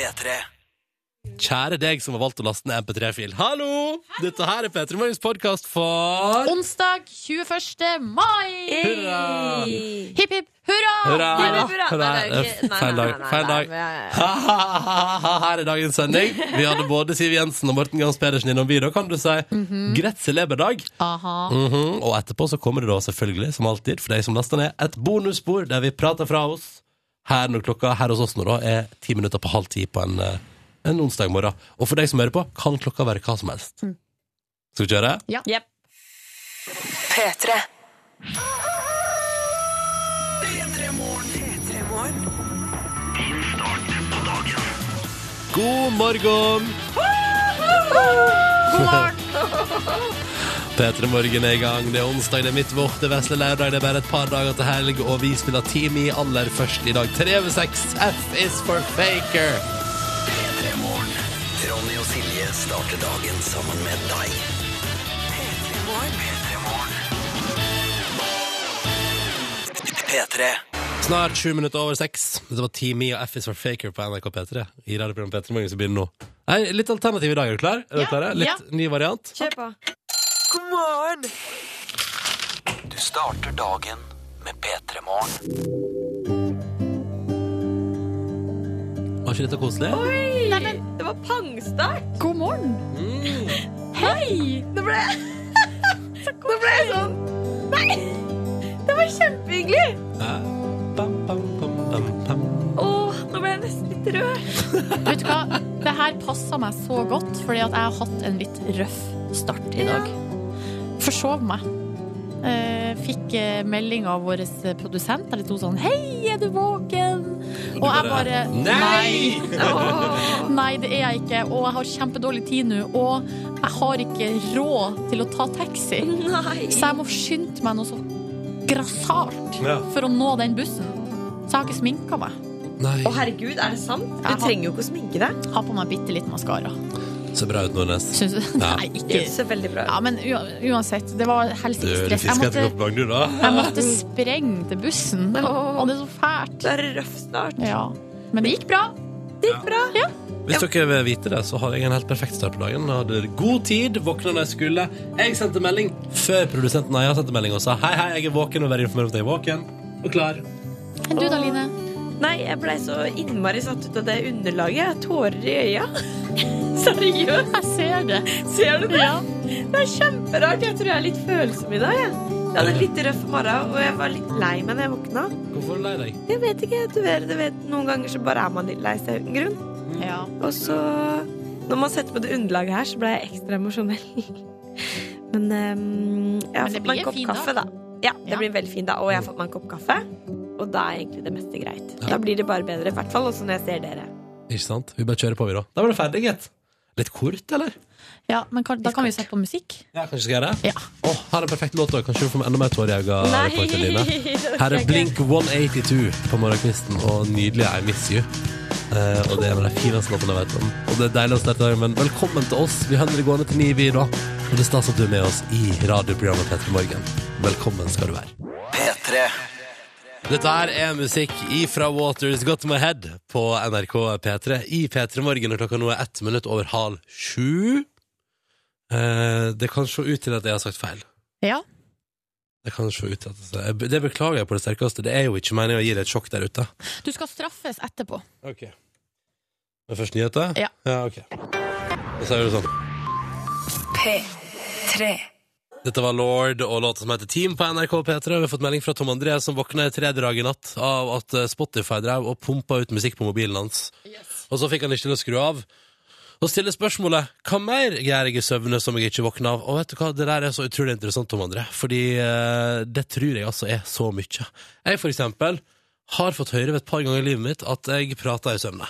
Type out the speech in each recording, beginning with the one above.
P3. Kjære deg som har valgt å laste ned MP3-fil. Hallo! Dette her er P3 Morgens podkast for Onsdag 21. mai! Hurra! Hipp, hipp, hurra! Hurra! Hipp, hipp, hurra. Hurra. Nei, det er ikke- nei, Feil nei, dag. nei, Feil nei, dag. nei. Ha-ha-ha-ha, Her er dagens sending. Vi hadde både Siv Jensen og Morten Gans Pedersen innom vi. Da kan du si greit celeberdag. Aha. Mhm. Og etterpå så kommer det da selvfølgelig, som alltid, for deg som laster ned, et bonusspor der vi prater fra oss. Her når klokka her hos oss nå da er ti minutter på halv ti på en, eh, en onsdag morgen. Og for deg som hører på, kan klokka være hva som helst. Skal vi kjøre? Jepp. P3. God morgen! God morgen! P3 Morgen er i gang. Det er onsdag, det er midtvår, det er vesle lørdag, det er bare et par dager til helg, og vi spiller Team i aller først i dag. Tre over seks. F is for faker. Ronny og Silje starter dagen sammen med deg. P3. Snart sju minutter over seks. Dette var Team E og F is for faker på NRK P3. I radioprogrammet P3 Morgen som begynner nå. Nei, litt alternativ i dag, er du klar? Er du Ja, klare? Litt ja. ny variant? Kjør på. God morgen! Du starter dagen med P3 Morgen. Var ikke dette koselig? Oi! Det var pangstart. God morgen! Hei! Nå ble Nå ble jeg sånn Nei! Det var kjempehyggelig. Ja. Bam, bam, bam, bam, bam. Åh, nå ble jeg nesten litt rørt. Vet du hva? Det her passa meg så godt, fordi at jeg har hatt en litt røff start i dag. Forsov meg. Eh, fikk eh, melding av vår eh, produsent. Der det sto sånn Hei, er du våken? Og jeg bare Nei! Nei, det er jeg ikke. Og jeg har kjempedårlig tid nå. Og jeg har ikke råd til å ta taxi. Nei. Så jeg må skynde meg noe så grassat Ja. for å nå den bussen. Så jeg har ikke sminka meg. Å, herregud, er det sant? Du trenger jo ikke å sminke deg. Har på meg bitte litt maskara. Så bra ut, Nordnes. Syns du? Ja. Nei, Det ikke ser veldig bra ut. Ja, men uansett. Det var helst ikke stress. Jeg måtte, oppgang, du, da? jeg måtte sprenge til bussen. Og det er så fælt. Det er røft snart. Ja. Men det gikk bra. Det gikk bra. Hvis dere vil vite det, så har jeg en helt perfekt start på dagen. Hadde god tid, våkna når jeg skulle. Jeg sendte melding før produsenten Aja sendte melding og sa hei, hei, jeg er våken og vær informert om at jeg er våken. Og klar. Enn du da, Line? Nei, jeg blei så innmari satt ut av det underlaget. Jeg har tårer i øya. Seriøst. Jeg ser det. Ser du det? Ja. Det er kjemperart. Jeg tror jeg er litt følsom i dag. Jeg, jeg hadde en litt røff morgen, og jeg var litt lei meg når jeg våkna. Hvorfor er du lei deg? Jeg vet ikke, du vet, du vet, Noen ganger så bare er man litt lei seg uten grunn. Ja. Og så, når man setter på det underlaget her, så ble jeg ekstra emosjonell. Men um, jeg har Men fått meg en kopp kaffe, da. da. Ja, det Ja. blir en veldig fin dag. Og jeg har fått meg en kopp kaffe. Og da er egentlig det meste greit. Da blir det bare bedre, i hvert fall også når jeg ser dere. Ikke sant? Vi bare kjører på, vi, da. Da var det ferdig, gitt. Litt kort, eller? ja, men kan, da kan vi sette på musikk. Ja, kanskje skal jeg gjøre det? Ja. Oh, her er en perfekt låt. Kanskje du får enda mer tårer i øynene. Her er Blink 182 på morgenkvisten, og nydelige I Miss You. Uh, og det er en av de fineste låtene jeg vet om. Og det er deilig å starte dagen, men velkommen til oss. Vi holder det gående til ni, vi, da. Og det er stas at du er med oss i radioprogrammet Petter Morgen. Velkommen skal du være. P3. Dette er musikk ifra Waters Got My Head på NRK P3 i P3 Morgen, og klokka nå er ett minutt over halv sju. Eh, det kan se ut til at jeg har sagt feil. Ja. Det kan se ut til at jeg, Det beklager jeg på det sterkeste. Det er jo ikke meningen å gi deg et sjokk der ute. Du skal straffes etterpå. Ok. Men først nyheter? Ja. ja ok. Da sier du sånn. P3. Dette var Lord og låta som heter Team på NRK P3. Vi har fått melding fra Tom André som våkna i tredje dag i natt av at eh, Spotify drev og pumpa ut musikk på mobilen hans. Og så fikk han ikke til å skru av. Og stiller spørsmålet hva mer gjør jeg i søvne som jeg ikke våkner av? Og vet du hva, det der er så utrolig interessant, Tom André, fordi eh, det tror jeg altså er så mye. Jeg for eksempel har fått høre ved et par ganger i livet mitt at jeg prater i søvne.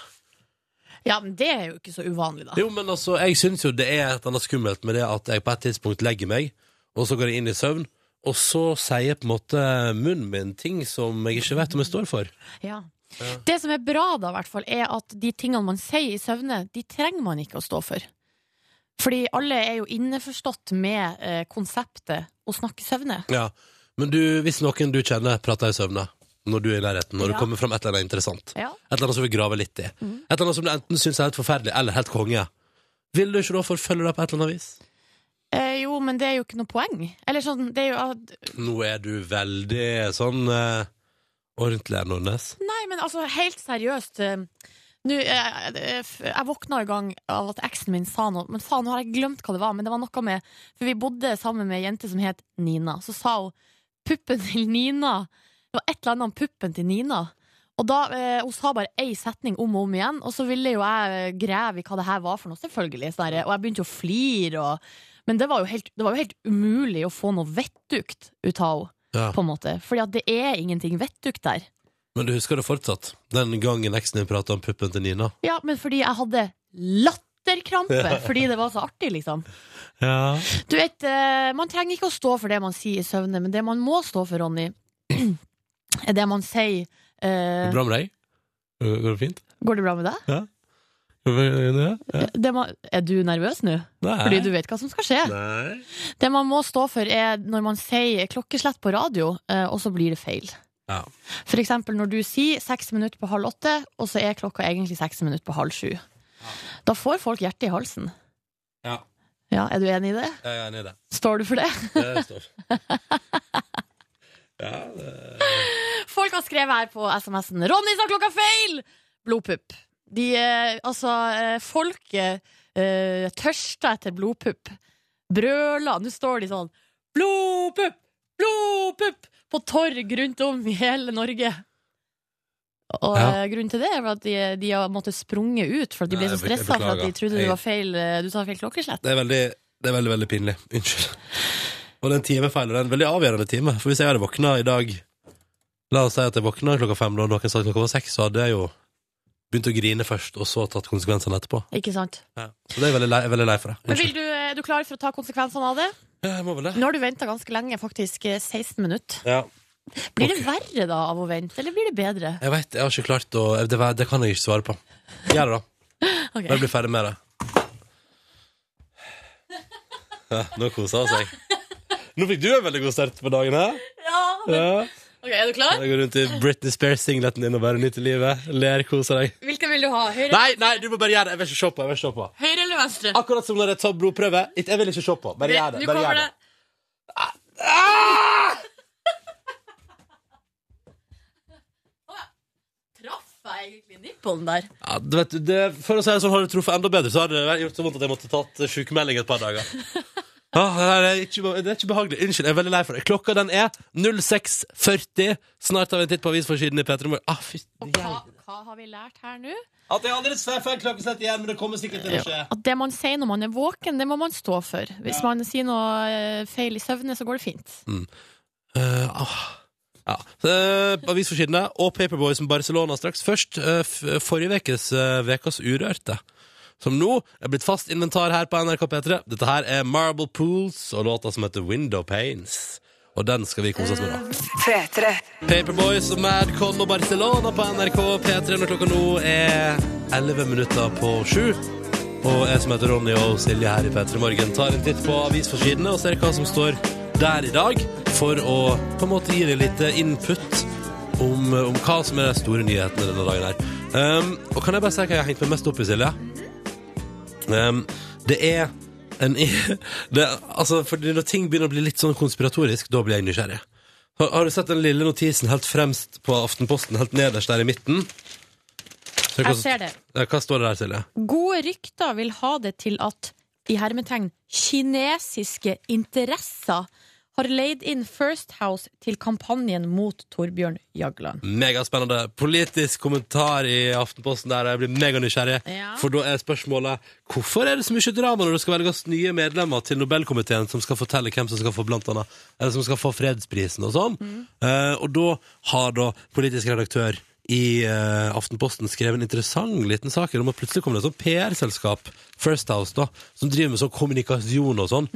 Ja, men det er jo ikke så uvanlig, da. Jo, men altså, jeg syns jo det er et eller annet skummelt med det at jeg på et tidspunkt legger meg, og så går jeg inn i søvn, og så sier på en måte munnen min ting som jeg ikke vet om jeg står for. Ja. Det som er bra, da, hvert fall, er at de tingene man sier i søvne, de trenger man ikke å stå for. Fordi alle er jo innforstått med eh, konseptet å snakke i søvne. Ja. Men du, hvis noen du kjenner prater i søvne, når du er i nærheten, når Ja. det kommer fram et eller annet interessant. Ja. Et eller annet som vi graver litt i. Et eller annet som du enten syns er helt forferdelig, eller helt konge. Vil du ikke da forfølge det på et eller annet vis? Eh, jo, men det er jo ikke noe poeng. Eller sånn, det er jo at Nå er du veldig sånn eh, ordentlig, Nordnes. Nei, men altså, helt seriøst eh, Nå, jeg, jeg, jeg våkna i gang av at eksen min sa noe, men faen, nå har jeg glemt hva det var. Men det var noe med For vi bodde sammen med ei jente som het Nina. Så sa hun puppen til Nina. Det var et eller annet om puppen til Nina. Og da, eh, Hun sa bare én setning om og om igjen, og så ville jo jeg eh, grave i hva det her var for noe, selvfølgelig. sånn og jeg begynte å flire. Og, men det var, jo helt, det var jo helt umulig å få noe vettugt ut av henne, Ja. på en måte. Fordi at det er ingenting vettugt der. Men du husker det fortsatt? Den gangen eksen din prata om puppen til Nina? Ja, men fordi jeg hadde latterkrampe fordi det var så artig, liksom. Ja. Du vet, eh, man trenger ikke å stå for det man sier i søvne, men det man må stå for, Ronny, er det man sier uh... bra med deg? Går det fint? Går det bra med deg? Går ja. Det man, er du nervøs nå? Fordi du vet hva som skal skje. Nei. Det man må stå for, er når man sier klokkeslett på radio, eh, og så blir det feil. Ja. For eksempel når du sier seks minutter på halv åtte, og så er klokka egentlig seks minutter på halv sju. Da får folk hjertet i halsen. ja. Ja, Er du enig i det? Jeg er enig i det. Står du for det? Det står. Ja, det... Folk har skrevet her på SMS-en 'Ronny sa klokka feil!' Blodpupp. De, eh, altså, eh, folket uh, tørster etter blodpupp. Brøler. Nå står de sånn 'Blodpupp! Blodpupp!' på torg rundt om i hele Norge. Og Ja. eh, grunnen til det er at de, de har måttet sprunge ut for at de ble så stressa for at de trodde det var feil, du sa feil klokkeslett. Det er veldig, det er veldig, veldig pinlig. Unnskyld. Og den timefeilen er en veldig avgjørende time. For hvis jeg hadde våkna i dag La oss si at jeg våkna klokka fem, og noen sa klokka var seks, så hadde jeg jo begynt å grine først, og så tatt konsekvensene etterpå. Ikke sant? Så det er jeg veldig lei, veldig lei for det. Men vil Unnskyld. du, er du klar for å ta konsekvensene av det? Ja, jeg må vel det. Nå har du venta ganske lenge, faktisk eh, 16 minutter. Ja. Blir det verre da av å vente, eller blir det bedre? Jeg vet, jeg har ikke klart å Det, det kan jeg ikke svare på. Gjør det, da. Ok. Bare bli ferdig med det. Ja, nå koser hun seg. Nå fikk du en veldig god start på dagen her. Ja. Ja. Ok, Er du klar? Jeg går rundt i Britney Spears-singleten din og bare nyter livet. Ler, koser deg. Hvilken vil du ha? Høyre, Nei, nei, du må bare gjøre det. Jeg vil ikke se på. jeg vil ikke se på Høyre eller venstre? Akkurat som når jeg tar blodprøve. Jeg vil ikke se på. Bare gjør det. Nå Bare kommer gjør det. Ah! Jeg egentlig nippelen der? Ja, du vet, det, for å si det sånn, Har du truffet enda bedre, så hadde det gjort så vondt at jeg måtte tatt sykemelding et par dager. Ah, det, er ikke, det er ikke behagelig. Unnskyld, jeg er veldig lei for det. Klokka den er 06.40. Snart har vi en titt på avisforsiden i P3 Morgen. Ah, fy, Og hva, hva har vi lært her nå? At jeg aldri får feil klokkeslett igjen, men det kommer sikkert til å skje. At det man sier når man er våken, det må man stå for. Hvis man sier noe eh, feil i søvne, så går det fint. Eh, ah. Ja. Uh, avisforsidene og Paperboys med Barcelona straks. Først uh, f forrige ukes uh, Vekas Urørte. Som nå er blitt fast inventar her på NRK P3. Dette her er Marble Pools og låta som heter Window Panes. Og den skal vi kose oss med, da. P3. Paperboys og Madcon og Barcelona på NRK P3 når klokka nå er 11 minutter på sju. Og jeg som heter Ronny og Silje her i P3 Morgen tar en titt på avisforsidene og ser hva som står der i dag, for å på en måte gi deg litt input om, om hva som er de store nyhetene denne dagen her. Um, og kan jeg bare si hva jeg har hengt meg mest opp i, Silje? Um, det er en det, Altså, for når ting begynner å bli litt sånn konspiratorisk, da blir jeg nysgjerrig. Har, har du sett den lille notisen helt fremst på Aftenposten, helt nederst der i midten? Ser hva Jeg ser det. Hva står det der, Silje? Gode rykter vil ha det til at i hermetegn kinesiske interesser har leid inn First House til kampanjen mot Torbjørn Jagland. Megaspennende politisk kommentar i Aftenposten der jeg blir meganysgjerrig. Ja. For da er spørsmålet hvorfor er det så mye drama når det skal velges nye medlemmer til Nobelkomiteen som skal fortelle hvem som skal få blant annet, eller som skal få fredsprisen og sånn. Eh, og da har da politisk redaktør i uh, Aftenposten skrev en interessant liten sak om at plutselig kommer det et sånt PR-selskap, First House, da, som driver med sånn kommunikasjon og sånn,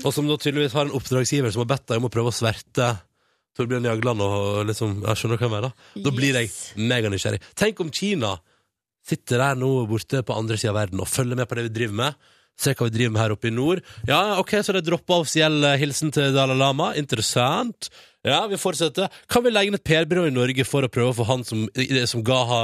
og som da tydeligvis har en oppdragsgiver som har bedt deg om å prøve å sverte Torbjørn Jagland og liksom, jeg skjønner hva jeg mener. Da blir jeg Yes. meganysgjerrig. Tenk om Kina sitter der nå borte på andre sida av verden og følger med på det vi driver med, Se hva vi driver med her oppe i nord. Ja, ok, så det droppa offisiell eh, hilsen til Dalai Lama. Interessant. Ja, vi fortsetter. Kan vi legge ned et PR-byrå i Norge for å prøve å få han som, som ga ha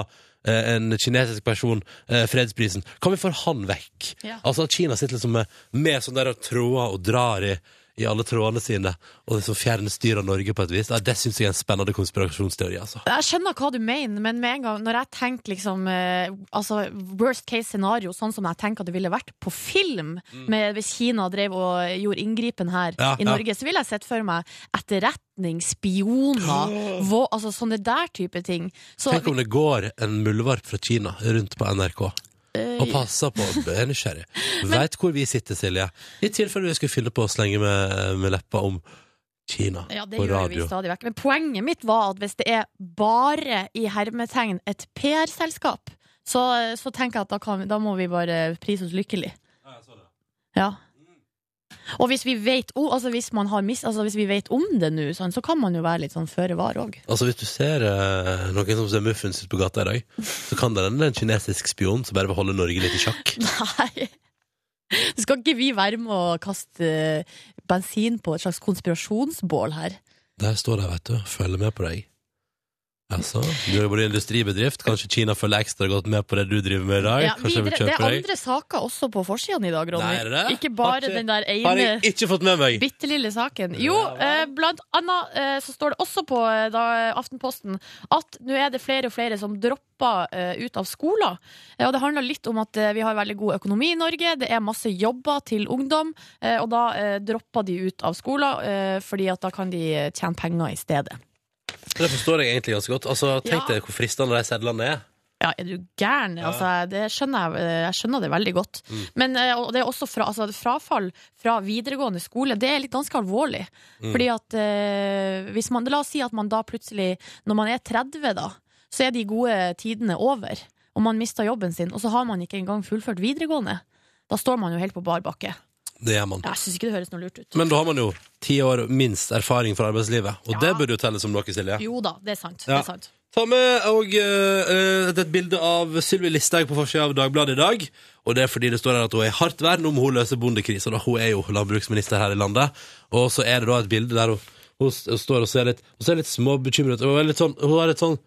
eh, en kinesisk person eh, fredsprisen? Kan vi få han vekk? Ja. Altså at Kina sitter liksom med, med sånne der tråder og drar i, i alle trådene sine, og liksom fjernstyrer Norge på et vis. Ja, det syns jeg er en spennende konspirasjonsteori, altså. Jeg skjønner hva du mener, men med en gang når jeg tenker liksom eh, Altså worst case scenario, sånn som jeg tenker at det ville vært på film, med hvis Kina drev og gjorde inngripen her Mm. Ja, i ja. Norge, så ville jeg sett for meg etterretning, spioner, vå, altså sånne der type ting. Så Tenk om det går en muldvarp fra Kina rundt på NRK. Eh, Og passer på, er nysgjerrig. Veit hvor vi sitter, Silje. I tilfelle vi skulle fylle på og slenge med, med leppa om Kina Ja, det på gjør radio. vi stadig vekk. Men poenget mitt var at hvis det er bare i hermetegn et PR-selskap, så, så tenker jeg at da, kan, da må vi bare prise oss lykkelig. Ja, jeg så det. Ja. Og hvis vi vet, oh, altså hvis man har mis, altså hvis vi vet om det nå, sånn, så kan man jo være litt sånn føre var òg. Altså Hvis du ser eh, noen som ser muffins ut på gata i dag, så kan det hende en kinesisk spion som bare vil holde Norge litt i sjakk. Nei. Skal ikke vi være med å kaste eh, bensin på et slags konspirasjonsbål her? Der står de, vet du. Følger med på deg. Altså, du jobber i industribedrift. Kanskje Kina følger ekstra godt med på det du driver med i dag? Ja, videre, det er andre saker også på forsiden i dag, Ronny. Nei? Ikke bare ikke- den der Har ene bitte lille saken. Jo, eh, blant annet eh, så står det også på eh, da, Aftenposten at nå er det flere og flere som dropper eh, ut av skoler. Eh, og det handler litt om at eh, vi har veldig god økonomi i Norge, det er masse jobber til ungdom, eh, og da dropper de ut av skoler eh, fordi at da kan de tjene penger i stedet. Det forstår jeg egentlig ganske godt. Altså, Tenk Ja. deg hvor fristende de sedlene er. Ja, er du gæren? Altså, det skjønner jeg, jeg skjønner det veldig godt. Mm. Men eh, og det er også fra, altså, frafall fra videregående skole. Det er litt ganske alvorlig. Mm. Fordi at eh, hvis man, La oss si at man da plutselig, når man er 30, da, så er de gode tidene over. Og man mister jobben sin, og så har man ikke engang fullført videregående. Da står man jo helt på bar bakke. Det gjør man. Jeg syns ikke det høres noe lurt ut. Men da har man jo ti år minst erfaring fra arbeidslivet, og Ja. det burde jo telle som noe, Silje. Jo da, det er sant. Ja. Det er sant. Ta med og, eh, et bilde av Sylvi Listhaug på forsida av Dagbladet i dag. Og det er fordi det står her at hun er i hardt vern om hun løser bondekrisa. da. Hun er jo landbruksminister her i landet. Og så er det da et bilde der hun, hun s- står og ser litt, hun ser litt småbekymret ut. Hun er litt sånn, hun har litt sånn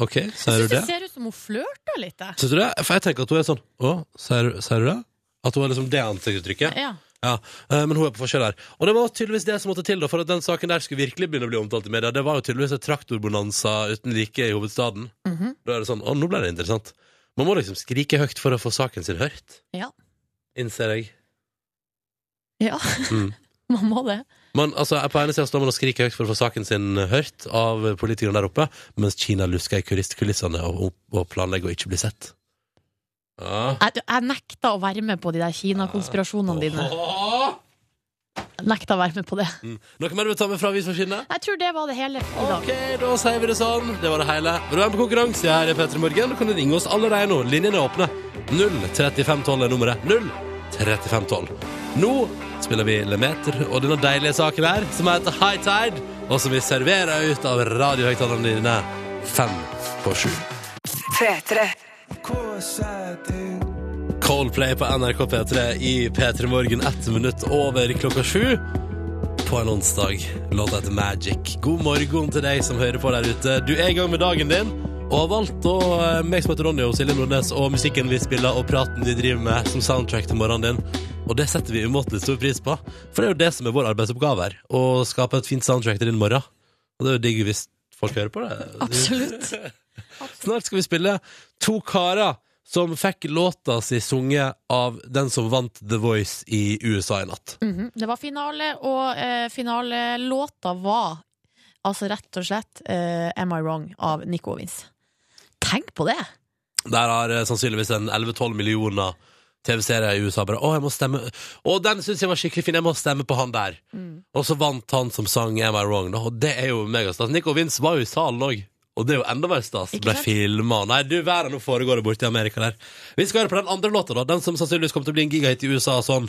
OK, sier du det det? ser ut som hun flørter litt. jeg. Syns du det? For jeg tenker at hun er sånn Å, sier du- sier du det? At hun har liksom det ansiktsuttrykket? Ja. Ja, eh, men hun er på forskjell her. Og det var tydeligvis det som måtte til da, for at den saken der skulle virkelig begynne å bli omtalt i media. Det var jo tydeligvis et traktorbonanza uten like i hovedstaden. Mhm. Da er det sånn, å, nå ble det interessant. Man må liksom skrike høyt for å få saken sin hørt, Ja. innser jeg. ja. Mm. Man må det. Man, altså, på ene sida står man og skriker høyt for å få saken sin hørt av politikerne der oppe, mens Kina lusker i kulissene og, og planlegger å ikke bli sett. Ja. Jeg, jeg nekta å være med på de der Kina-konspirasjonene dine. Nekta å være med på det. Mm. Noe mer du vil ta med fra avisforsidene? Jeg tror det var det hele i dag. Ok, da sier vi det sånn. Det var det hele. Vil du være med på konkurranse her i P3 Morgen, kan du ringe oss allerede nå. Linjene er åpne. 03512 er nummeret. 03512. Nå spiller vi Lemeter og denne deilige saken her, som heter High Tide, og som vi serverer ut av radiohøyttalerne dine fem på sju. P3. Coldplay på NRK P3 i P3 Morgen ett minutt over klokka sju på en onsdag. Låta heter Magic. God morgen til deg som hører på der ute. Du er i gang med dagen din og har valgt å, eh, meg som heter Ronny og Silje Nordnes og musikken vi spiller og praten vi driver med som soundtrack til morgenen din. Og det setter vi umåtelig stor pris på, for det er jo det som er vår arbeidsoppgave her. Å skape et fint soundtrack til din morgen. Og det er jo digg hvis folk hører på det. Absolutt. Snart skal vi spille to karer som fikk låta si sunget av den som vant The Voice i USA i natt. Mhm. Det var finale, og eh, finalelåta var altså rett og slett eh, Am I Wrong av Nico Ovins. Tenk på det! Der har eh, sannsynligvis en 11-12 millioner TV-serier i USA bare Å, jeg må stemme Å, den syns jeg var skikkelig fin, jeg må stemme på han der. Og så vant han som sang Am I Wrong, da, og det er jo megastas. Nico Vince var jo i salen òg. Og det er jo enda mer stas. Ble filma. Nei, du verden, nå foregår det borte i Amerika der. Vi skal høre på den andre låta, da. Den som sannsynligvis kommer til å bli en gigahit i USA sånn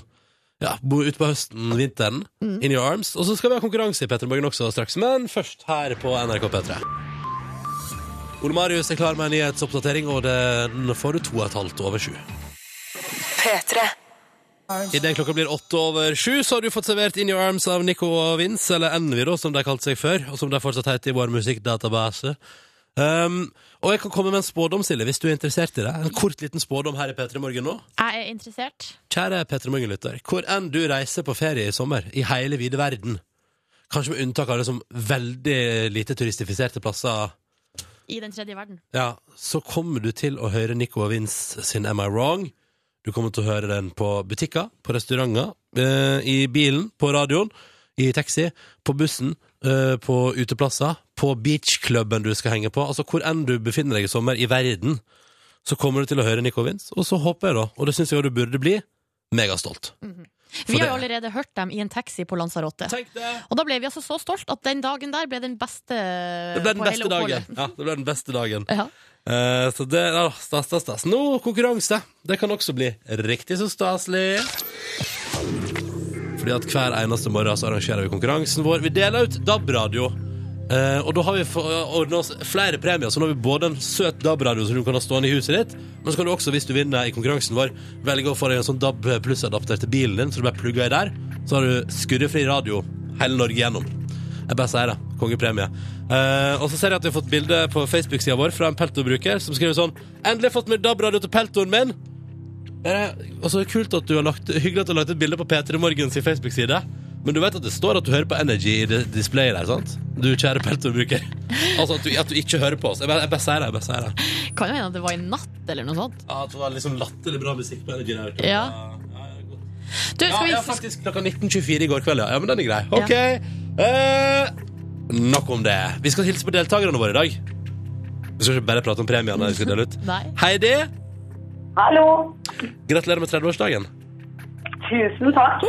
ja, bo- utpå høsten, vinteren. In your arms. Og så skal vi ha konkurranse i Petter Morgen også straks, men først her på NRK P3. Ole Marius er klar med en nyhetsoppdatering, og den får du to og et halvt over sju. P3. Idet klokka blir åtte over sju, så har du fått servert In Your Arms av Nico og Vince, eller Envy, da, som de kalte seg før, og som de fortsatt heter i vår musikkdatabase. Um, og jeg kan komme med en spådom, Silje, hvis du er interessert i det. En kort liten spådom her i P3 Morgen nå. Jeg er interessert. Kjære P3 Morgen-lytter, hvor enn du reiser på ferie i sommer, i hele vide verden, kanskje med unntak av det som veldig lite turistifiserte plasser I den tredje verden. ja, så kommer du til å høre Nico og Vince sin Am I Wrong. Du kommer til å høre den på butikker, på restauranter, eh, i bilen, på radioen, i taxi, på bussen, eh, på uteplasser, på beachklubben du skal henge på. Altså hvor enn du befinner deg i sommer i verden, så kommer du til å høre Nico Vince. Og så håper jeg, da, og det syns jeg du burde bli, megastolt. Vi har jo allerede hørt dem i en taxi på Lanzarote. Og da ble vi altså så stolt at den dagen der ble den beste Det ble den beste dagen. Ja, det ble den beste dagen. Ja. Uh, så det ja, Stas, stas, stas. Nå konkurranse. Det kan også bli riktig så staselig. Fordi at hver eneste morgen så arrangerer vi konkurransen vår. Vi deler ut DAB-radio. Eh, og da har vi ordna oss flere premier. Så nå har vi både en søt DAB-radio som du kan ha stående i huset ditt, men så kan du også, hvis du vinner i konkurransen vår, velge å få deg en sånn DAB pluss-adapter til bilen din, så du bare plugger i der. Så har du skurrefri radio hele Norge gjennom. Jeg bare sier det. Kongepremie. Uh, og så ser jeg at vi har fått bilde på Facebook-sida vår fra en Pelto-bruker som skriver sånn Endelig fått med DAB-radio til Peltoen min! Eh, og så er det kult at du har lagt, Hyggelig at du har lagt et bilde på P3 Morgens Facebook-side. Men du vet at det står at du hører på Energy i det displayet der, sant? Du kjære peltorbruker. Altså at du, at du ikke hører på oss. Jeg bare, jeg bare sier det. Jeg bare sier det. Kan jo hende at det var i natt, eller noe sånt. Ja, at det var liksom latterlig bra musikk på Energy der. Ja. ja, ja. Du, Ja, vi ja, faktisk klokka 19.24 i går kveld, ja. ja. Men den er grei. Ok. Eh, nok om det. Vi skal hilse på deltakerne våre i dag. Vi skal ikke bare prate om premiene vi skal dele ut. Nei. Heidi, Hallo. gratulerer med 30-årsdagen. Tusen takk.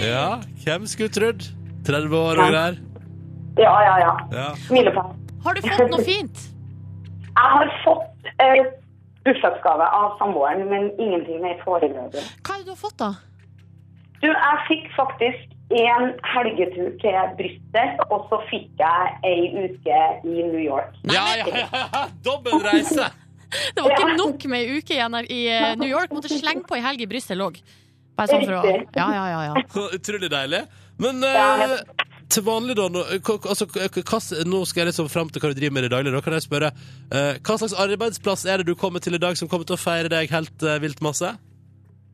Ja, hvem skulle trodd? 30 år og greier. Ja, ja, ja. Ja. Milepæl. Har du fått noe fint? Jeg har fått eh, bursdagsgave av samboeren, men ingenting mer foreløpig. Hva er det du har fått, da? Du, jeg fikk faktisk en helgetur til Brussel, og så fikk jeg ei uke i New York. Ja, ja, ja, ja. Dobbel reise! Det var ikke nok med ei uke igjen her i eh, New York. Måtte slenge på ei helg i Brussel òg. Bare sånn for å Ja, ja, ja. ja. Utrolig deilig. Men uh, til vanlig, da nå, altså, hva- Nå skal jeg liksom fram til hva du driver med i det daglige. Da kan jeg spørre uh, Hva slags arbeidsplass er det du kommer til i dag, som kommer til å feire deg helt uh, vilt masse?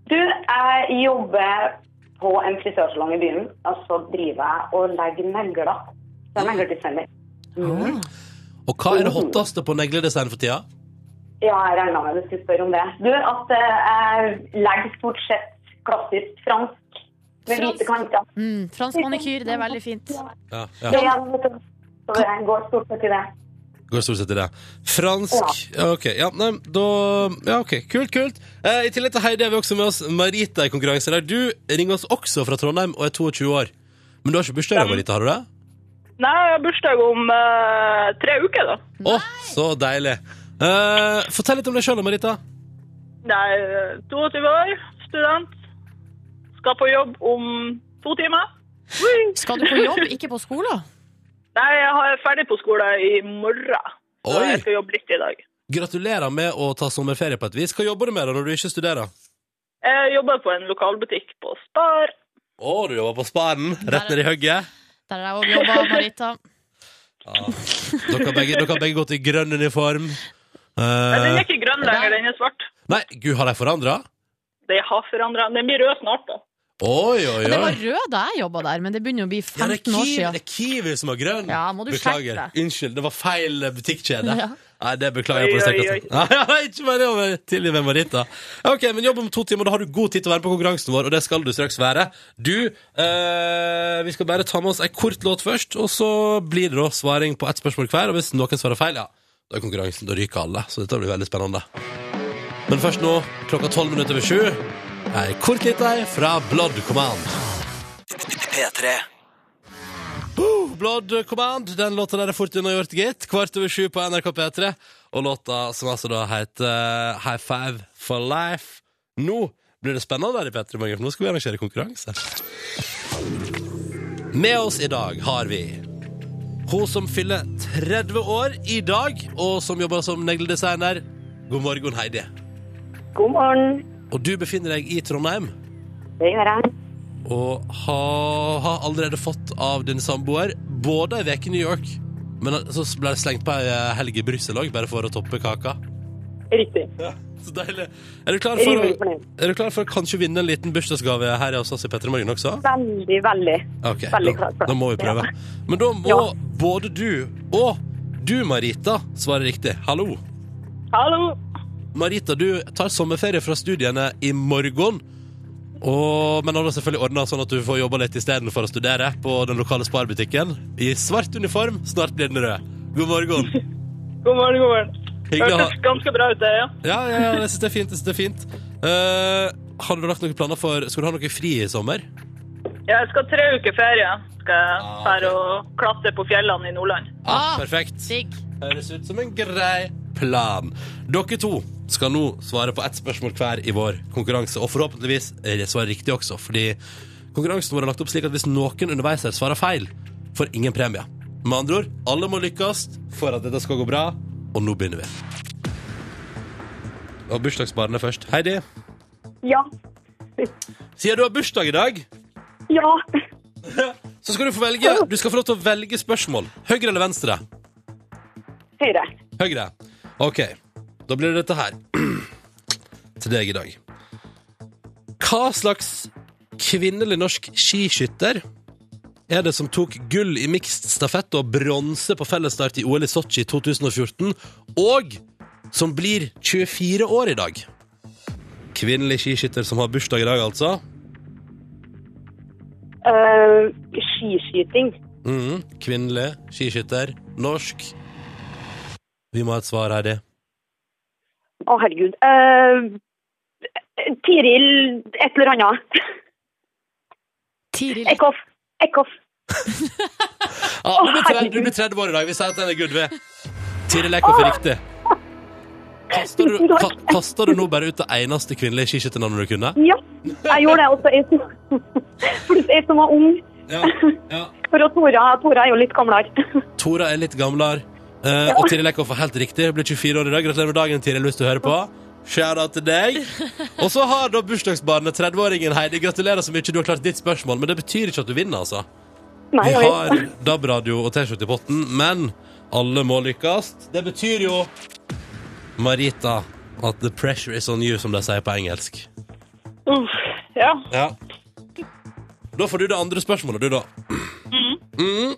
Du, jeg jobber på en frisørsalong i byen, og så driver jeg og legger negler. Så jeg er negledesigner. Og hva er det hotteste på negledesign for tida? Ja, jeg regna med du skulle spørre om det. Du, at eh, jeg legger stort sett klassisk fransk med Fransk? hvite kanter. Mm, fransk manikyr, det er veldig fint. Ja, Det ja. er, Så det går stort sett i det. Går stort sett i det. Fransk ja, Ok, ja, nei, da Ja, ok, kult, kult. Eh, I tillegg til Heidi har vi også med oss Marita i konkurranse. Der du ringer oss også fra Trondheim og er 22 år. Men du har ikke bursdag, Marita, har du det? Nei, jeg har bursdag om uh, tre uker, da. Å, så deilig. Eh, fortell litt om deg sjøl, Marita. Nei, eh, 22 år, student. Skal på jobb om to timer. Skal du på jobb, ikke på skolen? Nei, jeg er ferdig på skole i morgen. Så Oi. jeg skal jobbe litt i dag. Gratulerer med å ta sommerferie på et vis. Hva jobber du med da når du ikke studerer? Jeg jobber på en lokalbutikk på Spar. Å, du jobber på Sparen. Rett ned i hugget. Der er jeg òg jobba, Marita. Dere har begge, dere har begge gått i grønn uniform. Den Eh, er ikke grønn lenger, den er svart. nei, gud, har de forandra? Det har forandra. Den blir rød snart, da. Oi, oi, Og det var rød da jeg jobba der, men det begynner å bli Ja, det, er 15 år Kiwi, siden. det er Kiwi som har grønn. Ja, må du beklager. Sjekke. Unnskyld, det var feil butikkjede. Ja. Nei, det beklager jeg på Oi, det oi. Ja, ja, ikke bare over til med Marita. Ok, men jobb om to timer, da har du god tid til å være på konkurransen vår, og det skal du straks være. Du, eh, vi skal bare ta med oss ei kort låt først, og så blir det da svaring på ett spørsmål hver, og hvis noen svarer feil, ja, da er konkurransen, da ryker alle, så dette blir veldig spennende. Men først nå, klokka tolv minutter over sju, ei kort lita ei fra Blood Command. P3. Blood Command, den låta der er fort unnagjort, gitt. Kvart over sju på NRK P3. Og låta som altså da heter eh, High Five for Life. Nå blir det spennende her i P3 Morgen, for nå skal vi arrangere konkurranse. Med oss i dag har vi hun som fyller 30 år i dag, og som jobber som negledesigner. God morgen, Heidi. God morgen. Og du befinner deg i Trondheim Det gjør jeg. og har, ha allerede fått av din samboer både ei uke i New York, men så ble det slengt på ei helg i Brussel òg, bare for å toppe kaka. Riktig. Så deilig. Er du klar for, er du klar for å kanskje vinne en liten bursdagsgave her hos oss i Petter Morgen også? Veldig, veldig. Okay, Veldig da, da må vi prøve. Men da må Ja. både du og du, Marita, svare riktig. Hallo. Hallo. Marita, du tar sommerferie fra studiene i morgen. Og, men har da selvfølgelig ordna sånn at du får jobba litt istedenfor å studere på den lokale sparbutikken. I svart uniform, snart blir den rød. God morgen. God morgen, god morgen. Hyggelig å ha ganske bra ut, det, ja. Ja, ja, ja, jeg syns det er fint. Jeg synes det er fint. Eh, har du lagt noen planer for Skal du ha noe fri i sommer? Ja, Jeg skal tre uker ferie. Skal jeg dra og klatre på fjellene i Nordland. Ah, Ah, perfekt. Digg. Høres ut som en grei plan. Dere to skal nå svare på ett spørsmål hver i vår konkurranse, og forhåpentligvis eh, svare riktig også, fordi konkurransen vår er lagt opp slik at hvis noen underveis her svarer feil, får ingen premie. Med andre ord, alle må lykkes for at dette skal gå bra, og nå begynner vi. Og bursdagsbarnet først. Heidi, Ja. siden du har bursdag i dag, Ja. så skal du få velge Du skal få lov til å velge spørsmål. Høyre eller venstre? Høyre. Høyre. Ok, da blir det dette her. Til deg i dag. Hva slags kvinnelig norsk skiskytter er det som tok gull i mixed stafett og bronse på fellesstart i OL i Sotsji i 2014, og som blir 24 år i dag? Kvinnelig skiskytter som har bursdag i dag, altså. Uh, skiskyting. Mm, Kvinnelig skiskytter. Norsk. Vi må ha et svar, Heidi. Å, herregud. Uh, Tiril et eller annet. Tiril. Eckhoff. Eckhoff. Ja, du, blir 30, du blir 30 år i dag. Vi sier at den er good. ved. Tiril Eckhoff er riktig. Kasta du, ka, nå bare ut det eneste kvinnelige skiskytternavnet du kunne? Ja, jeg gjorde det også. Jeg som- jeg som var ung. Ja. ja. For Tora, Tora er jo litt gamlere. Tora er litt gamlere. eh, og Tiril Eckhoff er helt riktig. Blir 24 år i dag. Gratulerer med dagen, Tiril, hvis du hører på. Shout-out til deg. Og så har da bursdagsbarnet, 30-åringen Heidi. Gratulerer så mye du har klart ditt spørsmål, men det betyr ikke at du vinner, altså. Nei, Vi har. DAB-radio og T-skjorte i potten, men alle må lykkes. Det betyr jo, Marita, at the pressure is on you, som de sier på engelsk. Uff, ja. Ja. Da får du det andre spørsmålet, du, da. Mhm.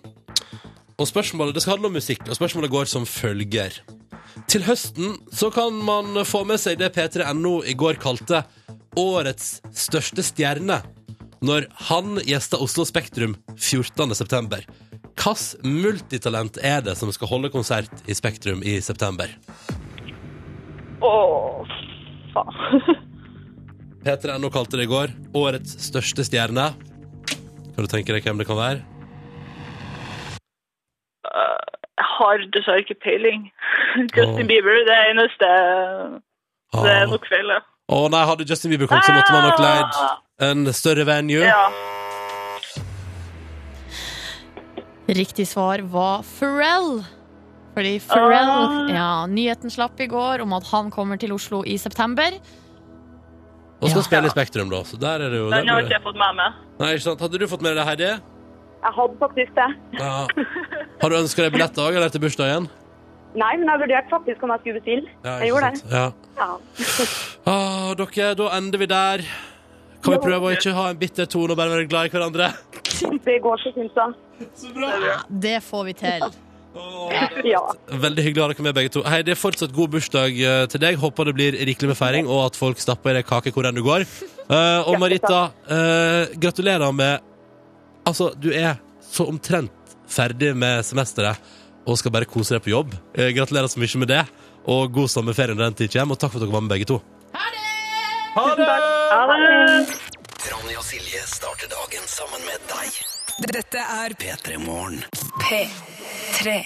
Og spørsmålet, Det skal handle om musikk, og spørsmålet går som følger. Til høsten så kan man få med seg det P3NO i går kalte årets største stjerne, når han gjester Oslo Spektrum 14. september. Hvilket multitalent er det som skal holde konsert i Spektrum i september? Å, faen. P3NO kalte det i går årets største stjerne. Kan du tenke deg hvem det kan være? Har dessverre ikke peiling. Justin Bieber, det er eneste Det er nok feil, ja. Å nei, hadde Justin Bieber kommet, så måtte man nok leid en større venue. Ja. Riktig svar var Pharrell. Fordi Pharrell Ah. Ja, nyheten slapp i går om at han kommer til Oslo i september. Og skal Ja. spille i Spektrum, da. Så der er det jo Den har ikke jeg fått med meg. Nei, ikke sant? Hadde du fått med deg det, Heidi? Jeg hadde faktisk det. Ja. Har du ønska deg billett òg, eller til bursdagen? Nei, men jeg vurderte faktisk om jeg skulle bestille. Ja, Jeg gjorde det. Ja. Ja. Ah, dere, da ender vi der. Kan vi prøve å ikke ha en bitter tone og bare være glad i hverandre? Det går så fint, da. Så bra! Det får vi til. Ja. Veldig hyggelig å ha dere med, begge to. Hei, det er fortsatt god bursdag eh, til deg. Håper det blir rikelig med feiring, og at folk stapper i deg kake hvor enn du går. Uh, og Marita, uh, gratulerer med Altså, du er så omtrent ferdig med semesteret og skal bare kose deg på jobb. Eh, gratulerer så mye med det, og god sommerferie når den tid kommer. Og takk for at dere var med, begge to. Ha det! Ha det. Ronny og Silje starter dagen sammen med deg. Dette er P3 Morgen. P3.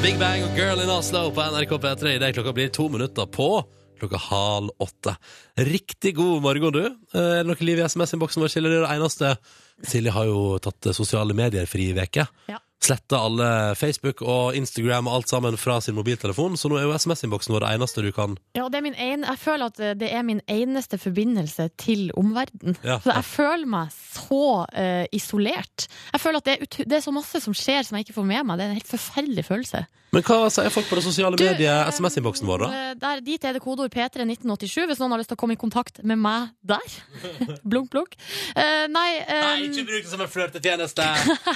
Big Bang og Girl in Oslo på NRK P3. Idet klokka blir to minutter på klokka halv åtte. Riktig god morgen, du. Eh, Er det noe liv i SMS-innboksen vår, Silje? Det er det eneste. Silje har jo tatt eh, sosiale medier fri i veke. Ja. sletta alle Facebook og Instagram og alt sammen fra sin mobiltelefon, så nå er jo SMS-innboksen vår det eneste du kan Ja, det er min en, jeg føler at det er min eneste forbindelse til omverdenen. Ja. Så jeg føler meg så uh, isolert. Jeg føler at det er, det er så masse som skjer som jeg ikke får med meg. Det er en helt forferdelig følelse. Men hva sier folk på det sosiale Du, mediet, eh, SMS-innboksen vår, da? eh, Der, dit er det kodeord P3 1987 hvis noen har lyst til å komme i kontakt med meg der. blunk, blunk. Uh, nei, ikke bruk det som en flørtetjeneste!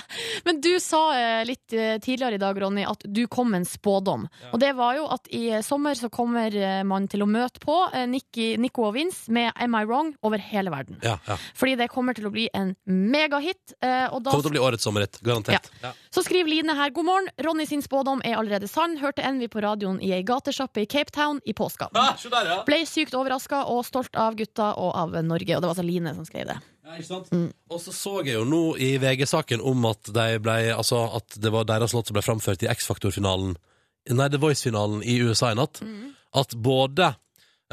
men du sa litt tidligere i dag, Ronny, at du kom med en spådom. Og det var jo at i sommer så kommer man til å møte på Nikki, Nico og Vince med Am I Wrong over hele verden. Ja, ja. Fordi det kommer til å bli en megahit. Uh, Kommer til å bli årets sommerhit. Garantert. Ja. så skriver Line her god morgen. Ronny sin spådom er allerede sann. Hørte Envy på radioen i ei gatesjappe i Cape Town i påska. Ah, der, ja. Ble sykt overraska og stolt av gutta og av Norge. Og det var altså Line som skrev det. Ja, ikke sant? Mm. Og så så jeg jo nå i VG-saken om at, de ble, altså, at det var deres låt som ble framført i X-Faktor-finalen Nei, The Voice-finalen i USA i natt. Mm. At både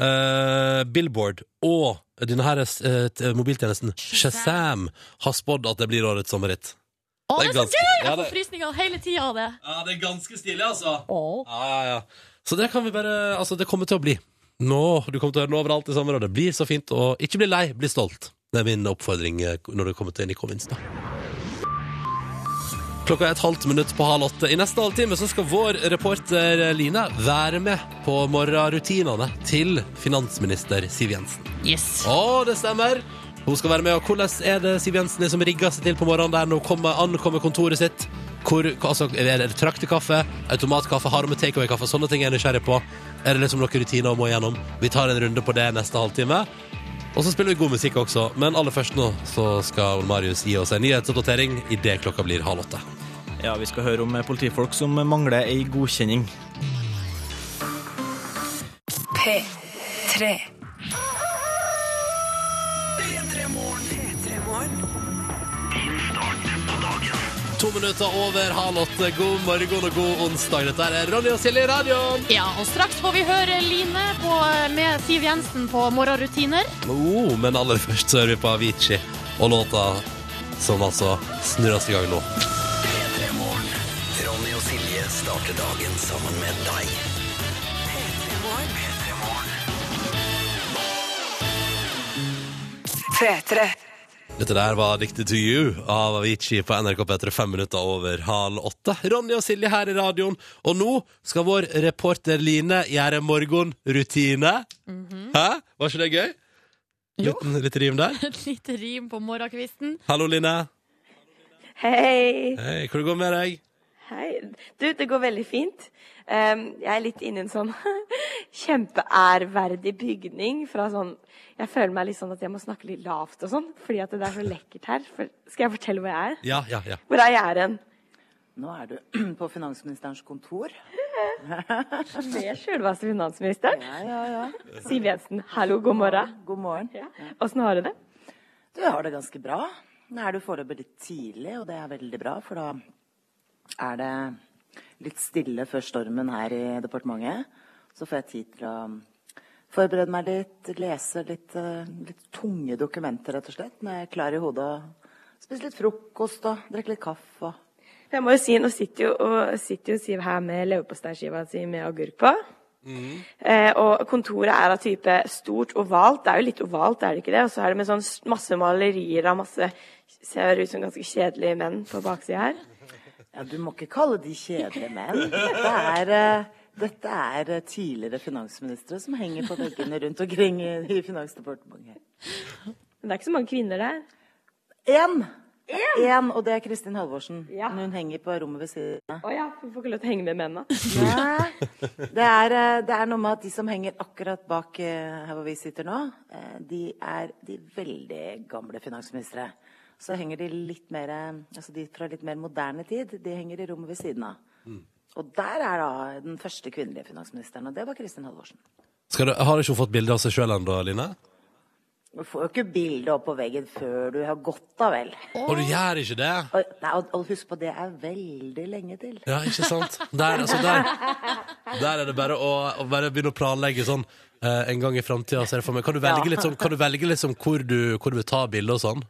uh, Billboard og denne her, eh, mobiltjenesten Shazam har spådd at det blir årets sommerhit. Å, Det er så gøy! Jeg får frysninger hele tida av det. Ja, det er ganske stilig, altså. Ja, ja, ja. Så det kan vi bare Altså, det kommer til å bli. Nå, Du kommer til å høre den overalt i sommer, og det blir så fint. Og ikke bli lei, bli stolt. Det er min oppfordring eh, når det kommer til Nico da. Klokka er et halvt minutt på halv åtte. I neste halvtime så skal vår reporter Line være med på morgenrutinene til finansminister Siv Jensen. Yes. Å, det stemmer! Hun skal være med, og hvordan er det Siv Jensen som rigger seg til på morgenen der når hun kommer, ankommer kontoret sitt? Hvor, altså, er det traktekaffe, automatkaffe, har hun med takeaway-kaffe? Sånne ting er jeg nysgjerrig på. Er det liksom noen rutiner hun må gjennom? Vi tar en runde på det neste halvtime. Og så spiller vi god musikk også, men aller først nå så skal Ole Marius gi oss en nyhetsoppdatering idet klokka blir halv åtte. Ja, vi skal høre om politifolk som mangler ei godkjenning. P3. To minutter over halv åtte. God morgen og god onsdag. Dette er Ronny og Silje i radioen. Ja, og straks får vi høre Line på, med Siv Jensen på morgenrutiner. Oh, men aller først så hører vi på Avicii og låta som altså snurres i gang nå. Ronny og Silje starter dagen sammen med deg. P3. Dette der var Addicted to You av Avicii på NRK P3 fem minutter over halv åtte. Ronny og Silje her i radioen, og nå skal vår reporter Line gjøre morgenrutine. Hæ? Var ikke det gøy? Liten, litt rim der. Et lite rim på morgenkvisten. Hallo, Line. Hei. Hei, går det med deg? Hei. Du, det går veldig fint. Jeg er litt inne i en sånn kjempeærverdig bygning fra sånn Jeg føler meg litt sånn at jeg må snakke litt lavt og sånn, fordi at det er så lekkert her. For, skal jeg fortelle hvor jeg er? Ja, ja, ja. Hvor er jeg er hen? Nå er du på finansministerens kontor. Med sjølveste finansministeren. Ja, ja, ja. Siv Jensen, hallo, god morgen. God morgen. Åssen har du det? Du har det ganske bra. Nå er du foreløpig litt tidlig, og det er veldig bra, for da er det litt stille før stormen her i departementet. Så får jeg tid til å forberede meg litt, lese litt, eh, litt tunge dokumenter, rett og slett. Når jeg er klar i hodet og spise litt frokost og drikke litt kaffe. og Jeg må jo si, Nå sitter jo, og, sitter jo Siv her med leverposteiskiva si med agurk på. Eh, og kontoret er av type stort ovalt. Det er jo litt ovalt, er det ikke det? Og så er det med sånn masse malerier av masse Ser ut som ganske kjedelige menn på baksida her. Ja, du må ikke kalle de kjedelige menn. Dette er, eh, dette er eh, tidligere finansministre som henger på veggene rundt omkring i, i Finansdepartementet. Men det er ikke så mange kvinner der. Én! Én, og det er Kristin Halvorsen. Ja. Men Hun henger på rommet ved siden av. Å ja, hun får ikke lov til å henge med mennene. Nei, det er, eh, det er noe med at de som henger akkurat bak her hvor vi sitter nå, de er de veldig gamle finansministre. Så henger de litt mer Altså de fra litt mer moderne tid, de henger i rommet ved siden av. Og der er da den første kvinnelige finansministeren, og det var Kristin Halvorsen. Du, har du ikke fått bilde av seg sjøl ennå, Line? Du får jo ikke bilde opp på veggen før du har gått da vel. Og du gjør ikke det? Og, nei, og, og husk på, det er veldig lenge til. Ja, ikke sant? Der, altså, der, der er det bare å, å bare begynne å planlegge sånn eh, en gang i framtida. Kan, du velge litt sånn, kan du velge liksom hvor du, hvor du vil ta bilde og sånn?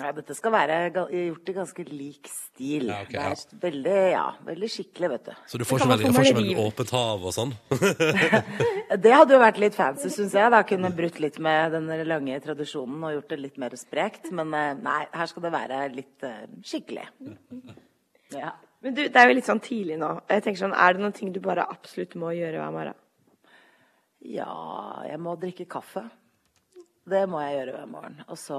Ja, dette skal være gjort i ganske lik stil. Ja, ok, det er veldig, ja, veldig skikkelig, vet du. Så du får ikke veldig, veldig åpent hav og sånn? Det hadde jo vært litt fancy, syns jeg. Da kunne brutt litt med den lange tradisjonen og gjort det litt mer sprekt. Men eh, nei, her skal det være litt uh, skikkelig. Ja. Men du, det er jo litt sånn tidlig nå. Jeg tenker sånn, Er det noen ting du bare absolutt må gjøre hver morgen? ja, jeg må drikke kaffe. Det må jeg gjøre hver morgen. Og så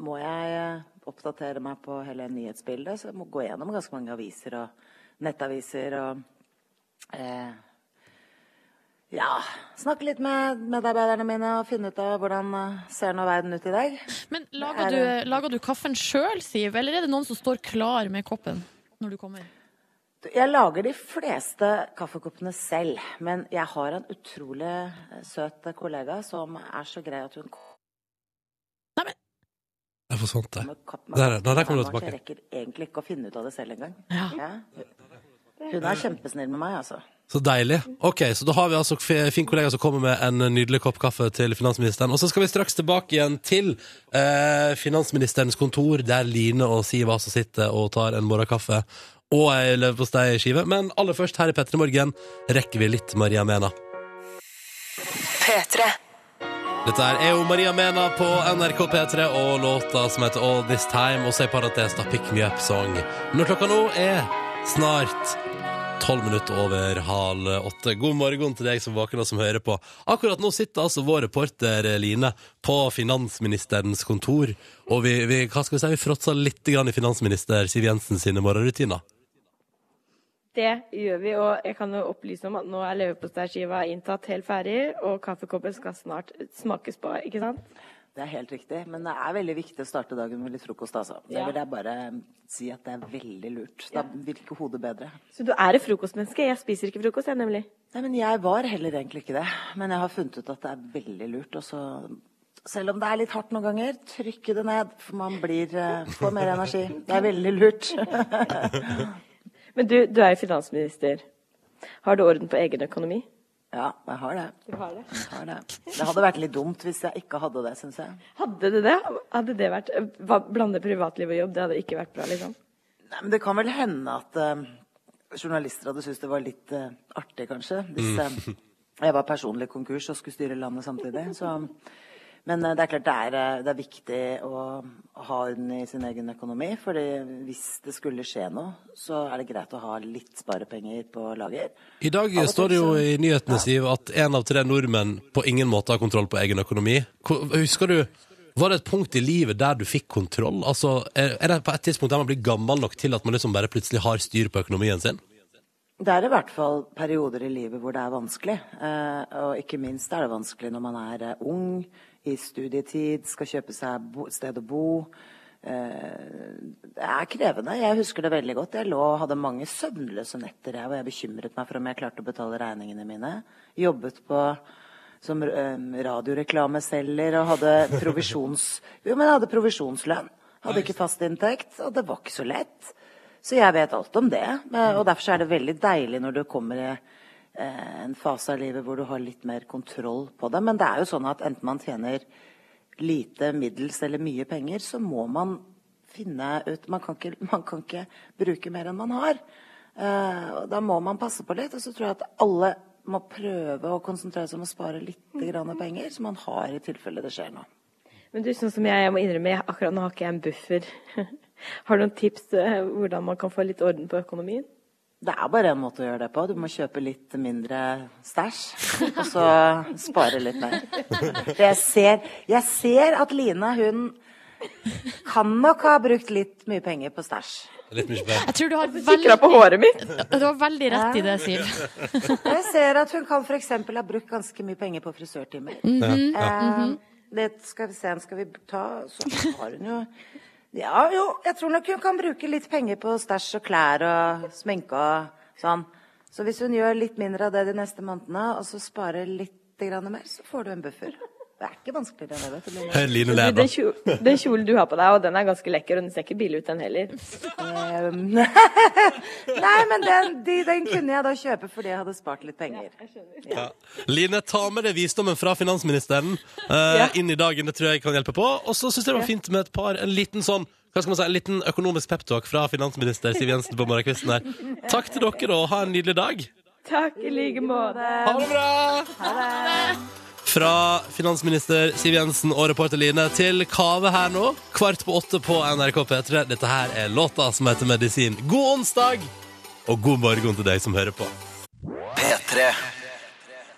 må jeg eh, oppdatere meg på hele nyhetsbildet. Så jeg må gå gjennom ganske mange aviser og nettaviser og eh, ja, snakke litt med medarbeiderne mine og finne ut av hvordan eh, ser nå verden ut i dag. Men lager du, lager du kaffen sjøl, Siv, eller er det noen som står klar med koppen når du kommer? Jeg lager de fleste kaffekoppene selv, men jeg har en utrolig eh, søt kollega som er så grei at hun Jeg forsvant det. Der, der, der kommer du Jeg rekker egentlig ikke å finne ut av det selv engang. Ja. Hun er kjempesnill med meg, altså. Så deilig. Ok, så da har vi altså fin kollega som kommer med en nydelig kopp kaffe til finansministeren. Og så skal vi straks tilbake igjen til eh, finansministerens kontor, der Line og Siv altså sitter og tar en morgenkaffe og ei leverposteiskive. Men aller først her i P3 morgen rekker vi litt Maria Mena. P3. Dette er EO Maria Mena på NRK P3 og låta som heter All This Time, og så i parentes da Pick Me Up Song. Når klokka nå er snart tolv minutter over halv åtte. God morgen til deg som våkner som hører på. Akkurat nå sitter altså vår reporter Line på finansministerens kontor, og vi, vi, hva skal vi si, vi fråtser litt i finansminister Siv Jensen sine morgenrutiner. Det gjør vi, og jeg kan jo opplyse om at nå er leverposteiskiva inntatt helt ferdig, og kaffekoppen skal snart smakes på, ikke sant? Det er helt riktig, men det er veldig viktig å starte dagen med litt frokost, altså. Det Ja. vil jeg bare si at det er veldig lurt. Da virker hodet bedre. Så du er et frokostmenneske? Jeg spiser ikke frokost, jeg, nemlig. Nei, men jeg var heller egentlig ikke det. Men jeg har funnet ut at det er veldig lurt. Og så, selv om det er litt hardt noen ganger, trykke det ned. For man blir, eh, får mer energi. Det er veldig lurt. Men du, du er jo finansminister. Har du orden på egen økonomi? Ja, jeg har det. Du har det. Jeg har det. det hadde vært litt dumt hvis jeg ikke hadde det, syns jeg. Hadde du det? Hadde det vært hva- Blande privatliv og jobb, det hadde ikke vært bra, liksom? Nei, men det kan vel hende at uh, journalister hadde syntes det var litt uh, artig, kanskje. Hvis uh, jeg var personlig konkurs og skulle styre landet samtidig. Så, men eh, det er klart det er, eh, det er viktig å ha orden i sin egen økonomi. fordi hvis det skulle skje noe, så er det greit å ha litt sparepenger på lager. I dag står det jo i nyhetene, Siv, at én av tre nordmenn på ingen måte har kontroll på egen økonomi. Husker du, Var det et punkt i livet der du fikk kontroll? Altså, Er det på et tidspunkt der man blir gammel nok til at man liksom bare plutselig har styr på økonomien sin? Det er i hvert fall perioder i livet hvor det er vanskelig. Eh, og ikke minst er det vanskelig når man er ung, i studietid, skal kjøpe seg sted å bo. Eh, det er krevende. Jeg husker det veldig godt. Jeg lå og hadde mange søvnløse netter jeg, hvor jeg bekymret meg for om jeg klarte å betale regningene mine. Jobbet på som eh, radioreklameselger og hadde provisjons... Jo, hadde provisjonslønn. Hadde ikke fast inntekt, og det var ikke så lett. Så jeg vet alt om det. Og derfor er det veldig deilig når du kommer i en fase av livet hvor du har litt mer kontroll på det. Men det er jo sånn at enten man tjener lite, middels eller mye penger, så må man finne ut Man kan ikke, man kan ikke bruke mer enn man har. Uh, da må man passe på litt. Og så tror jeg at alle må prøve å konsentrere seg om å spare litt grann penger, som man har i tilfelle det skjer noe. Men du, sånn som jeg, jeg må innrømme, jeg, akkurat nå har ikke jeg en buffer. har du noen tips uh, hvordan man kan få litt orden på økonomien? Det er bare én måte å gjøre det på. Du må kjøpe litt mindre stæsj, og så spare litt mer. For jeg ser, jeg ser at Line, hun kan nok ha brukt litt mye penger på stæsj. Litt mye bedre. Jeg tror du har Sikra på håret mitt! Du har veldig rett i det, Siv. Jeg ser at hun kan f.eks. ha brukt ganske mye penger på frisørtimer. Mhm. Eh, det skal vi se, skal vi ta Så har hun jo Ja, jo, jeg tror nok hun kan bruke litt penger på stæsj og klær og sminke og sånn. Så hvis hun gjør litt mindre av det de neste månedene, og så sparer litt mer, så får du en buffer. Det er ikke vanskeligere enn det, vet. Line. Hør Line le, Den, kjolen du har på deg, og den er ganske lekker, og den ser ikke billig ut, den heller. Ehm, Nei, men den, de, den kunne jeg da kjøpe fordi jeg hadde spart litt penger. Ja. Line, ta med deg visdommen fra finansministeren eh, inn i dagen. Det tror jeg kan hjelpe på. Og så syns jeg det var fint med et par, en liten sånn hva skal man si, en liten økonomisk peptalk fra finansminister Siv Jensen på morgenkvisten her. Takk til dere, og ha en nydelig dag. Takk i like måte. Ha det bra! Fra finansminister Siv Jensen og reporter Line til Kave her nå. Kvart på åtte på NRK P3. Dette her er låta som heter Medisin. God onsdag, og god morgen til deg som hører på. P3.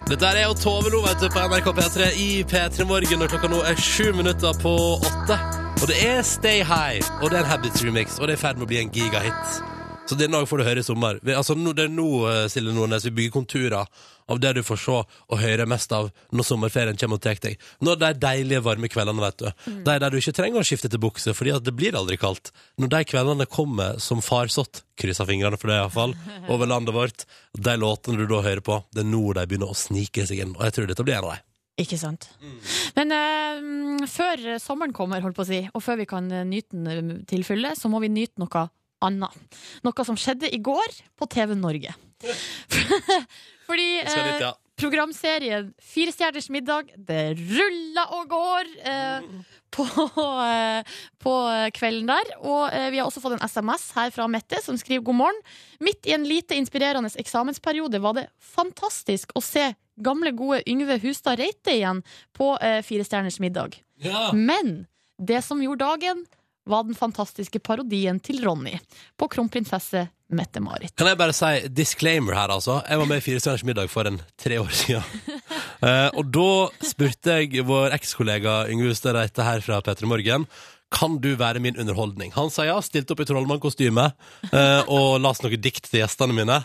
Dette er jo Tove Lo vet du, på NRK P3 i P3 Morgen når klokka nå er sju minutter på åtte. Og det er Stay High, og det er en Habits remix, og det er i ferd med å bli en gigahit. Så denne òg får du høre i sommer. Vi, altså, nå, det er nå, eh, Silje Nordnes, vi bygger konturer av det du får se og høre mest av når sommerferien kommer og tar deg. Når de deilige, varme kveldene, vet du. De der du ikke trenger å skifte til bukse, fordi at det blir aldri kaldt. Når de kveldene kommer som farsott, krysser fingrene for det iallfall, over landet vårt, de låtene du da hører på, det er nå de begynner å snike seg inn. Og jeg tror dette blir en av dem. Ikke sant. Men eh, før sommeren kommer, holdt på å si, og før vi kan eh, nyte den eh, til fulle, så må vi nyte noe annet. Noe som skjedde i går på TV Norge. Fordi eh, ja. programserien Fire stjerners middag, det ruller og går eh, på, eh, på kvelden der. Og eh, vi har også fått en SMS her fra Mette som skriver god morgen. Midt i en lite inspirerende eksamensperiode var det fantastisk å se gamle, gode Yngve Hustad Reite igjen på eh, Fire stjerners middag. Ja. Men det som gjorde dagen, var den fantastiske parodien til Ronny på kronprinsesse Mette-Marit. Kan jeg bare si disclaimer her, altså. Jeg var med i Fire stjerners middag for en tre år siden. uh, og da spurte jeg vår ekskollega Yngve Hustad Reite her fra P3 Morgen kan du være min underholdning. Han sa ja, stilte opp i trollmannkostyme eh, og leste noe dikt til gjestene mine.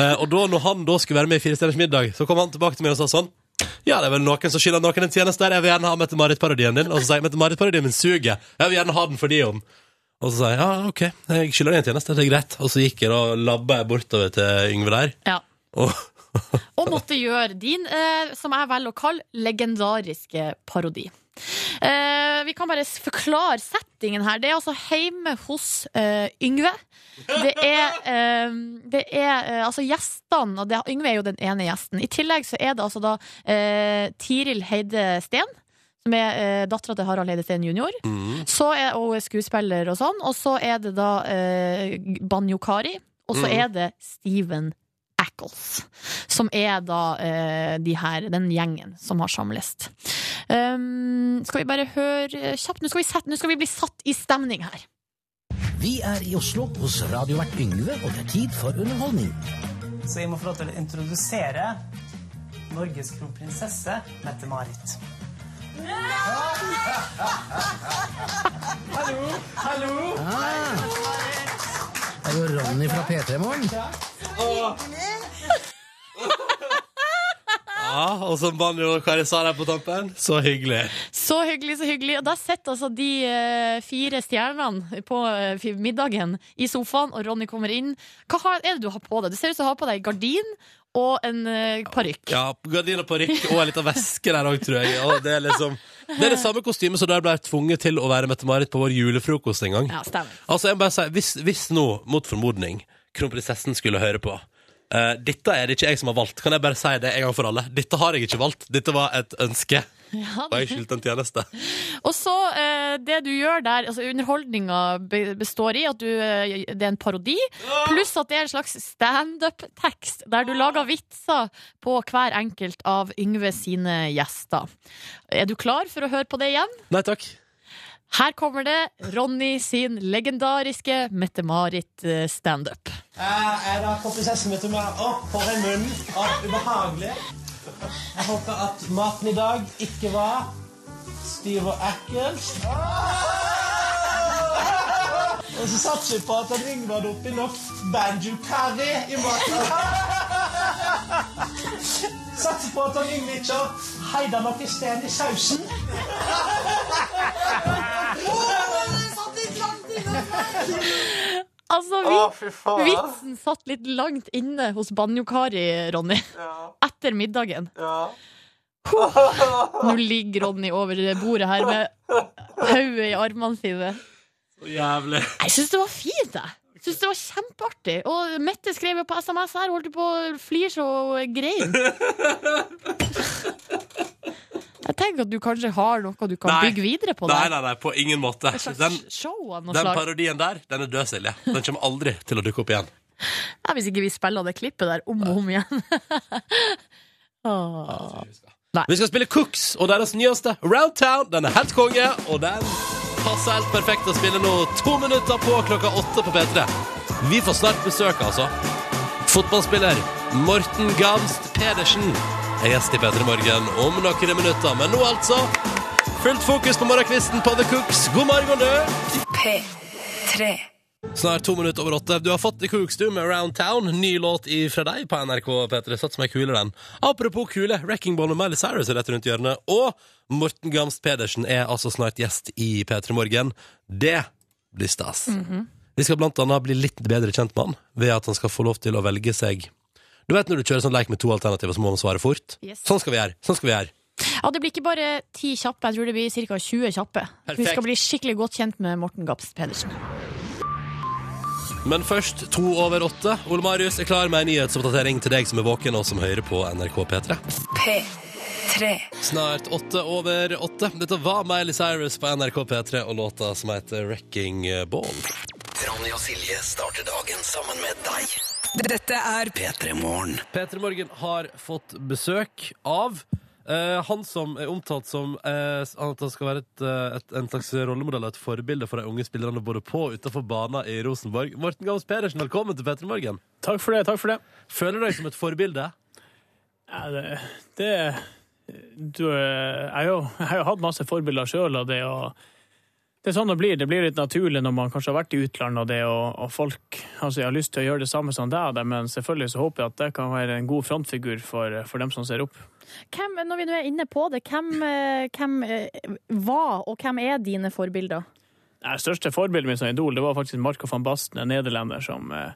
Eh, og da når han da skulle være med i Fire stjerners middag, så kom han tilbake til meg og sa sånn ja, det er vel noen som skylder noen en tjeneste der. Jeg vil gjerne ha Mette-Marit-parodien din. Og så sier jeg Mette-Marit-parodien min suger. Jeg vil gjerne ha den for de om Og så sa jeg ja, OK, jeg skylder deg en tjeneste. Det er greit. Og så gikk jeg da labba jeg bortover til Yngve der. Ja. Og Og måtte gjøre din, eh, som jeg velger å kalle, legendariske parodi. Eh, vi kan bare forklare settingen her. Det er altså hjemme hos eh, Yngve. Det er, eh, det er eh, altså gjestene, og det, Yngve er jo den ene gjesten. I tillegg så er det altså da eh, Tiril Heide Steen. Som er eh, dattera til Harald Heide Steen jr. Så er hun skuespiller og sånn. Og så er det da eh, Banjo Kari. Og så mm. er det Steven Ackles. Som er da eh, de her, den gjengen som har samles. Um, skal vi bare høre kjapt Nå skal, vi sette, nå skal vi bli satt i stemning her. Vi er i Oslo hos radiovert Yngve, og det er tid for underholdning. Så jeg må få lov til å introdusere Norges kronprinsesse Mette-Marit. Hallo! Hallo! Det er jo Ronny fra P3 Morgen. ja, og som Banjo Kari sa der på tampen, så hyggelig. Så hyggelig, så hyggelig. Og da sitter altså de eh, fire stjernene på eh, middagen i sofaen, og Ronny kommer inn. Hva har, er det du har på deg? Du ser ut som du har på deg gardin og en uh, parykk. Ja, gardin og parykk og en lita veske der òg, tror jeg. Og det er liksom Det er det samme kostymet som der ble tvunget til å være Mette-Marit på vår julefrokost en gang. Ja, stemmer. Altså, jeg må bare si, hvis, hvis nå, mot formodning, kronprinsessen skulle høre på eh, Dette er det ikke jeg som har valgt, kan jeg bare si det en gang for alle. Dette har jeg ikke valgt. Dette var et ønske. Ja, Og jeg skyldte en tjeneste. Og så uh, det du gjør der, altså underholdninga består i at du, uh, det er en parodi, pluss at det er en slags standup-tekst der du lager vitser på hver enkelt av Yngve sine gjester. Er du klar for å høre på det igjen? Nei takk. Her kommer det Ronny sin legendariske Mette-Marit eh. Jeg er da prinsessen Mette-Marit opp for en munn av ubehagelig? Jeg håper at maten i dag ikke var stiv og ekkel. Og så satser vi på at han Yngve hadde oppi nok banjo curry i maten. Satser på at han Yngve ikke har heida i sten i sausen. Altså, Å, vi, faen. vitsen satt litt langt inne hos Banjo-Kari, Ronny, etter middagen. Ja. Nå ligger Ronny over bordet her med hodet i armene sine. Så jævlig. Jeg syns det var fint, jeg. Synes det var kjempeartig. Og Mette skrev jo på SMS her, holdt på å flire så grein. Jeg tenker at du kanskje har noe du kan Nei. bygge videre på Nei, der. nei, nei, på ingen måte. Den, den parodien der, den er død, Silje. Den kommer aldri til å dukke opp igjen. Ja, hvis ikke vi spiller det klippet der om og om igjen. Åh. Vi skal spille Cooks og deres nyeste Round Town. Den er helt konge, og den passer helt perfekt å spille nå to minutter på klokka åtte på P3. Vi får snart besøk, altså. Fotballspiller Morten Gamst Pedersen er gjest i P3 Morgen om noen minutter. Men nå altså fullt fokus på morgenkvisten på The Cooks. God morgen, du! P3. Snart to minutter over åtte. Du har fått The Cookstoo med Round Town. Ny låt fra deg på NRK P3. Satt som ei kule, den. Apropos kule, Wrecking Ball og Miley Cyrus er rett rundt hjørnet. Og Morten Gamst Pedersen er altså snart gjest i P3 Morgen. Det blir stas. Vi skal blant annet bli litt bedre kjent med han ved at han skal få lov til å velge seg Du vet når du kjører sånn leik med to alternativer, så må man svare fort? Yes. Sånn skal vi gjøre. Sånn skal vi gjøre. Ja, det blir ikke bare ti kjappe, jeg tror det blir ca. 20 kjappe. Vi skal bli skikkelig godt kjent med Morten Gamst Pedersen. Men først to over åtte. Ole Marius er klar med en nyhetsoppdatering til deg som er våken og som hører på NRK P3. P3. Snart åtte over åtte. Dette var Miley Cyrus på NRK P3 og låta som heter Wrecking Ball. Ronny og Silje starter dagen sammen med deg. Dette er P3 Morgen. P3 Morgen har fått besøk av eh, han som er omtalt som uh, at han skal være et, eh, et, en slags rollemodell og et forbilde for de unge spillerne både på og utenfor banen i Rosenborg. Morten Gams Pedersen, velkommen til P3 Morgen. Takk for det. takk for det. Føler du deg som et forbilde? Ja, det, det du, jeg, har jo, jeg har jo hatt masse forbilder sjøl, av det å det er sånn det blir. Det blir litt naturlig når man kanskje har vært i utlandet, og det og, og folk altså har lyst til å gjøre det samme som deg, men selvfølgelig så håper jeg at det kan være en god frontfigur for, for dem som ser opp. Hvem, når vi nå er inne på det, hvem, eh, hvem eh, var og hvem er dine forbilder? Det største forbildet mitt som idol det var faktisk Marco van Basten, en nederlender som eh,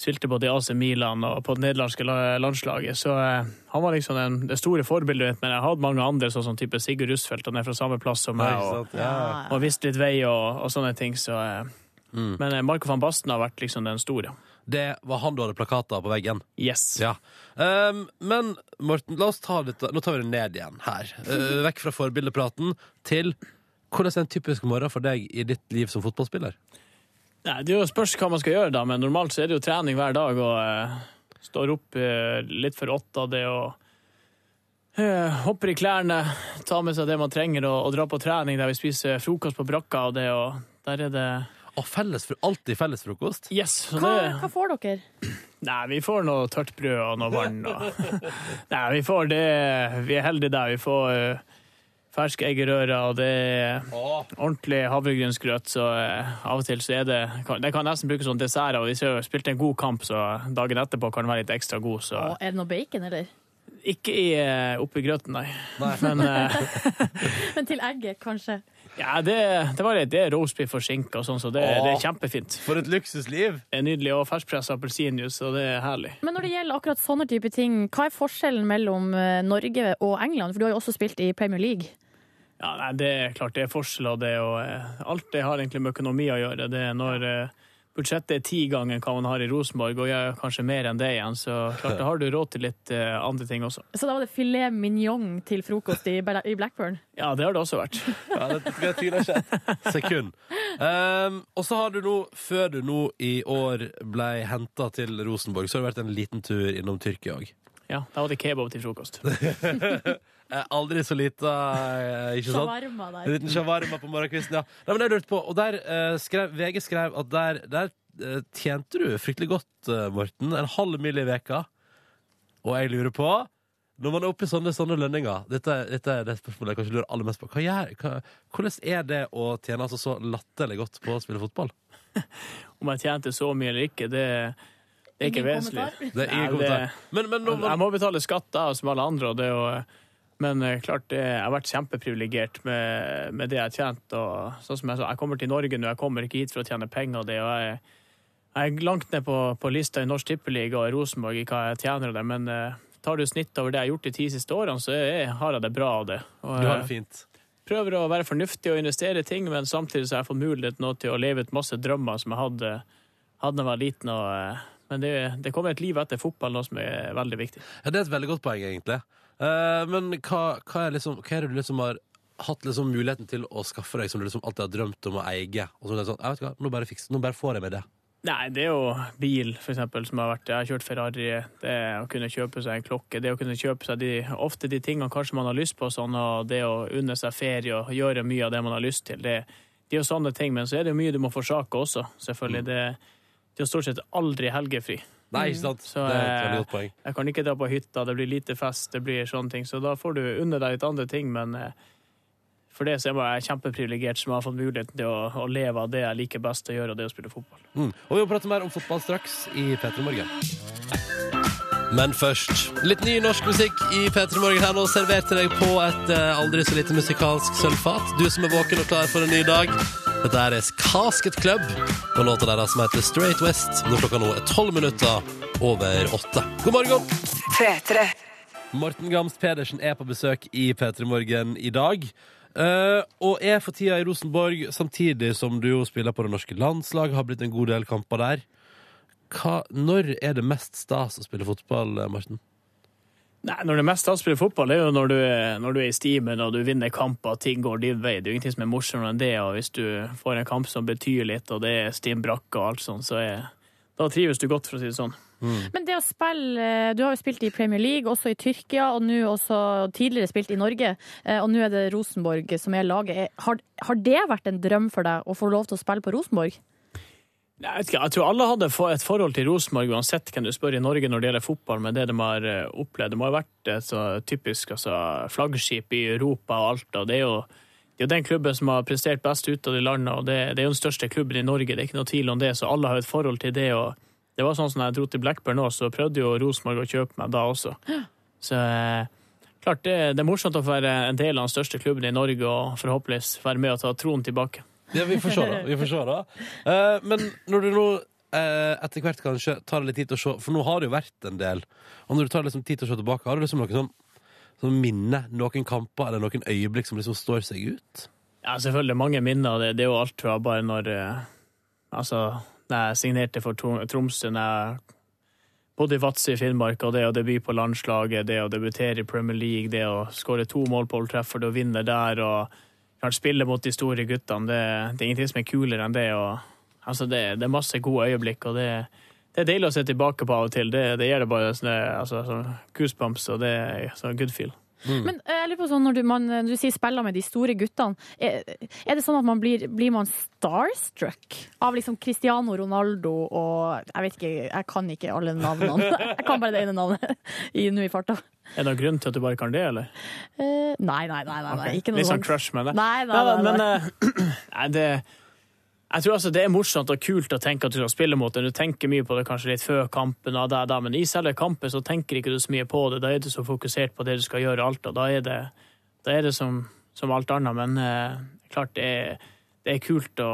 spilte både i AC Milan og på det nederlandske landslaget. Så eh, han var liksom den, det store forbildet mitt, men jeg hadde mange andre, sånn som type Sigurd Russfeldt, han er fra samme plass som meg. Og. Ja. og visste litt vei og, og sånne ting. Så, eh, Mm. Men eh, Marco van Basten har vært liksom den store. Det var han du hadde plakater på veggen. Yes. Ja. Um, men Morten, la oss ta litt Nå tar vi det ned igjen her. Uh, vekk fra forbildepraten til hvordan er en typisk morgen for deg i ditt liv som fotballspiller? Nei, det er jo spørs hva man skal gjøre, da, men normalt så er det jo trening hver dag. og eh, Står opp eh, litt for åtte av det og eh, hopper i klærne, tar med seg det man trenger og, og drar på trening der vi spiser frokost på brakka. og det, og der er det Og felles, alltid felles frokost? Yes. så Hva, det, hva får dere? nei, vi får noe tørt brød og noe vann. Og, nei, vi får det Vi er heldige der. Vi får eh, ferske eggerøre, og det er ordentlig havregrynsgrøt. Så eh, av og til så er det kan- Det kan nesten brukes som dessert. Og hvis vi har spilt en god kamp, så dagen etterpå kan den være litt ekstra god. Så Åh, er det noe bacon, eller? ikke i, eh, oppi grøten, nei. Men eh, Men til egget, kanskje? Ja, det, det var litt det er roastbiff og skinke og sånn, så det, det er kjempefint. For et luksusliv! Det er nydelig. Og ferskpressa appelsinjuice, og det er herlig. Men når det gjelder akkurat sånne type ting, hva er forskjellen mellom eh, Norge og England? For du har jo også spilt i Premier League. Ja, nei, det er klart det er forskjell, det og eh, alt det har egentlig med økonomi å gjøre. Det er når eh, budsjettet er ti ganger hva man har i Rosenborg, og jeg er kanskje mer enn det igjen, så klart da har du råd til litt uh, andre ting også. Så da var det filet mignon til frokost i, i Blackburn? Ja, det har det også vært. Ja, det, det tviler jeg ikke et sekund. Um, og så har du nå, før du nå i år ble henta til Rosenborg, så har det vært en liten tur innom Tyrkia òg. Ja, da var det kebab til frokost. Aldri så lita, eh, ikke sant? Shawarma En der. liten shawarma på morgenkvisten, ja. Nei, men jeg lurte på, og der eh, skrev, VG skrev at der, der eh, tjente du fryktelig godt, eh, Morten. En halv mil i veka. Og jeg lurer på når man er oppe i sånne, sånne lønninger Dette, dette er det spørsmålet jeg kanskje lurer aller mest på. Hva gjør, hva, hvordan er det å tjene altså så latterlig godt på å spille fotball? Om jeg tjente så mye eller ikke, det, det er ikke Ingen vesentlig. kommentar? Det er ingen Nei, kommentar. Men, men nå, Jeg må betale skatt da, som alle andre, og det, og, men eh, klart det, jeg har vært kjempeprivilegert med, med det jeg har tjent. Og, sånn som jeg, sa, jeg kommer til Norge nå, jeg kommer ikke hit for å tjene penger. det, og jeg, jeg er langt ned på, på lista i Norsk Tippeliga og Rosenborg i hva jeg tjener, det, men uh, tar du snitt over det jeg har gjort de ti siste årene, så jeg, har jeg det bra av det. Og, Du har eh, det fint. prøver å være fornuftig og investere i ting, men samtidig så har jeg fått mulighet nå til å leve ut masse drømmer som jeg hadde, hadde da jeg var liten. Og, Uh, men det, det kommer et liv etter fotball nå som er veldig viktig. Ja, det er et veldig godt poeng, egentlig. Eh, men hva, hva, er liksom, hva er det du liksom har hatt liksom muligheten til å skaffe deg, som du liksom alltid har drømt om å eie? Og så er det sånn, jeg vet ikke nå bare, fiks, nå bare får jeg med det. Nei, det er jo bil, for eksempel, som har vært Jeg har kjørt Ferrari. Det å kunne kjøpe seg en klokke, det å kunne kjøpe seg de, ofte de tingene kanskje man har lyst på, sånn, og det å unne seg ferie og gjøre mye av det man har lyst til. Det, det er jo sånne ting, men så er det jo mye du må forsake også, selvfølgelig. Det, det er jo stort sett aldri helgefri. Nei, ikke sant? Så, det er et eh, veldig godt poeng. Jeg kan ikke dra på hytta, det blir lite fest, det blir sånne ting. Så da får du unne deg litt andre ting, men eh, for det så er jeg bare kjempeprivilegert som har fått muligheten til å, å leve av det jeg liker best å gjøre, og det å spille fotball. Mm. Og vi må prate mer om fotball straks i P3 Morgen. Men først litt ny norsk musikk i P3 Morgen her nå, servert til deg på et eh, aldri så lite musikalsk sølvfat. Du som er våken og klar for en ny dag. Dette er Casket Club og låta deres som heter Straight West. Når klokka nå er tolv minutter over åtte. God morgen! P3. Morten Gamst Pedersen er på besøk i P3 Morgen i dag. Eh, og er for tida i Rosenborg, samtidig som du jo spiller på det norske landslaget, Har blitt en god del kamper der. Hva, når er det mest stas å spille fotball, Morten? Nei, når det er mest stas å spille fotball, er jo når du, er- når du er i stimen og du vinner kamper ting går din vei. Det er jo ingenting som er morsommere enn det. Og hvis du får en kamp som betyr litt, og det er stim brakke og alt sånt, så er, da trives du godt, for å si det sånn. Men det å spille eh, Du har jo spilt i Premier League, også i Tyrkia, og nå også tidligere spilt i Norge. eh, Og nå er det Rosenborg som er laget. Har, har det vært en drøm for deg å få lov til å spille på Rosenborg? Jeg, ikke, jeg tror alle hadde et forhold til Rosenborg, uansett hvem du spør i Norge når det gjelder fotball, med det de har eh, opplevd. Det må ha vært et så typisk altså, flaggskip i Europa og alt. og det er jo det er den klubben som har prestert best ut av de landene, og det, det er jo den største klubben i Norge, det er ikke noe tvil om det, så alle har et forhold til det. og Det var sånn som jeg dro til Blackburn nå, så prøvde jo Rosenborg å kjøpe meg da også. Så eh, klart, det, det er morsomt å få være en del av den største klubben i Norge, og forhåpentligvis være med og ta troen tilbake. Ja, vi får se, da. Vi får se, da. Eh, men når du nå eh, etter hvert kanskje tar litt tid til å se For nå har det jo vært en del. Og når du tar liksom tid til å se tilbake, har du liksom noe sånn, sånn minne? Noen kamper eller noen øyeblikk som liksom står seg ut? Ja, selvfølgelig mange minner. Det, det er jo alt fra bare når eh, Altså, da jeg signerte for Tro- Tromsø, da jeg bodde i Vadsø i Finnmark, og det å debutere på landslaget, det å debutere i Premier League, det å skåre to mål på Old Trafford og vinne der, og kanskje spille mot de store guttene, det, det er ingenting som er kulere enn det. Og, altså, det, det er masse gode øyeblikk, og det, det er deilig å se tilbake på av og til. Det, gir det bare sånne, altså, sånn goosebumps, og det er sånn good feel. Men eh, jeg lurer på sånn, når du, man, du sier spiller med de store guttene, er, er det sånn at man blir, blir man starstruck av liksom Cristiano Ronaldo og Jeg vet ikke, jeg kan ikke alle navnene. Jeg kan bare det ene navnet nå i farta. Er det noen grunn til at du bare kan det, eller? Uh, nei, nei, nei. nei, okay. ikke noe Litt sånn crush med det? Nei, nei, nei, men nei. eh, nei, det Jeg tror altså det er morsomt og kult å tenke at du skal spille mot den. Du tenker mye på det kanskje litt før kampen, og der, der, men i selve kampen så tenker ikke du så mye på det. Da er du så fokusert på det du skal gjøre, alt, og da er det, da er det som, som alt annet. Men eh, klart det er, det er kult å,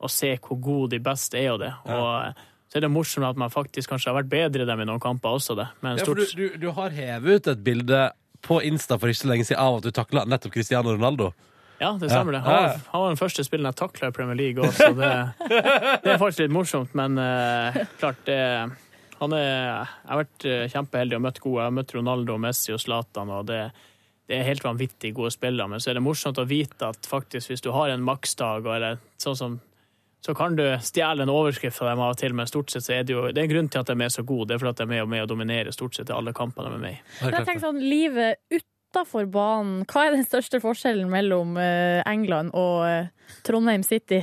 å se hvor gode de beste er, og det. Og så er det morsomt at man faktisk kanskje har vært bedre i dem i noen kamper også, det. Men Ja, for du, du, du har hevet ut et bilde på Insta for ikke så lenge siden av at du takla nettopp Cristiano Ronaldo. Ja, det stemmer. det. Han, var- han var den første spilleren jeg takla i Premier League også, så det, det er faktisk litt morsomt. Men uh, klart, det, han er, jeg har vært eh, kjempeheldig og møtt gode. Jeg har møtt Ronaldo, Messi og Zlatan, og det, det er helt vanvittig gode spillere. Men så er det morsomt å vite at faktisk hvis du har en maksdag, eller sånn som så kan du stjele en overskrift fra dem av og til, men stort sett så er det jo Det er en grunn til at de er så gode. Det er fordi at de er med og med å dominere stort sett i alle kampene de er med i. Jeg tenker sånn, livet utafor banen, hva er den største forskjellen mellom eh, England og eh, Trondheim City?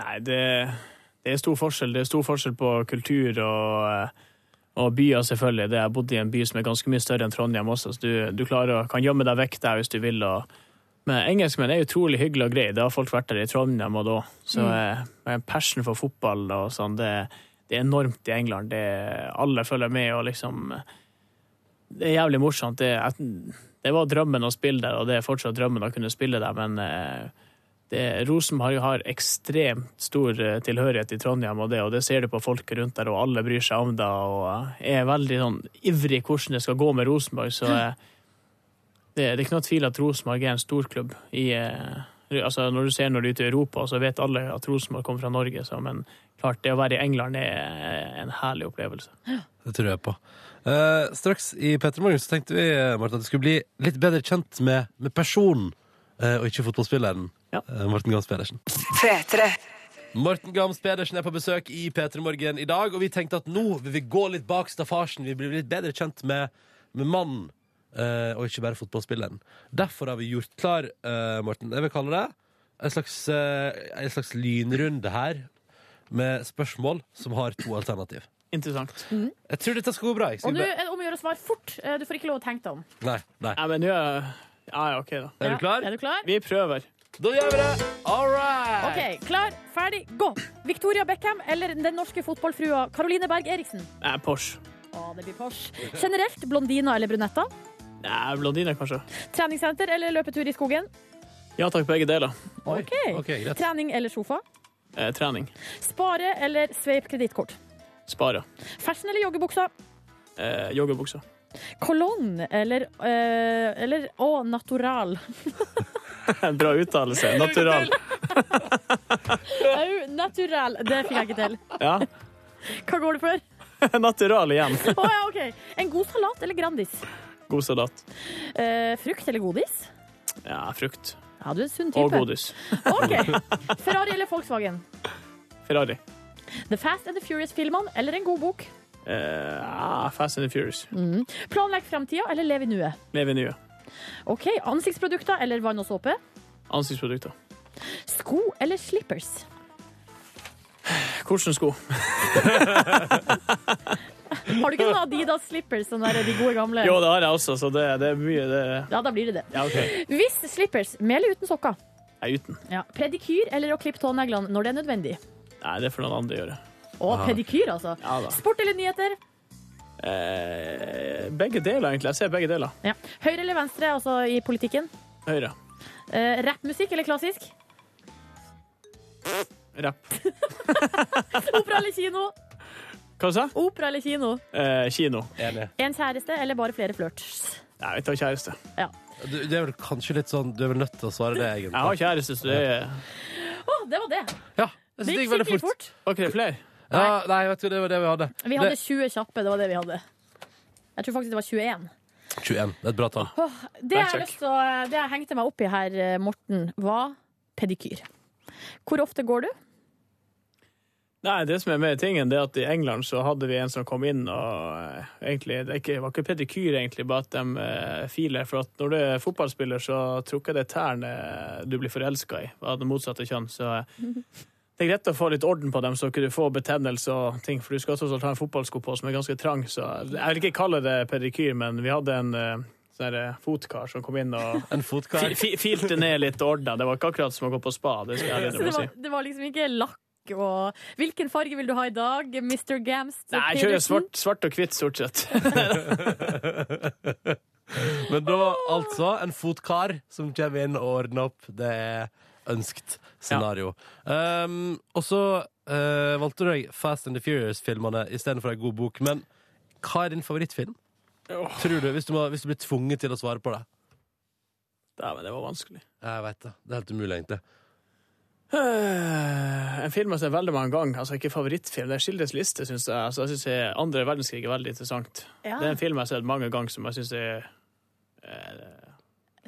Nei, det, det er stor forskjell. Det er stor forskjell på kultur og, eh, og byer, selvfølgelig. Det jeg bodde i en by som er ganske mye større enn Trondheim også, så du, du klarer, å- kan gjemme deg vekk der hvis du vil. Og, men engelskmenn er utrolig hyggelige og greie. Det har folk vært der i Trondheim og da. Så Mm. eh, passion for fotball og sånn, det, det er enormt i England. Det, alle følger med og liksom Det er jævlig morsomt. Det, det var drømmen å spille der, og det er fortsatt drømmen å kunne spille der, men eh, det, Rosenborg har ekstremt stor eh, tilhørighet i Trondheim, og det, og det ser du på folket rundt der, og alle bryr seg om det, og er veldig sånn ivrig hvordan det skal gå med Rosenborg. Så eh, det, det er ikke noe tvil at Rosenborg er en storklubb i eh, Altså, når du ser når du er ute i Europa, så vet alle at Rosenborg kommer fra Norge, så, men klart, det å være i England er en herlig opplevelse. Det tror jeg på. Eh, straks i Petter Morgen så tenkte vi Martin, at det skulle bli litt bedre kjent med, med personen, eh, og ikke fotballspilleren. Ja. Eh, Morten Gams Pedersen. P3. Morten Gams Pedersen er på besøk i P3 Morgen i dag, og vi tenkte at nå vil vi gå litt bak staffasjen. Vi blir litt bedre kjent med, med mannen, eh, og ikke bare fotballspilleren. Derfor har vi gjort klar, eh, Morten, jeg vil kalle det en slags, eh, en slags lynrunde her, med spørsmål som har to alternativ. Interessant. Jeg tror dette skal gå bra. Jeg Og skal nå bare... er det om å gjøre å svare fort. Eh, Du får ikke lov å tenke deg om. Nei, nei. Ja, men nå er Ja, ja, OK, da. Er du klar? Er du klar? Vi prøver. Da gjør vi det! All right! OK, klar, ferdig, gå! Victoria Beckham eller den norske fotballfrua Caroline Berg Eriksen? Eh, Porsche. Å, det blir Porsche. Generelt blondiner eller brunetter? Eh, blondine, kanskje. Treningssenter eller løpetur i skogen? Ja takk, begge deler. OK. Ok, greit. Trening eller sofa? Eh, trening. Spare eller sveip kredittkort? Spare. Fashion eller joggebuksa? Eh, joggebukser. Cologne eller eh, Eller å, natural. Bra uttalelse. Natural. Au, natural. Det fikk jeg ikke til. Ja. Hva går du for? Natural igjen. Å ja, OK. En god salat eller Grandis? God salat. Eh, frukt eller godis? Ja, frukt. Ja, du er en sunn type. Og godis. OK. Ferrari eller Volkswagen? Ferrari. The Fast and the Furious-filmene eller en god bok? Eh, Fast and the Furious. Mm. Planlegg framtida eller lev i nuet? Leve nye. OK. Ansiktsprodukter eller vann og såpe? Ansiktsprodukter. Sko eller slippers? Hvilke sko? Har du ikke sånne Adidas slippers, sånne der, de gode gamle? Jo, det har jeg også, så det, det er mye det Ja, da blir det det. Ja, okay. Hvis slippers, med eller uten sokker? Er uten. Ja. Predikyr eller å klippe tåneglene når det er nødvendig? Nei, det får noen andre gjøre. Å, pedikyr, altså. Ja. Sport eller nyheter? Eh, begge deler, egentlig. Jeg ser begge deler. Ja. Høyre eller venstre, altså i politikken? Høyre. Eh, Rappmusikk eller klassisk? Rapp. Opera eller kino? Hva sa du? Opera eller kino? Eh, kino. Enig. En kjæreste eller bare flere flørts? Nei, vi tar kjæreste. Ja. Du, det er vel kanskje litt sånn Du er vel nødt til å svare det, egentlig. Jeg har kjæreste, så det er Å, det var det. Ja, jeg synes det gikk gikk veldig fort. fort. OK, flere? Ja, nei, vet du, det var det vi hadde. Vi hadde Det, 20 kjappe, det var det vi hadde. Jeg tror faktisk det var 21. 21. Det er et bra tall. Åh, det, jeg har check. lyst til å, det jeg hengte meg opp i her, eh, Morten, var pedikyr. Hvor ofte går du? Nei, det som er med tingen, det er at i England så hadde vi en som kom inn og eh, egentlig, det ikke, var ikke pedikyr egentlig, bare at de eh, filer. For at når du er fotballspiller, så tror ikke det er tærne du blir forelska i, av det motsatte kjønn. Så eh, det er greit å få litt orden på dem, så ikke du får betennelse og ting. For du skal også ha en fotballsko på som er ganske trang. Så jeg vil ikke kalle det pedikyr, men vi hadde en eh, sånn eh, fotkar som kom inn og En fi, fi, filte ned litt og ordna. Det var ikke akkurat som å gå på spa. det skal jeg Så ærlig det si. var, det var liksom ikke lakk og Hvilken farge vil du ha i dag, Mr. Gamst? Nei, jeg kjører svart, svart og hvitt, stort sett. Men da altså en fotkar som kommer inn og ordner opp. Det er ønskt scenario. Um, og så uh, valgte du deg Fast and the Furious-filmene istedenfor ei god bok. Men hva er din favorittfilm? Tror du, hvis du, må, hvis du blir tvunget til å svare på det? Dæven, det var vanskelig. Jeg veit det. Det er helt umulig, egentlig. Eh, En film jeg har sett veldig mange ganger. Altså ikke favorittfilm, det er Skildres liste, syns jeg. Altså, jeg synes Andre verdenskrig er veldig interessant. Ja. Det er en film jeg har sett mange ganger som jeg syns er eh,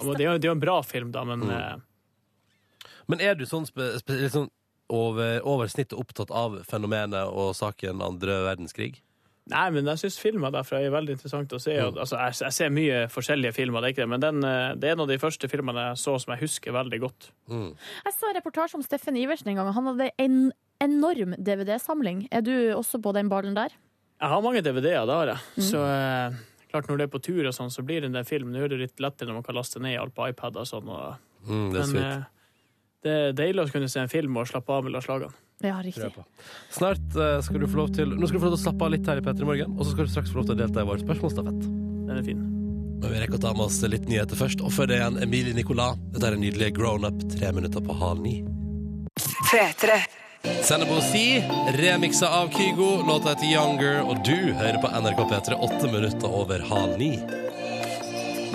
Det er jo det er jo en bra film, da, men Mm. eh, Men er du sånn, spe, spe, sånn over, over snittet opptatt av fenomenet og saken andre verdenskrig? Nei, men jeg syns filmer derfra er veldig interessant å se. Mm. Altså, jeg, jeg ser mye forskjellige filmer, det er ikke det, men den, eh, det er en av de første filmene jeg så som jeg husker veldig godt. Mm. Jeg så en reportasje om Steffen Iversen en gang. Han hadde en enorm DVD-samling. Er du også på den ballen der? Jeg har mange DVD-er, det har jeg. Mm. Så eh, klart når du er på tur og sånn, så blir det en del film. Nå er det litt lettere når man kan laste ned alt på iPad og sånn. Og, Mm, det er men sweet. eh, det er deilig å kunne se en film og slappe av mellom slagene. Ja, riktig. Snart eh, skal du få lov til Nå skal du få lov til å slappe av litt her i P3 Morgen, og så skal du straks få lov til å delta i vår spørsmålsstafett. Den er fin. Men vi rekker å ta med oss litt nyheter først. Og før det igjen Emilie Nicolas. Dette er en nydelig Grown Up, tre minutter på halv ni. P3. Sennebo Si, remiksa av Kygo. Låta heter Younger, og du hører på NRK P3 åtte minutter over halv ni.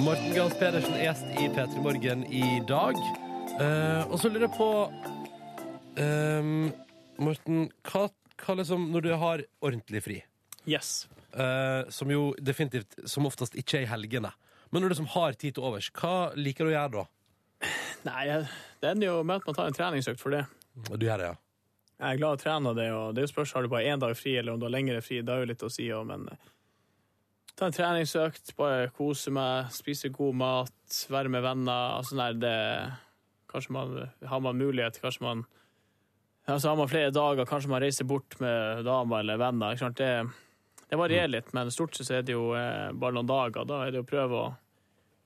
Morten Gahls Pedersen er gjest i P3 Morgen i dag. Eh, og så lurer jeg på ehm, Morten, hva, hva liksom Når du har ordentlig fri, Yes. eh, som jo definitivt som oftest ikke er i helgene, men når du liksom har tid til overs, hva liker du å gjøre da? Nei, jeg- det ender jo med at man tar en treningsøkt for det. Du gjør det, ja. Jeg er glad i å trene, og det, og det er jo spørs har du bare én dag fri, eller om du har lengre fri. Det er jo litt å si òg, men eh, ta en treningsøkt, bare kose meg, spise god mat, være med venner. Altså, nei, det Kanskje man har man mulighet, kanskje man Altså har man flere dager, kanskje man reiser bort med damer eller venner. Ikke sant? Det, det varierer litt, men stort sett er det jo eh, bare noen dager. Da er det å prøve å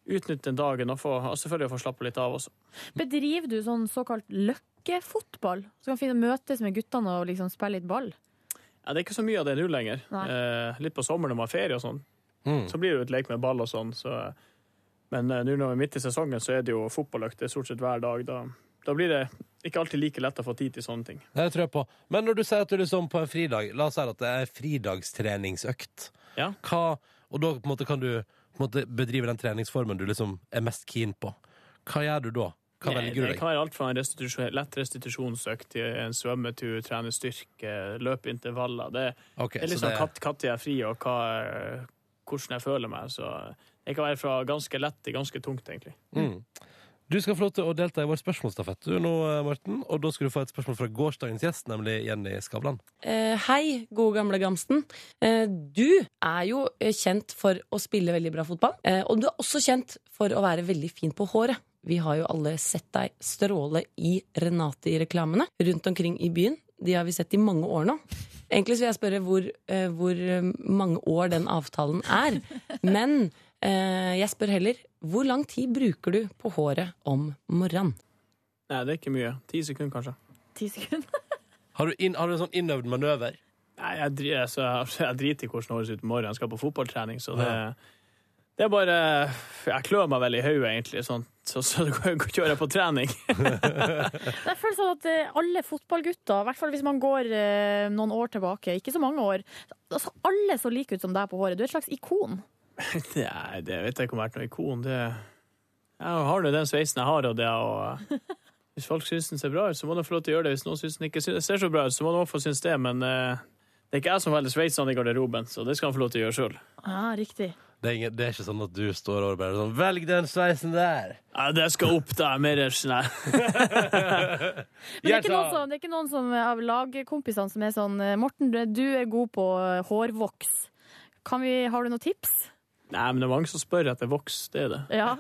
utnytte den dagen og, få, og selvfølgelig få slappe litt av også. Bedriver du sånn såkalt løkkefotball? Så kan finne møtes med guttene og liksom spille litt ball? Ja, det er ikke så mye av det nå lenger. Eh, litt på sommeren når man har ferie og sånn. Mm. Så blir det jo et lek med ball og sånn. Så. Men eh, nå når vi er midt i sesongen, så er det jo fotballøkt. Det er stort sett hver dag. Da, da blir det ikke alltid like lett å få tid til sånne ting. Det tror jeg på. Men når du sier at du liksom på en fridag La oss si at det er fridagstreningsøkt. Ja. Hva, og da på en måte, kan du måte, bedrive den treningsformen du liksom er mest keen på. Hva gjør du da? Hva Nei, velger du det kan være alt fra en restitusjon, lett restitusjonsøkt til en svømmetur, trene styrke, løpe intervaller. Det, okay, det er liksom det- når jeg er fri, og hva, hvordan jeg føler meg. Så det kan være fra ganske lett til ganske tungt, egentlig. Mm. Du skal få lov til å delta i vår spørsmålsstafett nå, eh, Morten. Og da skal du få et spørsmål fra gårsdagens gjest, nemlig Jenny Skavlan. Eh, hei, gode gamle Gamsten. Eh, du er jo eh, kjent for å spille veldig bra fotball. Eh, og du er også kjent for å være veldig fin på håret. Vi har jo alle sett deg stråle i Renate i reklamene rundt omkring i byen. De har vi sett i mange år nå. Egentlig så vil jeg spørre hvor, eh, hvor mange år den avtalen er. Men jeg spør heller hvor lang tid bruker du på håret om morgenen? Nei, det er ikke mye. Ti sekunder, kanskje. Ti sekunder? Har du, inn, har du en sånn innøvd manøver? Nei, jeg, dri- altså, jeg driter i hvordan det høres ut i morgen. Jeg skal på fotballtrening, så det, det er bare Jeg klør meg veldig i hodet, egentlig, sånn, så, så kjører jeg på trening. Jeg føler sånn at eh, alle fotballgutter, i hvert fall hvis man går eh, noen år tilbake, ikke så mange år altså Alle så like ut som deg på håret. Du er et slags ikon. Nei, det vet jeg ikke om jeg har vært noe ikon. Det, jeg har nå den sveisen jeg har, og det og Hvis folk syns den ser bra ut, så må de få lov til å gjøre det. Hvis noen syns den ikke ser så bra ut, så må de også få synes det. Men eh, det er ikke jeg som velger sveisene i garderoben, så det skal han få lov til å gjøre sjøl. Ja, riktig. Det er, ingen, det er ikke sånn at du står og bare sånn Velg den sveisen der! Ja, det skal opp, da. Mer sånn. Men det er, ikke noen som, det er ikke noen som, av lagkompisene som er sånn eh, Morten, du- er god på hårvoks. Kan vi, har du noen tips? Nei, men det er mange som spør etter voks. Det er det. Ja.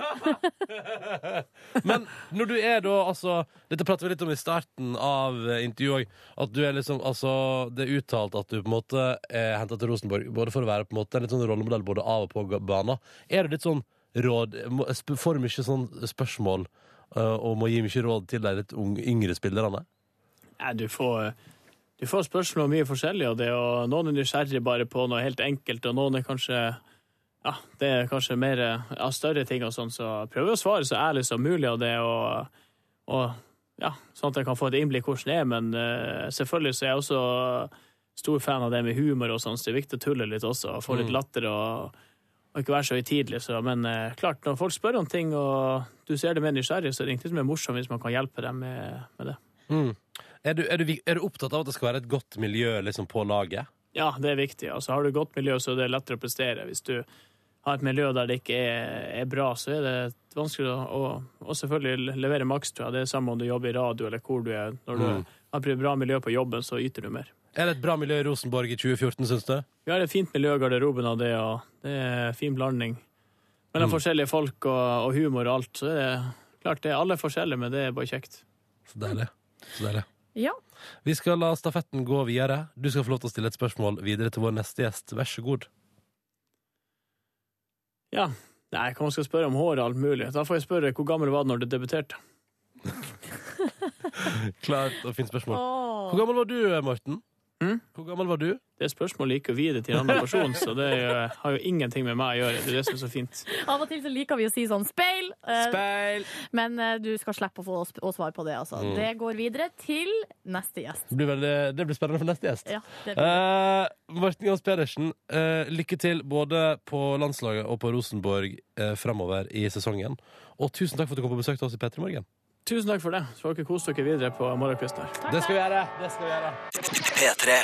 Men når du er da, altså Dette prater vi litt om i starten av eh, intervjuet òg. At du er liksom, altså Det er uttalt at du på en måte er henta til Rosenborg både for å være på en måte en litt sånn rollemodell både av og på banen. Er det litt sånn råd Får du mye sånn spørsmål uh, og må gi mye råd til de litt unge, yngre spillerne? Nei, du får, du får spørsmål om mye forskjellig, og, det, og noen er nysgjerrig bare på noe helt enkelt, og noen er kanskje ja, det er kanskje mer ja, større ting og sånn, så prøver jeg å svare så ærlig som mulig av det, og, og ja, sånn at jeg kan få et innblikk hvordan det er, men uh, selvfølgelig så er jeg også stor fan av det med humor og sånn, så det er viktig å tulle litt også, og få litt Mm. latter og, og ikke være så høytidelig, men uh, klart, når folk spør om ting, og du ser det mer nysgjerrig, så er det ingenting som er morsomt hvis man kan hjelpe dem med, med det. Mm. Er, du, er, du, er du opptatt av at det skal være et godt miljø liksom, på laget? Ja, det er viktig. Altså, har du godt miljø, så er det lettere å prestere. Hvis du har et miljø der det ikke er, er bra, så er det vanskelig å, å selvfølgelig levere maks, tror jeg. Det er samme om du jobber i radio eller hvor du er. Når du Mm. har et bra miljø på jobben, så yter du mer. Er det et bra miljø i Rosenborg i 2014, syns du? Vi har et fint miljø i garderoben av det, og det er fin blanding mellom Mm. forskjellige folk og, og humor og alt. Så er det klart, det er alle forskjellige, men det er bare kjekt. Så deilig. Så deilig. Ja. Vi skal la stafetten gå videre. Du skal få lov til å stille et spørsmål videre til vår neste gjest. Vær så god. Ja. Nei, hva man skal spørre om hår og alt mulig. Da får jeg spørre hvor gammel var du når du debuterte? Klart og fint spørsmål. Hvor gammel var du, Morten? Hvor gammel var du? Det spørsmålet liker vi det til en annen person, så det jo- har jo ingenting med meg å gjøre. Det er det som er så fint. Av og til så liker vi å si sånn speil, eh, Speil! men eh, du skal slippe å få å svare på det. Altså. Mm. Det går videre til neste gjest. Det blir, veldig, det blir spennende for neste gjest. Ja, uh, Morten Eh, Martin Gahns Pedersen, uh, lykke til både på landslaget og på Rosenborg uh, framover i sesongen. Og tusen takk for at du kom på besøk til oss i P3 Morgen. Tusen takk for det. Så får dere kose dere videre på morgenkvisten her. Det skal vi gjøre. Det skal vi gjøre. P3.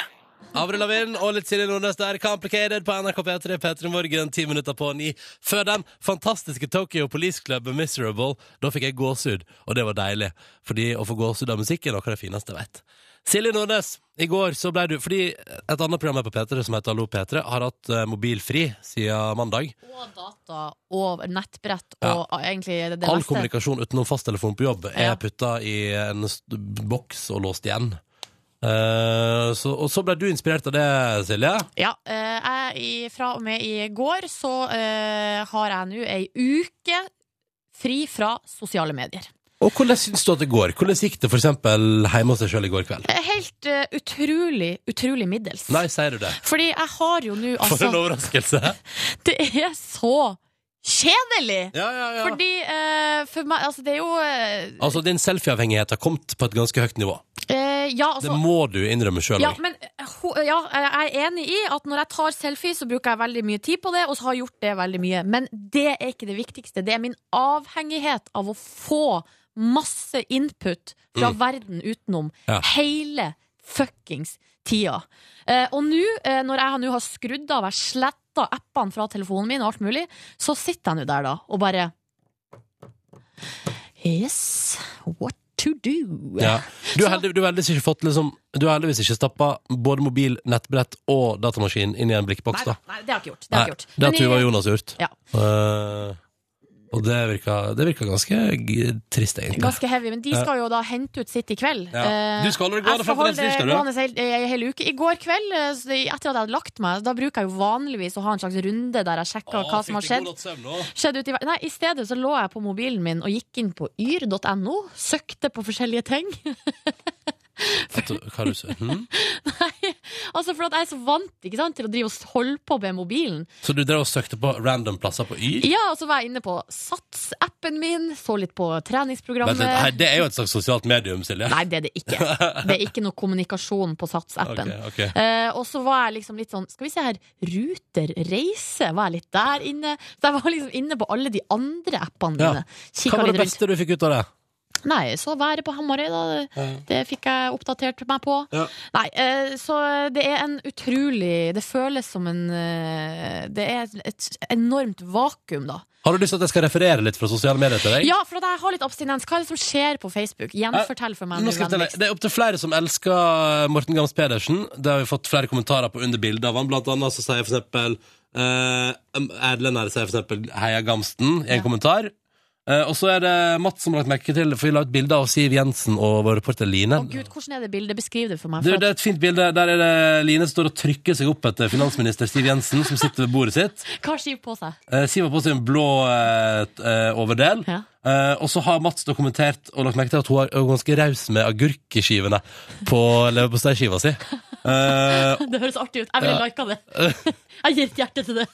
Avril Lavigne og litt Silje Nordnes der. Complicated på NRK P3. P3 Morgen, ti minutter på ni. Før den fantastiske Tokyo Police Club med Miserable. Da fikk jeg gåsehud, og det var deilig. Fordi å få gåsehud av musikk er noe av det fineste jeg vet. Silje Nordnes, i går så ble du Fordi et annet program her på P3 som heter Hallo P3, har hatt eh, mobilfri siden mandag. Og data og nettbrett Ja. og egentlig det, det All meste. kommunikasjon utenom fasttelefon på jobb er Ja. putta i en boks og låst igjen. Uh, så, og så ble du inspirert av det, Silje. Ja, Uh, jeg, fra og med i går så uh, har jeg nå ei uke fri fra sosiale medier. Og hvordan syns du at det går? Hvordan gikk det eksempel hjemme hos deg sjøl i går kveld? Eh, Helt uh, utrolig, utrolig middels. Nei, sier du det? Fordi jeg har jo nå For en altså overraskelse! Det er så kjedelig! Ja, ja, ja. Fordi uh, for meg Altså, det er jo uh, Altså, din selfieavhengighet har kommet på et ganske høyt nivå. Ja, altså Det må du innrømme sjøl ja, men ja, jeg er enig i at når jeg tar selfie, så bruker jeg veldig mye tid på det, og så har jeg gjort det veldig mye. Men det er ikke det viktigste. Det er min avhengighet av å få masse input fra Mm. verden utenom Ja. hele fuckings tida. Eh, og nå, eh, når jeg nå har skrudd av, jeg sletta appene fra telefonen min og alt mulig, så sitter jeg nå der da og bare Yes, what to do? Ja. Du har heldig, heldigvis ikke fått liksom Du har heldigvis ikke stappa både mobil, nettbrett og datamaskin inn i en blikkboks, da. Nei, det har jeg ikke gjort. Det har jeg ikke gjort. det har Tuva og Jonas gjort. Ja. Eh, og det virka, det virka ganske trist, egentlig. Ganske heavy, men de skal jo da hente ut sitt i kveld. Ja. Eh, Du skal holde det gående jeg skal frem til neste tirsdag, du. gående hel- eh, hel uke. I går kveld, eh, etter at jeg hadde lagt meg, da bruker jeg jo vanligvis å ha en slags runde der jeg sjekker hva som har skjedd. skjedd i, Nei, I stedet så lå jeg på mobilen min og gikk inn på yr.no, søkte på forskjellige ting. Hva har du sagt? Hm? Altså For at jeg er så vant ikke sant, til å drive og holde på med mobilen. Så du drev og søkte på random plasser på Y? Ja, og så var jeg inne på Sats-appen min, så litt på treningsprogrammet. Vent nei, det er jo et slags sosialt medium, Silje. Nei, det er det ikke. Det er ikke noe kommunikasjon på Sats-appen. Okay, okay. Eh, og så var jeg liksom litt sånn Skal vi se her, Ruter Reise, var jeg litt der inne? Så jeg var liksom inne på alle de andre appene Ja. mine. Hva var det rundt. beste du fikk ut av det? Nei, så været på Hamarøy, da. Det fikk jeg oppdatert meg på. Ja. Nei, eh, så det er en utrolig Det føles som en eh, Det er et enormt vakuum, da. Har du lyst til at jeg skal referere litt fra sosiale medier til deg? Ja, for jeg har litt abstinens. Hva er det som skjer på Facebook? Gjenfortell for meg. Nå skal jeg Det er opptil flere som elsker Morten Gams Pedersen. Det har vi fått flere kommentarer på under bildet av han. Blant annet så sier for eksempel uh, Erlend her sier for eksempel Heia Gamsten i en kommentar. Eh, og så er det Mats som har lagt merke til For vi la ut bilde av Siv Jensen og vår reporter Line. Å Gud, hvordan er det bildet? Beskriv det for meg. Det, det er et fint bilde. Der er det Line står og trykker seg opp etter finansminister Siv Jensen, som sitter ved bordet sitt. hva har Siv på seg? Eh, Siv har på seg en blå eh, eh, overdel. Eh, og så har Mats da kommentert og lagt merke til at hun er er ganske raus med agurkeskivene på leverposteiskiva si. Eh, Det høres artig ut. Jeg ville Ja. lika det. Jeg gir et hjerte til det.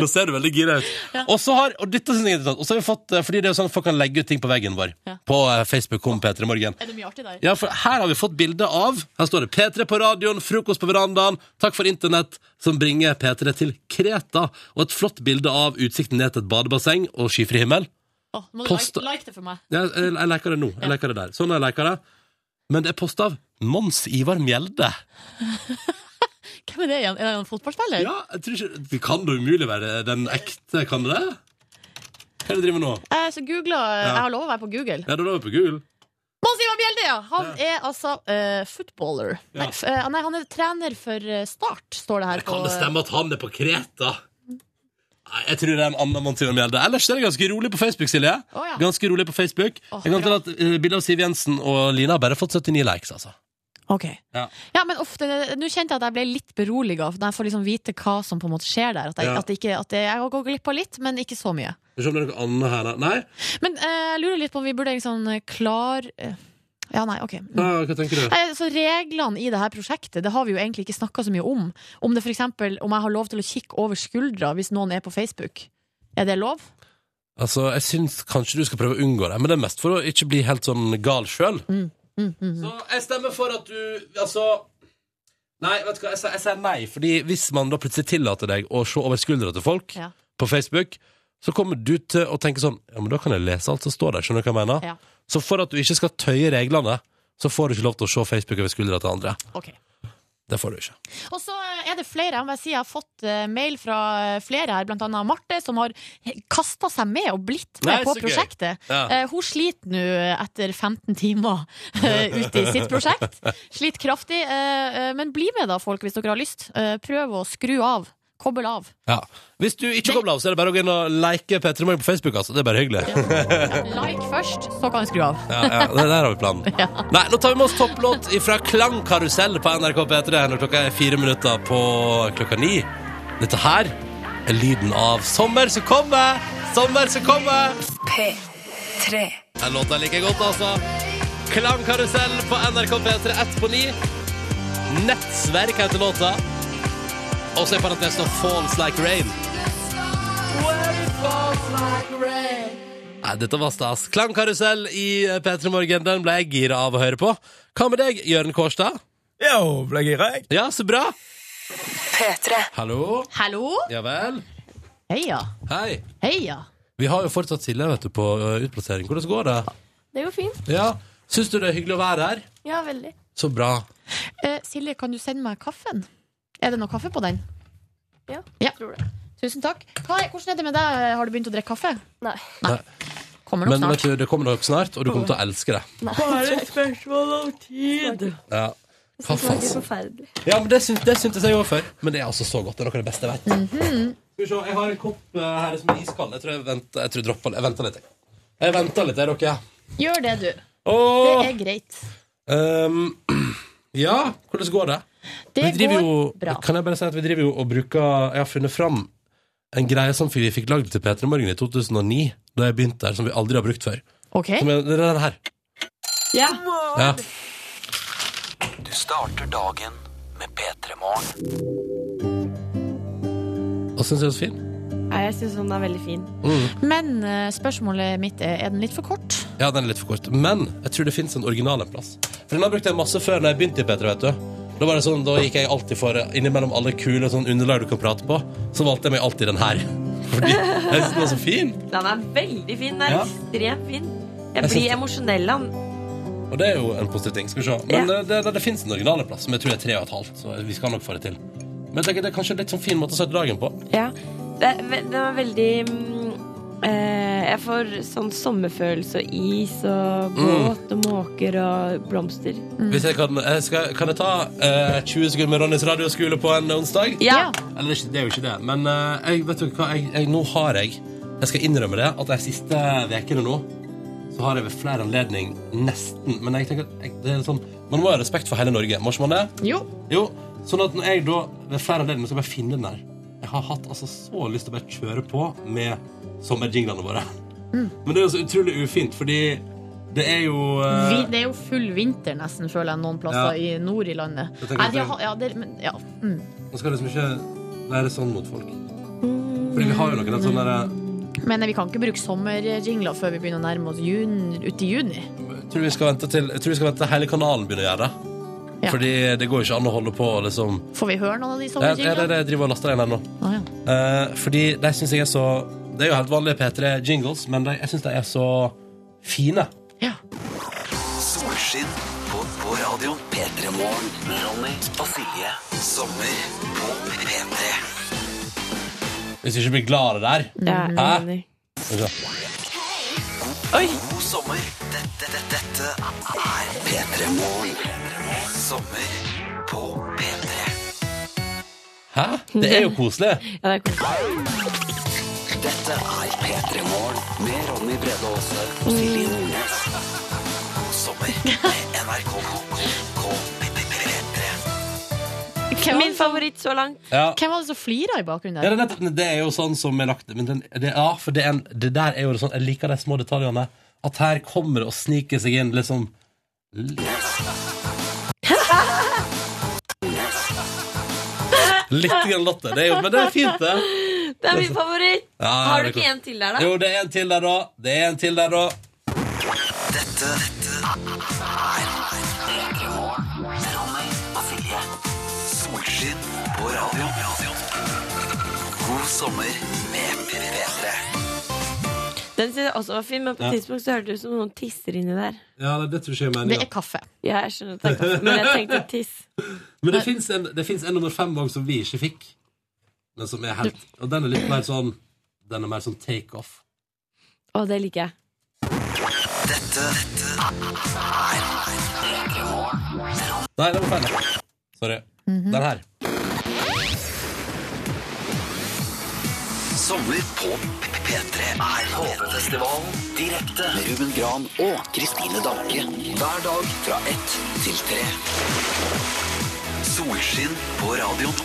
Nå ser du veldig gira ut. Og så har, og dette synes jeg er interessant, og så har vi fått, eh, fordi det er jo sånn at folk kan legge ut ting på veggen vår, Ja. på eh, Facebook om P3 Morgen. Er det mye artig der? Ja, for her har vi fått bilde av Her står det P3 på radioen, frokost på verandaen. Takk for internett som bringer P3 til Kreta. Og et flott bilde av utsikten ned til et badebasseng Og skyfri himmel. Oh, må du like, like det for meg? ja, jeg, jeg leker det nå, jeg liker det der. Sånn jeg liker det. Men det er post av Mons Ivar Mjelde Hvem er det igjen? Er det en fotballspiller? Ja, jeg tror ikke Det kan da umulig være den ekte, kan det det? Hva er det du driver med nå? Jeg så googla Ja. Jeg har lov å være på Google. Ja, det er på Google Mons Ivar Mjelde, ja! Han er altså eh, footballer. Nei, f- eh, nei, han er trener for eh, Start, står det her. Kan på, det stemme at han er på Kreta? Nei, jeg tror det er en annen Mons Ivar Mjelde. Ellers er det ganske rolig på Facebook, Silje. Å, ja. Ganske rolig på Facebook. Åh, jeg kan til at uh, Bildet av Siv Jensen og Lina har bare fått 79 likes, altså. Ok. Ja. Ja, men ofte, Nå kjente jeg at jeg ble litt beroliga når jeg får liksom vite hva som på en måte skjer der. At jeg, Ja. at det ikke, at det, jeg går glipp av litt, men ikke så mye. Skal vi se om det er noe annet her. da. Nei? Men eh, jeg lurer litt på om vi burde liksom klar eh, Ja, nei, ok. Mm. Ja, hva tenker du? Nei, så Reglene i det her prosjektet Det har vi jo egentlig ikke snakka så mye om. Om det for eksempel, om jeg har lov til å kikke over skuldra hvis noen er på Facebook. Er det lov? Altså, jeg syns kanskje du skal prøve å unngå det, men det er mest for å ikke bli helt sånn gal sjøl. Mm, mm, mm. Så jeg stemmer for at du Altså Nei, vet du hva, jeg sier, jeg sier nei, fordi hvis man da plutselig tillater deg å se over skuldra til folk Ja. på Facebook, så kommer du til å tenke sånn Ja, men da kan jeg lese alt som står der. Skjønner du hva jeg mener? Ja. Så for at du ikke skal tøye reglene, så får du ikke lov til å se Facebook over skuldra til andre. Ok. Det får du ikke. Og så er det flere. Jeg må bare si jeg har fått eh, mail fra eh, flere her, blant annet Marte, som har kasta seg med og blitt med Nei, på prosjektet. Ja. Eh, hun sliter nå etter 15 timer ute i sitt prosjekt. Sliter kraftig. men bli med da, folk, hvis dere har lyst. Prøv å skru av. Koble av. Ja. Hvis du ikke kobler av, så er det bare å gå inn og like P3 Morgen på Facebook. Altså. Det er bare hyggelig. Like først, så kan du skru av. Ja, ja, det der har vi planen. Nei, Nå tar vi med oss topplåt fra Klangkarusell på NRK P3 når klokka er fire minutter på klokka ni. Dette her er lyden av sommer som kommer! Sommer som kommer! P3. Den låta liker jeg godt, altså. Klangkarusell på NRK P3 ett på ni. Nettsverk heter låta. Og så er parentesen Falls Like Rain. Nei, dette var stas. Klangkarusell i P3 Morgen, den ble jeg gira av å høre på. Hva med deg, Jørn Kårstad? Jo, ble gira, jeg. Ja, så bra. P3. Hallo? Hallo? Ja vel? Heia. Hei. Heia. Vi har jo fortsatt Silje vet du, på ø, utplassering. Hvordan går det? Det går fint. Ja, Syns du det er hyggelig å være her? Ja, veldig. Så bra. Eh, Silje, kan du sende meg kaffen? Er det noe kaffe på den? Ja, Ja. tror det. Tusen takk. Hva er, hvordan er det med deg? Har du begynt å drikke kaffe? Nei. Nei. Kommer nok Men snart. vet du, det kommer nok snart, og du kommer til å elske det. Bare et spørsmål om tid. Ja. kaffe Det smaker forferdelig. Ja, men det, synt, det syntes jeg òg før. Men det er altså så godt. Det er noe av det beste jeg vet. Mhm. Skal vi se, jeg har en kopp eh, her som er iskald. Jeg tror jeg venter, jeg tror jeg dropper Jeg venter litt. jeg. Jeg venter litt, jeg, dere. Gjør det, du. Åh! Det er greit. Um, ja, hvordan går det? Det går jo, bra. Kan jeg bare si at vi driver jo og bruker Jeg har funnet fram en greie som vi fikk lagd til P3 Morgen i 2009, da jeg begynte her, som vi aldri har brukt før. Ok. Som er, det er den her. Ja. Ja. Du starter dagen med P3 Morgen. Hva syns du er så fin. Nei, jeg syns den er veldig fin. Mm. Men eh, spørsmålet mitt er er den litt for kort. Ja, den er litt for kort. Men jeg tror det fins en original en plass. For den har brukt jeg masse før når jeg begynte i P3, vet du. Da var det sånn, da gikk jeg alltid for Innimellom alle kule sånn underlag du kan prate på, så valgte jeg meg alltid den her. Fordi jeg synes den var så fin. Den er veldig fin. Den er Ja. ekstremt fin. Jeg Jeg blir emosjonell av den. Og det er jo en positiv ting. Skal vi se. Men det, det, det, det fins en original plass, som jeg tror er tre og et halvt. Så vi skal nok få det til. Men jeg tenker det er kanskje en litt sånn fin måte å sette dagen på. Ja. Det, den er veldig mm, eh, Jeg får sånn sommerfølelse og is og Mm. båt og måker og blomster. Hvis jeg kan, jeg skal, kan jeg ta eh, 20 sekunder med Ronnys radioskole på en onsdag? Ja. Eller ikke- det er jo ikke det. Men eh, jeg, vet du hva, jeg, jeg, nå har jeg Jeg skal innrømme det, at de siste ukene nå så har jeg ved flere anledning nesten Men jeg tenker at jeg, det er sånn Man må ha respekt for hele Norge. Må ikke man det? Jo. Jo, Sånn at når jeg da ved flere anledninger skal bare finne den der har hatt altså så lyst til å bare kjøre på med sommerjinglene våre. Mm. Men det er jo så utrolig ufint, fordi det er jo uh... Vi, det er jo full vinter nesten, føler jeg, noen plasser Ja. i nord i landet. Nei, det- ja, det, men, ja. Mm. Man skal liksom ikke være sånn mot folk. Fordi vi har jo noen sånne derre Men vi kan ikke bruke sommerjingler før vi begynner å nærme oss jun, ut i juni. jeg tror vi skal vente til Jeg tror vi skal vente til hele kanalen begynner å gjøre det. Ja. Fordi det går jo ikke an å holde på og liksom Får vi høre noen av de jeg, jeg, sommerjinglene? jeg driver og laster en ennå. Ah, ja. Eh, fordi de syns jeg er så Det er jo helt vanlige P3-jingles, men de, jeg syns de er så fine. Solskinn på, på radioen. P3 Morgen. Ronny og Silje. Sommer på P3. Hvis vi ikke blir glade der. Ja, er Hæ? Oi! God sommer. Dette, dette, dette er P3 Morgen. Sommer på P3. Hæ? Det er jo koselig. Ja, det er koselig. Dette er P3 Morgen med Ronny Brede Aase og Silje Nordnes. God sommer med NRK P3. Min favoritt så langt. Ja. Hvem var det som flira i bakgrunnen Ja, der? det, er nettopp- det er jo sånn som er lagt men den, det, Ja, for det, er en, det der er jo sånn Jeg liker de små detaljene. At her kommer det og sniker seg inn liksom Litt grann latter. Det er jo, men det er fint, det. Det er min favoritt. Ja, Har du det er ikke klart. en til der, da? Jo, det er en til der, da. Det er en til der, da. Dette, dette er P3 Morgen. Ronny og Silje. Solskinn på radio. God sommer med P3. Den synes jeg også var fin, men på et Ja. tidspunkt så hørtes det ut som noen tisser inni der. Ja, det, det tror ikke jeg mener. Det ja. kaffe. Ja, jeg skjønner at det er kaffe, men jeg tenkte tiss. Men det fins en, det finnes en nummer fem-vogn som vi ikke fikk. Men som er helt Og den er litt mer sånn Den er mer sånn takeoff. Å, det liker jeg. Dette, dette er Nei, den var feil. Sorry. Den her. Sommer på P3 er HV-festivalen direkte med Ruben Gran og Kristine Danke. Hver dag fra ett til tre. Solskinn på radioen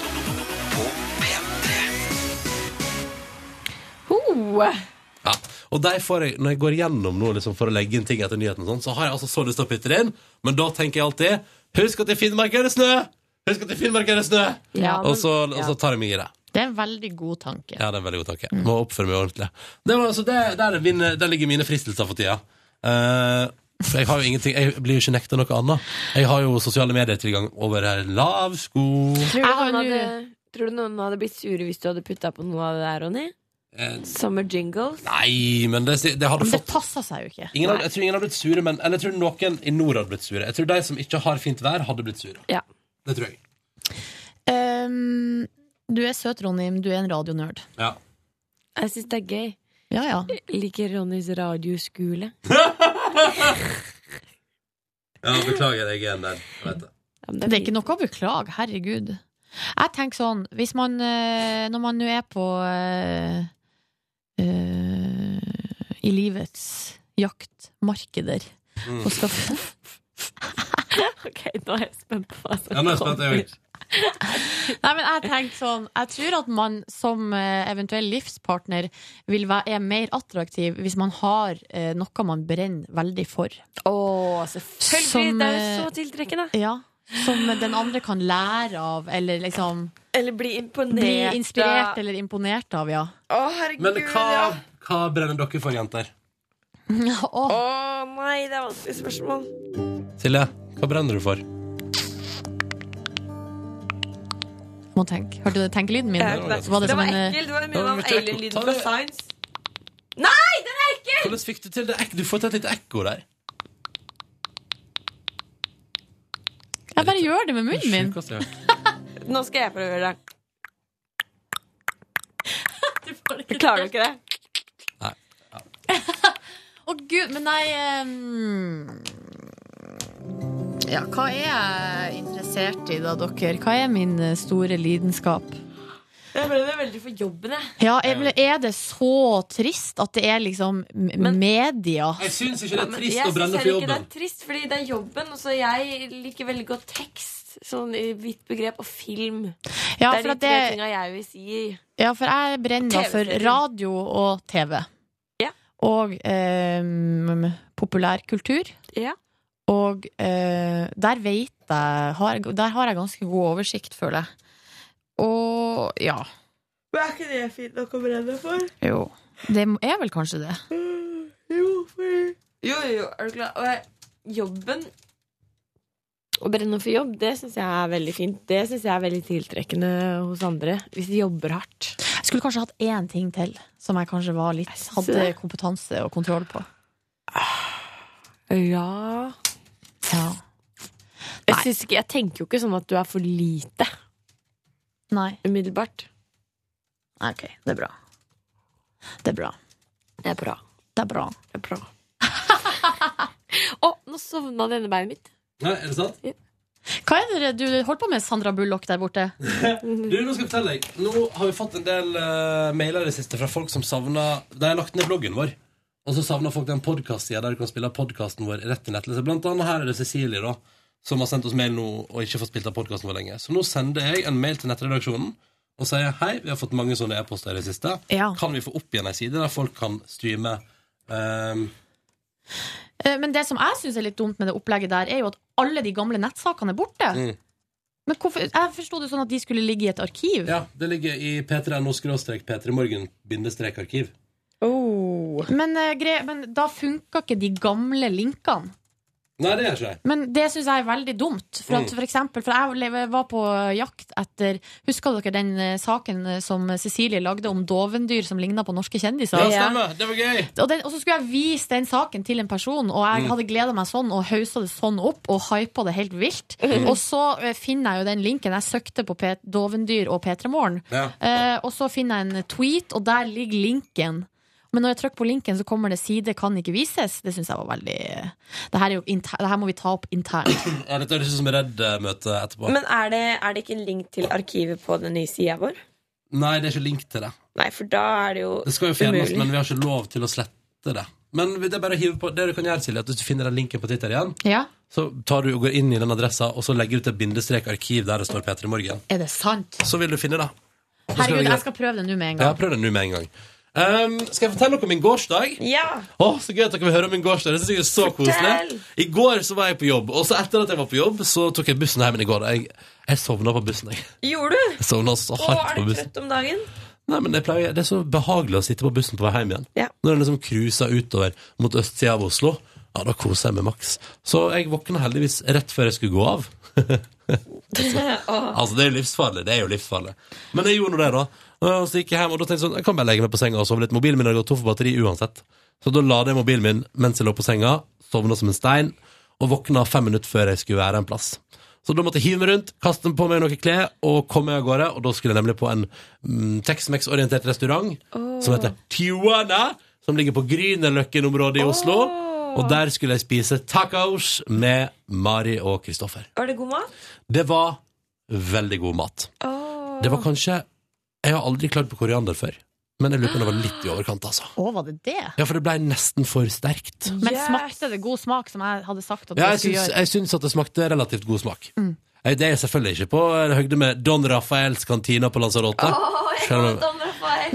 på P3. Ja. Og der får jeg, når jeg går gjennom nå liksom, for å legge inn ting etter nyheten, sånn, så har jeg altså så lyst til å putte det inn, men da tenker jeg alltid Husk at i Finnmark er det snø! Husk at i Finnmark er det snø! Ja, men- og, så, og så tar jeg meg i det. Det er en veldig god tanke. Ja, det er en veldig god tanke. Må oppføre meg ordentlig. Det var, altså, det, der, er mine, der ligger mine fristelser for tida. Uh, for jeg har jo ingenting Jeg blir jo ikke nekta noe annet. Jeg har jo sosiale medietilgang over her lav sko. Tror du, noen hadde, tror du noen hadde blitt sure hvis du hadde putta på noe av det der, Ronny? Eh, Summer jingles? Nei, men det, det hadde Men det fått passer seg jo ikke. ingen, hadde- Jeg tror ingen hadde blitt sure, men Eller jeg tror noen i nord hadde blitt sure. Jeg tror de som ikke har fint vær, hadde blitt sure. Ja. Det tror jeg. Um, du er søt, Ronny, men du er en radionerd. Ja. Jeg syns det er gøy. Ja, ja. Jeg liker Ronnys radioskole. ja, beklager, jeg er en der. Det. Det er ikke noe å beklage, herregud. Jeg tenker sånn, hvis man eh, Når man nå er på eh, eh, I livets jaktmarkeder Mm. og skal ok, nå er jeg spent på hva som Ja, nå er jeg spent, jeg. Nei, men jeg tenkte sånn Jeg tror at man som eh, eventuell livspartner vil være, er mer attraktiv hvis man har eh, noe man brenner veldig for. Å, selvfølgelig! Som, det er jo eh, så tiltrekkende. Ja. Som den andre kan lære av, eller liksom Eller bli imponert Bli inspirert av. eller imponert av, ja. Å, herregud, Men hva, ja. hva brenner dere for, jenter? Å nei, det er vanskelig spørsmål. Silje, hva brenner du for? Må tenke. Hørte du tenkelyden min? Hørte det. Var det, det var en, eh, ekkelt. Det var Ja, mye av alien-lyden fra det- Science. Nei, den er ekkel! Hvordan fikk du til det? Du får til et lite ekko der. Jeg bare gjør det med munnen min. Nå skal jeg prøve å gjøre det. Klarer du ikke det? Å gud, men nei ehm, Ja, hva er jeg interessert i da, dere? Hva er min eh, store lidenskap? Jeg ble veldig for jobben, jeg. Ja, er, er det så trist at det er liksom men, media? Jeg syns ikke det er trist ja, å brenne for jobben. Jeg syns ikke det er trist, fordi det er jobben. Og så jeg liker veldig godt tekst, sånn i vidt begrep, og film. Ja, det er de tre det- tinga jeg vil si. Ja, for jeg brenner for radio og TV. Ja. Og eh, populærkultur. Ja. Og eh, der vet jeg har, Der har jeg ganske god oversikt, føler jeg. Og ja. Men er ikke det fint nok å brenne for? Jo. Det er vel kanskje det. Jo, for... jo, jo, er du klar? Og jobben Å brenne for jobb, det syns jeg er veldig fint. Det syns jeg er veldig tiltrekkende hos andre. Hvis de jobber hardt. Jeg skulle kanskje hatt én ting til som jeg kanskje var litt, hadde kompetanse og kontroll på. Ja Ja. Jeg, synes ikke, jeg tenker jo ikke sånn at du er for lite Nei. umiddelbart. OK. Det er bra. Det er bra. Det er bra. Det er bra. Det er bra. Å, nå sovna denne beinet mitt. Nei, er det sant? Hva er det du holder på med, Sandra Bullock, der borte? Du, nå skal jeg fortelle deg Nå har vi fått en del uh, mailer i det siste fra folk som savner De har lagt ned bloggen vår. Og så savner folk den podkast-sida der du kan spille podkasten vår rett i nettlese. Blant annet her er det Cecilie, da, som har sendt oss mail nå og ikke fått spilt av podkasten vår lenge. Så nå sender jeg en mail til nettredaksjonen og sier hei, vi har fått mange sånne e-poster i det siste. Ja. Kan vi få opp igjen ei side der folk kan streame Eh, Men det som jeg syns er litt dumt med det opplegget der, er jo at alle de gamle nettsakene er borte. Mm. Men hvorfor, Jeg forsto det sånn at de skulle ligge i et arkiv. Ja, det ligger i p3.no skråstrek p3morgen bindestrek arkiv. Men, eh, men da funka ikke de gamle linkene. Nei, det gjør ikke det. Men det syns jeg er veldig dumt. For, at, Mm. for eksempel, for jeg var på jakt etter Husker dere den eh, saken eh, som Cecilie lagde om dovendyr som ligna på norske kjendiser? Ja, stemmer. Det var gøy. Og, den, og så skulle jeg vise den saken til en person, og jeg Mm. hadde gleda meg sånn og hausa det sånn opp og hypa det helt vilt. Mm. Og så finner jeg jo den linken. Jeg søkte på P dovendyr og P3 Morgen. Ja. Eh, og så finner jeg en tweet, og der ligger linken. Men når jeg trykker på linken, så kommer det 'side kan ikke vises'. Det syns jeg var veldig det her, er inter det her må vi ta opp internt. Ja, dette høres ut som Redd-møte etterpå. Men er det, er det ikke en link til arkivet på den nye sida vår? Nei, det er ikke link til det. Nei, for da er det jo Det skal jo fjernes, umulig. men vi har ikke lov til å slette det. Men det er bare å hive på Det du kan gjøre, Silje, at hvis du finner den linken på Twitter igjen, Ja, så tar du og går inn i den adressa, og så legger du til bindestrek arkiv der det står P3 Morgen. Er det sant? Så vil du finne det. Herregud, jeg skal prøve det nå med en Ja, prøv det nå med en gang. Um, skal jeg fortelle noe om min gårsdag? Ja! Oh, Så gøy at dere vil høre om min gårsdag. Det synes jeg er så koselig. I går så var jeg på jobb, og så etter at jeg var på jobb, så tok jeg bussen hjem i går. Jeg, jeg sovna på bussen. Jeg, Gjorde du? jeg sovna så bussen. Og er på du trøtt om dagen? Nei, men pleier, Det er så behagelig å sitte på bussen på vei hjem igjen. Ja. Når den liksom cruiser utover mot østsida av Oslo. Ja, Da koser jeg meg maks. Så jeg våkna heldigvis rett før jeg skulle gå av. altså, det er jo livsfarlig. Det er jo livsfarlig. Men jeg gjorde nå det, da. Og så gikk jeg hjem, og da tenkte jeg sånn, jeg kan bare legge meg på senga og sove litt. Mobilen min hadde gått tom for batteri uansett. Så da la jeg mobilen min mens jeg lå på senga, sovna som en stein, og våkna fem minutter før jeg skulle være en plass. Så da måtte jeg hive meg rundt, kaste på meg noen klær og komme meg av gårde. Og da skulle jeg nemlig på en mm, Tex-Mex-orientert restaurant som heter Tijuana, som ligger på Grünerløkken-området i Oslo. Og der skulle jeg spise tacos med Mari og Kristoffer. Var det god mat? Det var veldig god mat. Det var kanskje Jeg har aldri klagd på koriander før, men jeg lurer på om det var litt i overkant, altså. Å, var det det? Ja, for det ble nesten for sterkt. Men smakte det god smak, som jeg hadde sagt at Ja, jeg syns, gjøre? jeg syns at det smakte relativt god smak. Mm. Det er selvfølgelig ikke på høyde med Don Rafaels kantina på Lanzarote. Selv om-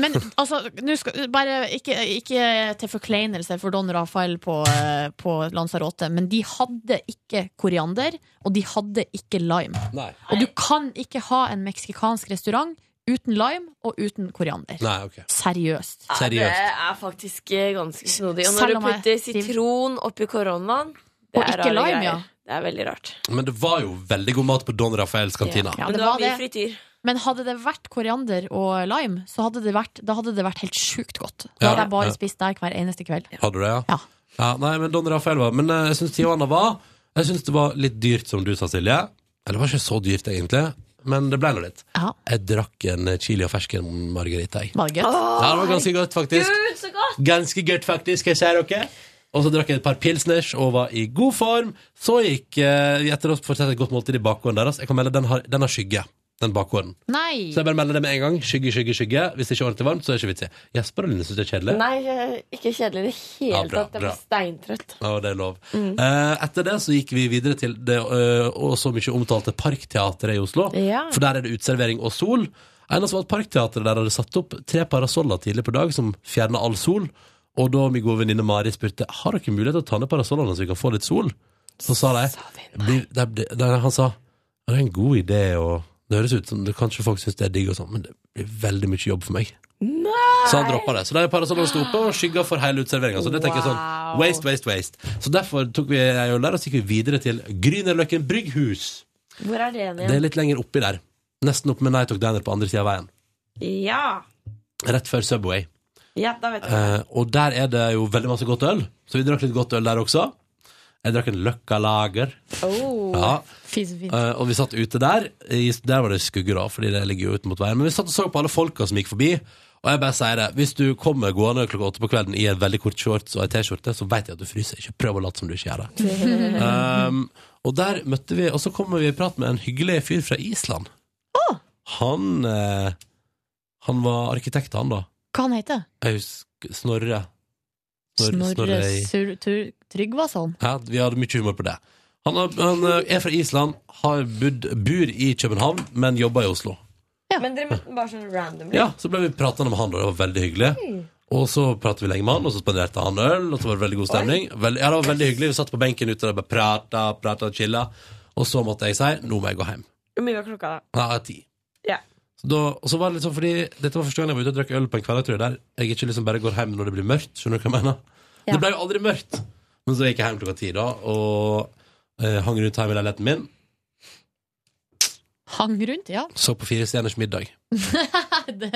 Men altså, skal, bare ikke, ikke til forkleinelse for Don Rafael på, eh, på Lanzarote, men de hadde ikke koriander, og de hadde ikke lime. Nei. Og du kan ikke ha en meksikansk restaurant uten lime og uten koriander. Nei, okay. Seriøst. Ja, det er faktisk eh, ganske snodig. Og når du putter sitron oppi koronaen det Og er ikke rare lime, greier. ja. Det er veldig rart. Men det var jo veldig god mat på Don Rafaels kantina. Ja, Men det det var mye frityr. Men hadde det vært koriander og lime, så hadde det vært, da hadde det vært helt sjukt godt. Da hadde jeg bare ja. spist der hver eneste kveld. Hadde du det, ja? ja. nei, men Don Rafael var Men eh, jeg syns Tijuana var Jeg syns det var litt dyrt, som du sa, Silje. Eller det var ikke så dyrt, egentlig. Men det ble nå litt. Ja. Jeg drakk en chili og fersken margarita. Jeg. Ja, det var ganske godt, faktisk. Gud, så godt! Ganske godt, faktisk, jeg sier dere. Og så drakk jeg et par pilsners og var i god form. Så gikk eh, etter å fortsette et godt måltid i bakgården deres. Jeg kan melde den har, den har skygge. Den bakgården. Nei! Så jeg bare melder det med en gang. Skygge, skygge, skygge. Hvis det ikke er ordentlig varmt, så er det ikke vits i. Jesper og Line syns det er kjedelig. Nei, eh, ikke kjedelig i det hele Ja, bra, tatt. Jeg blir steintrøtt. Ja, det er lov. Mm. Eh, etter det så gikk vi videre til det øh, og så mye omtalte Parkteatret i Oslo. Ja. For der er det uteservering og sol. Eneste var at Parkteatret der hadde satt opp tre parasoller tidlig på dag som fjerna all sol. Og da min gode venninne Mari spurte Har dere mulighet til å ta ned parasollene så vi kan få litt sol. Så sa de blir- det, det, det, Han sa det er en god idé, og det høres ut som det, kanskje folk syns det er digg, og sånn, men det blir veldig mye jobb for meg. Så han droppa det. Så det er parasollen sto oppe og skygga for hele uteserveringa. Så det tenker jeg sånn waste, waste, waste. Så derfor tok vi ei øl der, og så gikk vi videre til Grünerløkken brygghus. Hvor er det igjen? Det er litt lenger oppi der. Nesten oppe med Night Talk Diner på andre sida av veien. Ja. Rett før Subway. ja, da vet jeg. Eh, og der er det jo veldig masse godt øl. Så vi drakk litt godt øl der også. Jeg drakk en Løkka Lager. Oh. Ja. Fint, fint. Eh, og vi satt ute der. I, der var det skugge, da, fordi det ligger jo ut mot veien. Men vi satt og så på alle folka som gikk forbi. Og jeg bare sier det, hvis du kommer gående klokka åtte på kvelden i en veldig kort shorts og ei T-skjorte, så vet jeg at du fryser. Ikke prøv å late som du ikke gjør det. um, og der møtte vi Og så kommer vi i prat med en hyggelig fyr fra Island. Han eh, Han var arkitekt, han, da. Hva han heter Jeg husker Snorre. Snorre Snorre Sur- Tur- Tryggvason? ja, vi hadde mye humor på det. Han, har, han eh, er fra Island, har bodd, bor i København, men jobber i Oslo. Men dere møtte bare sånn randomly? Ja, Så ble vi pratende med han, og det var veldig hyggelig. Og så pratet vi lenge med han, og så spanderte han øl, og så var det veldig god stemning. Veld, ja, det var veldig hyggelig. Vi satt på benken ute og bare prata, prata chilla. Og så måtte jeg si nå må jeg gå hjem. Hvor mye var klokka da? Ja, ti. Ja. Så da, og så var det litt sånn fordi Dette var første gang jeg var ute og drakk øl på en kveld, tror jeg, der jeg ikke liksom bare går hjem når det blir mørkt. Skjønner du hva jeg mener? Ja. Det ble jo aldri mørkt. Men så gikk jeg hjem klokka ti, da, og eh, hang rundt hjemme i leiligheten min. Hang rundt, ja. Så på Fire stjerners middag. det,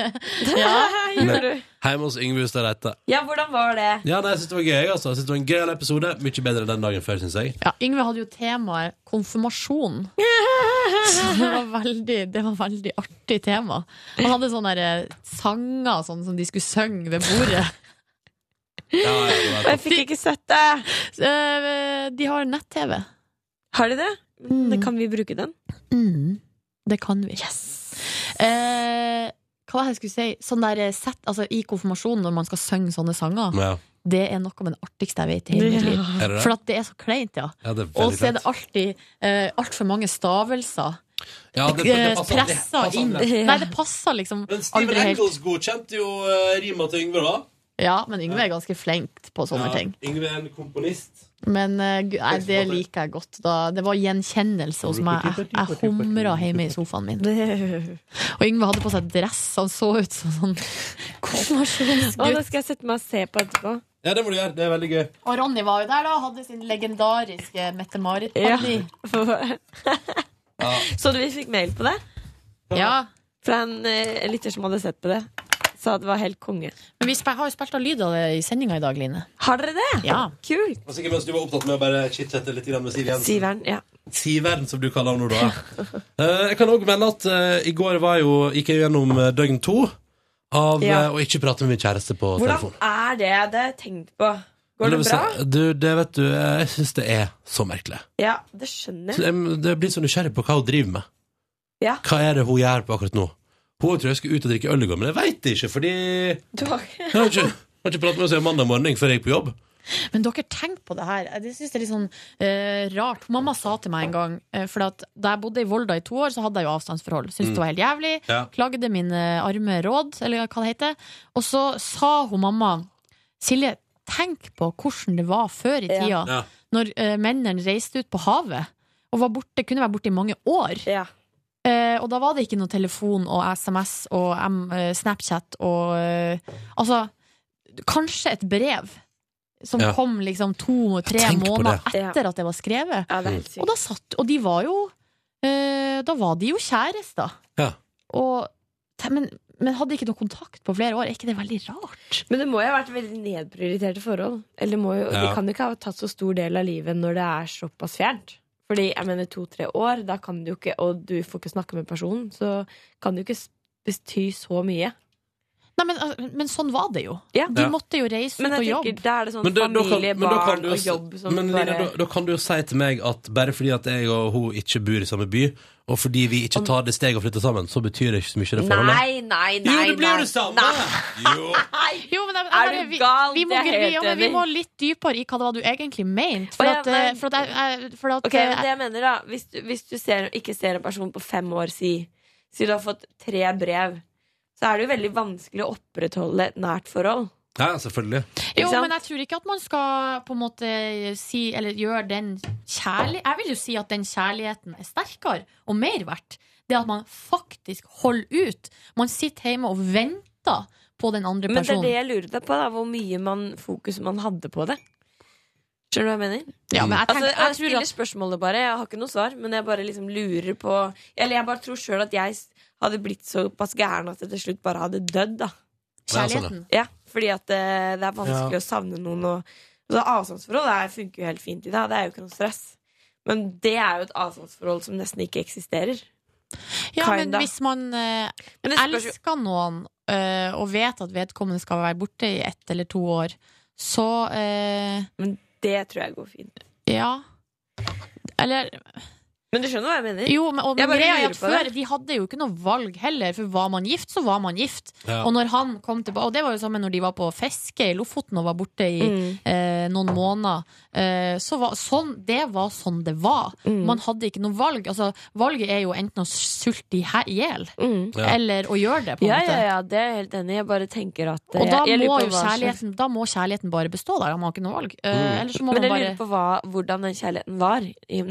ja. Gjorde du? Hjemme hos Yngve Hustad Reite. Ja, hvordan var det? Ja, nei, jeg synes det var gøy, altså. Jeg synes det var en gøyal episode. Mye bedre enn den dagen før, syns jeg. Ja, Yngve hadde jo temaet konfirmasjon. Så det var veldig, det var veldig artig tema. Han hadde sånne der, eh, sanger sånn, som de skulle synge ved bordet. Og jeg fikk ikke sett det. Eh, De har nett-TV. Har de det? Det kan vi bruke den? Mm, det kan vi. Eh, hva var det jeg skulle si? Sånn der set, altså, I konfirmasjonen, når man skal synge sånne sanger, Ja. det er noe med det artigste jeg vet i hele mitt liv. Er det det? For at det er så kleint, ja. Ja, det Og så er det alltid eh, altfor mange stavelser. Ja, det- det Eh, passer- det Pressa passer inn. Nei, det passer liksom Men Steven Eccles. Engels godkjente jo uh, rima til Yngve, da. Ja, men Yngve er ganske flink på sånne Ja, ting. Yngve er en komponist. Men eh, nei, det liker jeg godt. Da. Det var gjenkjennelse hos meg. Jeg, jeg humra hjemme i sofaen min. Og Yngve hadde på seg dress. Han så ut som sånn Å, konfirmasjonsgutt. det skal jeg sette meg og se på etterpå. Ja, det må du gjøre. Det er veldig gøy. Og Ronny var jo der da, hadde sin legendariske Mette-Marit-party. Så du vi fikk mail på det? Ja. Fra en, eh, lytter som hadde sett på det. Sa det var helt konge. Men vi har jo spilt av lyd av det i sendinga i dag, Line. Har dere det? Ja. Kult. Og sikkert mens du var opptatt med å bare chit-chatte litt med Siv Jensen. Siveren, ja. Siveren, som du kaller henne nå, da. Eh, jeg kan òg melde at eh, i går var jo, gikk jeg gjennom eh, døgn to av Ja. å ikke prate med min kjæreste på Hvordan telefon. er det? Det har jeg tenkt på. Går det bra? si- Du, det vet du, jeg syns det er så merkelig. Ja, det skjønner Så jeg. jeg, det blir så nysgjerrig på hva hun driver med. Ja. Hva er det hun gjør på akkurat nå? Hun tror jeg skulle ut og drikke øl i går, men jeg veit ikke, fordi Du har jeg har ikke, jeg har ikke pratet med henne siden mandag morgen før jeg gikk på jobb. Men dere tenk på det her. Det synes jeg er litt sånn eh, rart. Mamma sa til meg en gang eh, For at da jeg bodde i Volda i to år, så hadde jeg jo avstandsforhold. Syntes Mm. det var helt jævlig. Ja. Klagde mine arme råd, eller hva det heter. Og så sa hun mamma Silje, tenk på hvordan det var før i Ja. tida. Ja. Når eh, mennene reiste ut på havet og var borte, kunne være borte i mange år. Eh, og da var det ikke noe telefon og SMS og M, eh, Snapchat og eh, Altså, kanskje et brev. Som Ja. kom liksom to-tre måneder etter at det var skrevet. Ja, det og, da satt, og de var jo eh, Da var de jo kjærester. Ja. Og, men, men hadde ikke noe kontakt på flere år. Er ikke det veldig rart? Men det må jo ha vært veldig nedprioriterte forhold. Eller det, må jo, Ja. det kan jo ikke ha tatt så stor del av livet når det er såpass fjernt. Fordi jeg mener to-tre år, da kan du ikke, og du får ikke snakke med personen, så kan du ikke bety så mye. Nei, men, eh, men sånn var det jo. Ja. De måtte jo reise Men ut og jeg jobbe. tenker, da er det sånn familie, kan barn og jobb som Men bare Line, da, da kan du jo si til meg at bare fordi at jeg og hun ikke bor i samme by, og fordi vi ikke tar det steget og flytter sammen, så betyr det ikke så mye, det forholdet. Nei, nei, nei. Jo, det blir jo det samme. Nei. Jo, men jeg, jeg, Er du vi- gal? Vi må, Det er vi, ja, men vi må litt dypere i hva det var du egentlig mente. For ja, eh, men- for at, jeg, for at Ok, eh, men det jeg mener da Hvis du, hvis du ser, ikke ser en person på fem år Si, si du har fått tre brev Så er det jo veldig vanskelig å opprettholde et nært forhold Ja, selvfølgelig. Jo, men jeg tror ikke at man skal på en måte si Eller gjøre den kjærlig Jeg vil jo si at den kjærligheten er sterkere og mer verdt. Det at man faktisk holder ut. Man sitter hjemme og venter på den andre personen. Men det er det jeg lurer deg på da Hvor mye man, fokus man hadde på det Skjønner du hva jeg mener? Ja, men jeg altså, tenker- jeg, jeg stiller at- spørsmålet bare Jeg har ikke noe svar Men jeg bare liksom lurer på Eller jeg bare tror selv at jeg hadde blitt såpass gæren At jeg til slutt bare hadde dødd da Ja, sånn, ja. Fordi at det, det er vanskelig Ja. å savne noen og, så Avstandsforhold det funker jo helt fint i dag Det er jo ikke noe stress Men det er jo et avstandsforhold som nesten ikke eksisterer Ja, men hvis man eh, Men elsker noen eh, og vet at vedkommende skal være borte i ett eller to år, så eh, Men det tror jeg går fint. Ja. Eller Men du skjønner hva jeg mener? Jo, men, og, men greia er at før. De hadde jo ikke noe valg heller, for var man gift, så var man gift. Ja. Og når han kom tilbake Og det var jo sammen når de var på fiske i Lofoten og var borte i Mm. eh, noen måneder. Eh, så var, sånn, det var sånn det var. Mm. Man hadde ikke noe valg. Altså, valget er jo enten å sulte i hjel, mm. Ja. eller å gjøre det, på en Ja, måte. ja, ja, det er jeg helt enig i. Jeg bare tenker at eh, Og da jeg jeg må jo kjærligheten, da må kjærligheten bare bestå der. Da har ikke noe valg. Eh, Mm. Så må Men jeg lurer bare på hva, hvordan den kjærligheten var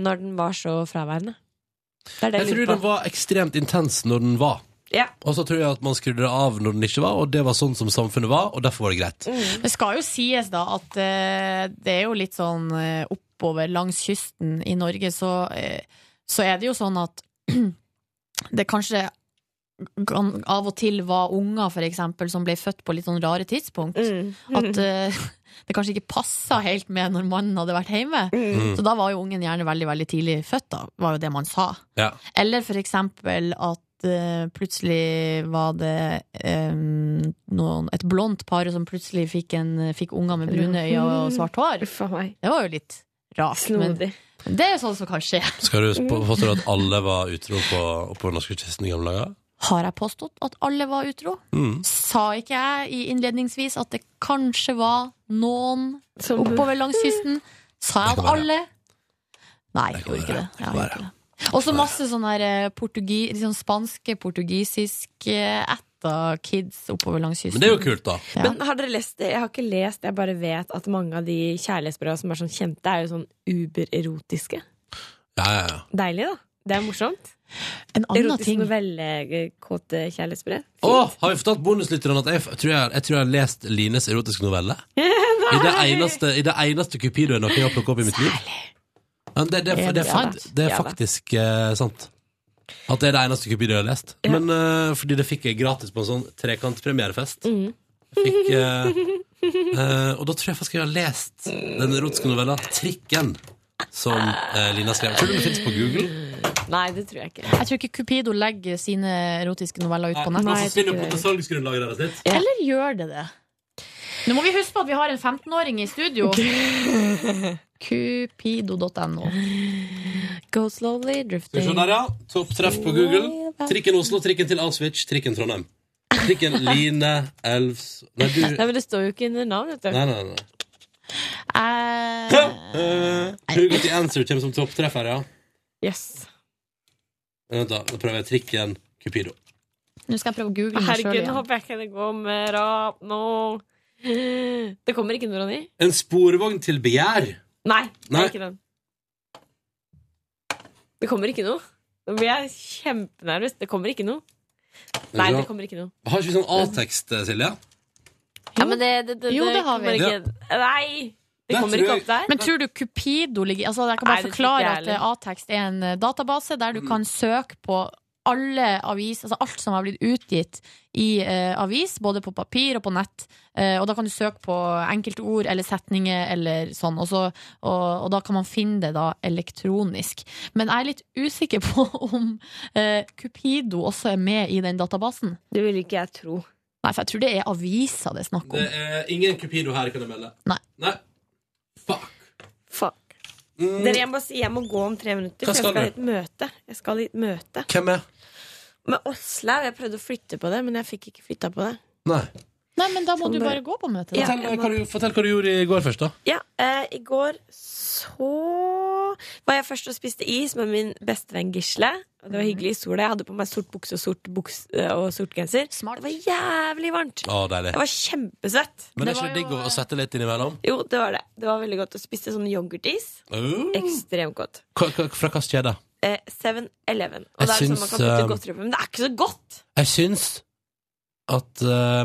når den var så fraværende. Det er det Jeg jeg tror den var ekstremt intens når den var. Ja. Og så tror jeg at man skrudde det av når den ikke var, og det var sånn som samfunnet var, og derfor var det greit. Mm. Det skal jo sies da at uh, det er jo litt sånn uh, oppover langs kysten i Norge, så, uh, så er det jo sånn at det kanskje av og til var unger, for eksempel, som ble født på litt sånn rare tidspunkt. Mm. At det kanskje ikke passa helt med når mannen hadde vært hjemme. Mm. Så da var jo ungen gjerne veldig, veldig tidlig født, da, var jo det man sa. Ja. Eller for eksempel at eh, plutselig var det um, noen, et blondt par som plutselig fikk, en, fikk unger med brune øyne og svart hår. Det var jo litt rart. Men det er jo sånn som kan skje. Skal du på- påstå at alle var utro på, på norskekysten i gamle dager? Har jeg påstått at alle var utro? Mm. Sa ikke jeg i innledningsvis at det kanskje var noen Som- oppover langs kysten? Sa jeg at alle? Nei, jeg gjorde ikke det. Jeg gjorde ikke det. Også masse sånne her, eh, portugi, liksom spanske, portugisiske etta kids oppover langs kysten. Men det er jo kult, da. Ja. Men har dere lest det? Jeg har ikke lest, jeg bare vet at mange av de kjærlighetsbrevene som er sånn kjente, er jo sånn ubererotiske. Ja, ja, ja. Deilig, da. Det er morsomt. En annen Erotisk ting novellekåte kjærlighetsbrev. Å, har vi fortalt bonuslytterne at jeg, tror jeg, jeg tror jeg har lest Lines erotiske novelle? I det eneste, i det eneste Cupido jeg noen har plukket opp i mitt liv. Men det, det, det, det, er det er faktisk uh, sant. At det er det eneste Cupido jeg har lest. Men uh, fordi det fikk jeg gratis på en sånn trekantpremierefest. Mm. Fikk, eh, og da tror jeg faktisk jeg har lest den erotiske novella 'Trikken', som eh, Lina skrev. Tror du det finnes på Google? Nei, det tror jeg ikke. Jeg tror ikke Cupido legger sine erotiske noveller ut på nett. Nei, så spinner opp det. deres. Eller gjør det det? Nå må vi huske på at vi har en 15-åring i studio. Cupido.no. Go slowly, Skal vi drifting. se der, ja. Topptreff på Google. Trikken Oslo, trikken til Auschwitz, trikken Trondheim. Trikken Line Elvs Nei, du Nei, men det står jo ikke under navnet. Nei, nei, nei. Eh, Uh, Hugo til Answer kommer som topptreffer, ja. Yes. Vent, da. Da prøver jeg trikken Cupido. Nå skal jeg prøve å google meg sjøl Herregud, nå igjen. håper jeg ikke det går mer opp nå. Det kommer ikke noe, Ronny? En sporvogn til begjær. Nei, det Nei. er ikke den. Det kommer ikke noe. Nå blir jeg kjempenervøs. Det kommer ikke noe. Nei, det kommer ikke noe. Har ikke vi sånn A-tekst, Silje? Ja, men det, det, det, Jo, det har vi. Ikke. Nei! Det kommer ikke opp der. Men tror du Cupido ligger altså Jeg kan bare forklare at eh, er en eh, database der du Mm. kan søke på alle avis, altså alt som har blitt utgitt i eh, avis, både på papir og på nett. Eh, og da kan du søke på enkeltord eller setninger eller sånn, og, så, og, og da kan man finne det da elektronisk. Men jeg er litt usikker på om eh, Cupido også er med i den databasen. Det vil ikke jeg tro. Nei, for jeg tror det er aviser det er snakk om. Det er ingen Cupido her, kan jeg melde. Nei. Nei. Fuck. Mm. Dere, jeg må si jeg må gå om tre minutter, Hva for jeg skal i du? et møte. Jeg skal i et møte Hvem er? med Åslaug. Jeg prøvde å flytte på det, men jeg fikk ikke flytta på det. Nei. Nei, men da må Sånn du bare- gå på møtet. Ja, Da. Fortell, hva du, fortell hva du gjorde i går først, da. Ja, eh, i går så var jeg først og spiste is med min bestevenn Gisle. Og det var hyggelig i sola. Jeg hadde på meg sort bukse og sort, buks, eh, og sort genser. Det var jævlig varmt. Å, deilig. Jeg var kjempesvett. Men er ikke det digg å, svette litt innimellom? Jo, det var det. Det var veldig godt å spiste sånn yoghurtis. Uh. Ekstremt godt. Hva- Fra hvilken kjede? Eh, 7-Eleven. Og Jeg det er sånn man kan putte eh, godteri på, men det er ikke så godt. Jeg syns at eh,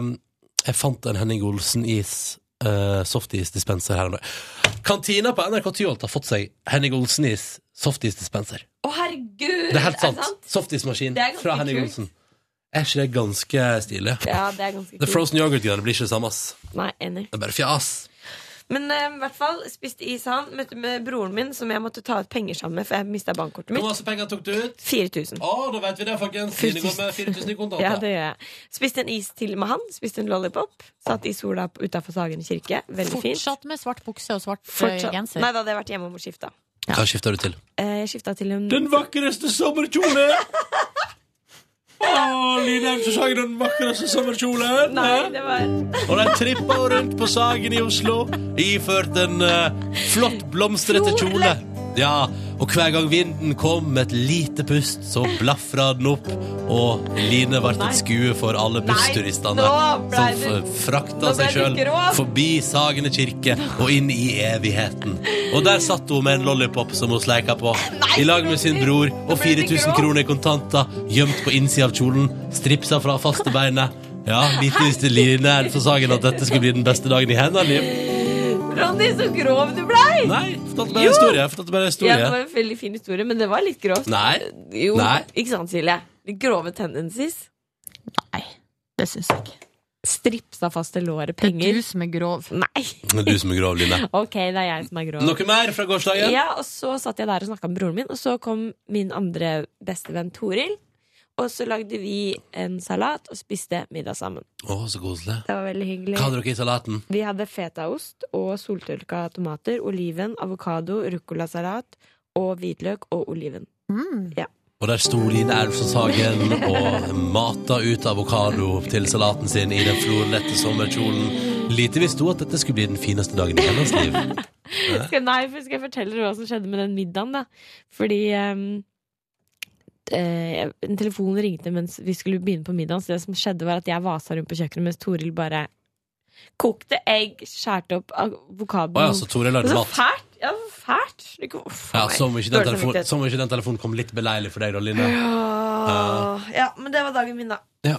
jeg fant en Henning Olsen-is uh, softis-dispenser her og dagen. Kantina på NRK Tyholt har fått seg Henning Olsen-is softis-dispenser. Å, herregud! Det er helt sant. Softismaskin Det er fra Henning kult. Olsen. Er ikke det ganske stilig? Ja, det er ganske The kult. frozen yoghurt-greiene blir ikke det samme, ass. Nei, enig. Det er bare fjas. Men eh, i hvert fall spiste is han. Møtte med broren min, som jeg måtte ta ut penger sammen med, for jeg mista bankkortet Hvor mitt. masse penger tok du ut? 4000. Å, da vet vi det, folkens. Fine går med 4000 i kontanter. Ja, det gjør jeg. Spiste en is til med han. Spiste en lollipop. Satt i sola utafor Sagen kirke. Veldig fint. Fortsatt med svart bukse og svart eh, Fortsatt. genser. Nei, da hadde jeg vært hjemme og skifta. Hva skifta du til? Eh, Jeg skifta til en Den vakreste sommerkjole! Å, Line Elvsås Hagen, den vakreste sommerkjolen! Nei, det var Og de trippa rundt på Sagen i Oslo, iført en eh, flott, blomstrete kjole. Ja, og hver gang vinden kom med et lite pust, så blafra den opp, og Line ble et skue for alle bussturistene som frakta seg sjøl forbi Sagene kirke og inn i evigheten. Og der satt hun med en lollipop som hun sleika på, i lag med sin bror, og 4000 kroner i kontanter gjemt på innsida av kjolen, stripsa fra faste beinet. Ja, lite visste Line for Sagen at dette skulle bli den beste dagen i hennes liv. Ronny, så grov du blei! Nei, fortalte bare en historie. Fortalte bare en Ja, det var en veldig fin historie, men det var litt grovt. Nei. Jo, Nei. ikke sant, Silje? Litt grove tendencies. Nei, det syns jeg ikke. Stripsa fast til låret, Det er penger. du som er grov. Nei. Det er du som er grov, Line. Ok, det er jeg som er grov. Noe mer fra gårsdagen? Ja, og så satt jeg der og snakka med broren min, og så kom min andre bestevenn Toril. Og så lagde vi en salat og spiste middag sammen. Å, så koselig. Det var veldig hyggelig. Hva hadde dere i salaten? Vi hadde fetaost og soltørka tomater, oliven, avokado, ruccolasalat og hvitløk og oliven. Ja. Og der sto Line Elvsås Hagen og mata ut avokado til salaten sin i den florlette sommerkjolen. Lite visste hun at dette skulle bli den fineste dagen i hennes liv. Skal, nei, for skal jeg fortelle dere hva som skjedde med den middagen, da? Fordi ehm, eh, en telefon ringte mens vi skulle begynne på middagen, så det som skjedde, var at jeg vasa rundt på kjøkkenet mens Toril bare kokte egg, skjærte opp avokado Å ja, så Toril lagde mat. Fælt! Ja, så fælt! Det kom- uff, Ja. Som ikke den, Dårlig telefon, som ikke den telefonen kom litt beleilig for deg, da, Line. Åh, ja, men det var dagen min, da. Ja.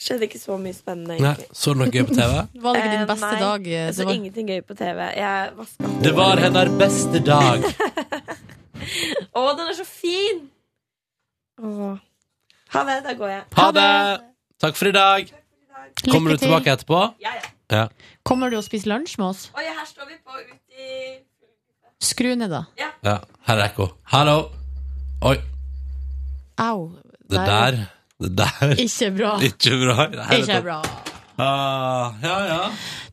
Skjedde ikke så mye spennende, Nei. Så du noe gøy på TV? Var det ikke din Eh, beste nei, dag? Nei, Jeg det så var- ingenting gøy på TV. Jeg vaska Det var hennes beste dag. Å, den er så fin! Åh. Ha det, da går jeg. Ha det! Takk for i dag. Kommer du til. tilbake etterpå? Ja, ja. Ja. Kommer du og spiser lunsj med oss? Oi, her står vi på ute i Skru ned, da. ja. Her er ekko. Hallo. Oi, Au. det der Det der Ikke bra. Ikke bra. Ikke bra. Ah, ja, ja.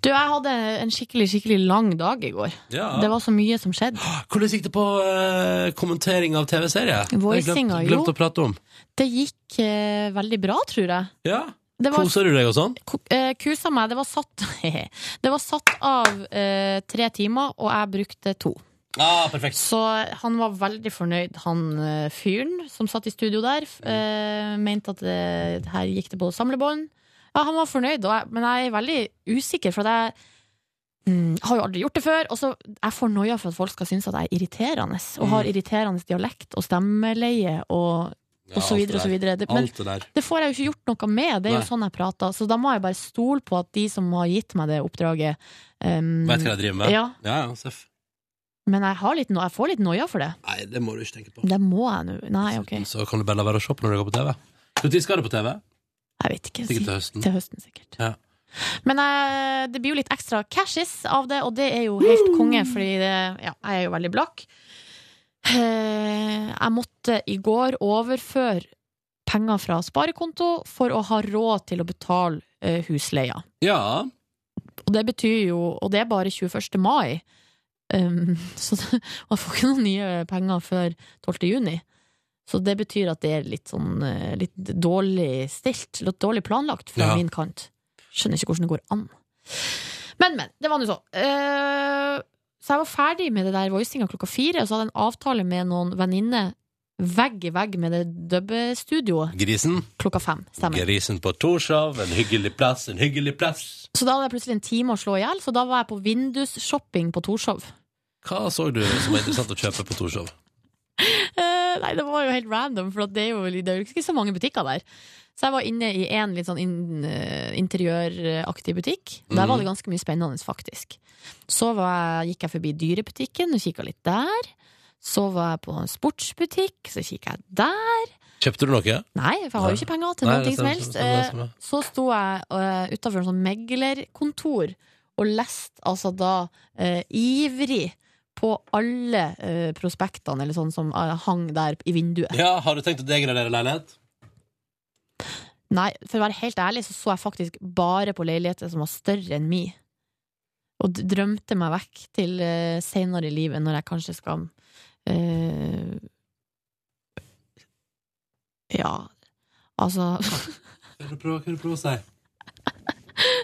Du, jeg hadde en skikkelig, skikkelig lang dag i går. Ja. Det var så mye som skjedde. Hvordan gikk det på uh, kommentering av TV-serie? Voicinga, jo. glemt å prate om. Det gikk uh, veldig bra, tror jeg. Ja. Var- Koser du deg og sånn? Eh, kusa meg. Det var satt, det var satt av tre timer, og jeg brukte to. Ah, perfekt. Så han var veldig fornøyd, han fyren som satt i studio der. f- Eh, mente at det, her gikk det på samlebånd. Ja, han var fornøyd, jeg, men jeg er veldig usikker, for jeg mm, har jo aldri gjort det før. Og så Jeg får noia for at folk skal synes at jeg er irriterende, og har Mm. irriterende dialekt og stemmeleie og, og så videre og så videre. Det, men det det får jeg jo ikke gjort noe med, det er Nei. jo sånn jeg prater. Så da må jeg bare stole på at de som har gitt meg det oppdraget um, Vet hva jeg driver med? Ja, ja, ja Seff. men jeg, har litt jeg får litt noia for det. Nei, det må du ikke tenke på. Det må jeg nå. Nei, ok. Så kan du bare la være å se på når du går på TV. Når skal du på TV? Jeg vet ikke. Sikkert til høsten. Til høsten, sikkert. Ja. Men eh, det blir jo litt ekstra cashes av det, og det er jo helt konge, fordi det, ja, jeg er jo veldig blakk. Eh, jeg måtte i går overføre penger fra sparekonto for å ha råd til å betale eh, husleia. Ja. Og det betyr jo Og det er bare 21. mai. Um, så det, jeg får ikke noen nye penger før 12. juni. Så det betyr at det er litt sånn eh, litt dårlig stilt, litt dårlig planlagt fra Ja. min kant. Skjønner ikke hvordan det går an. Men, men. Det var nå så. Uh, så jeg var ferdig med det der voicinga klokka fire, og så hadde jeg en avtale med noen venninner vegg i vegg med det dubbestudioet Grisen. klokka fem. Stemmer. Grisen på Torshov, en hyggelig plass, en hyggelig plass. Så da hadde jeg plutselig en time å slå i hjel, så da var jeg på vindusshopping på Torshov. Hva så du som var interessant å kjøpe på Torshov? Eh, nei, det var jo helt random, for det er jo det er jo ikke så mange butikker der. Så jeg var inne i en litt sånn in eh, interiøraktig butikk. Der var det Mhm. ganske mye spennende, faktisk. Så var jeg, gikk jeg forbi dyrebutikken og kikka litt der. Så var jeg på en sportsbutikk, så kikka jeg der. Kjøpte du noe? Nei, for jeg har jo ikke penger til noe det som stemmer, helst. stemmer, Eh. Så sto jeg uh, utafor en sånn meglerkontor og leste altså da uh, ivrig på alle uh, prospektene eller sånn som eh, hang der i vinduet. Ja, Har du tenkt å degradere leilighet? Nei, for å være helt ærlig så så jeg faktisk bare på leiligheter som var større enn mi. Og drømte meg vekk til uh, seinere i livet, når jeg kanskje skal uh, Ja, altså Hva er det du prøver, er å si?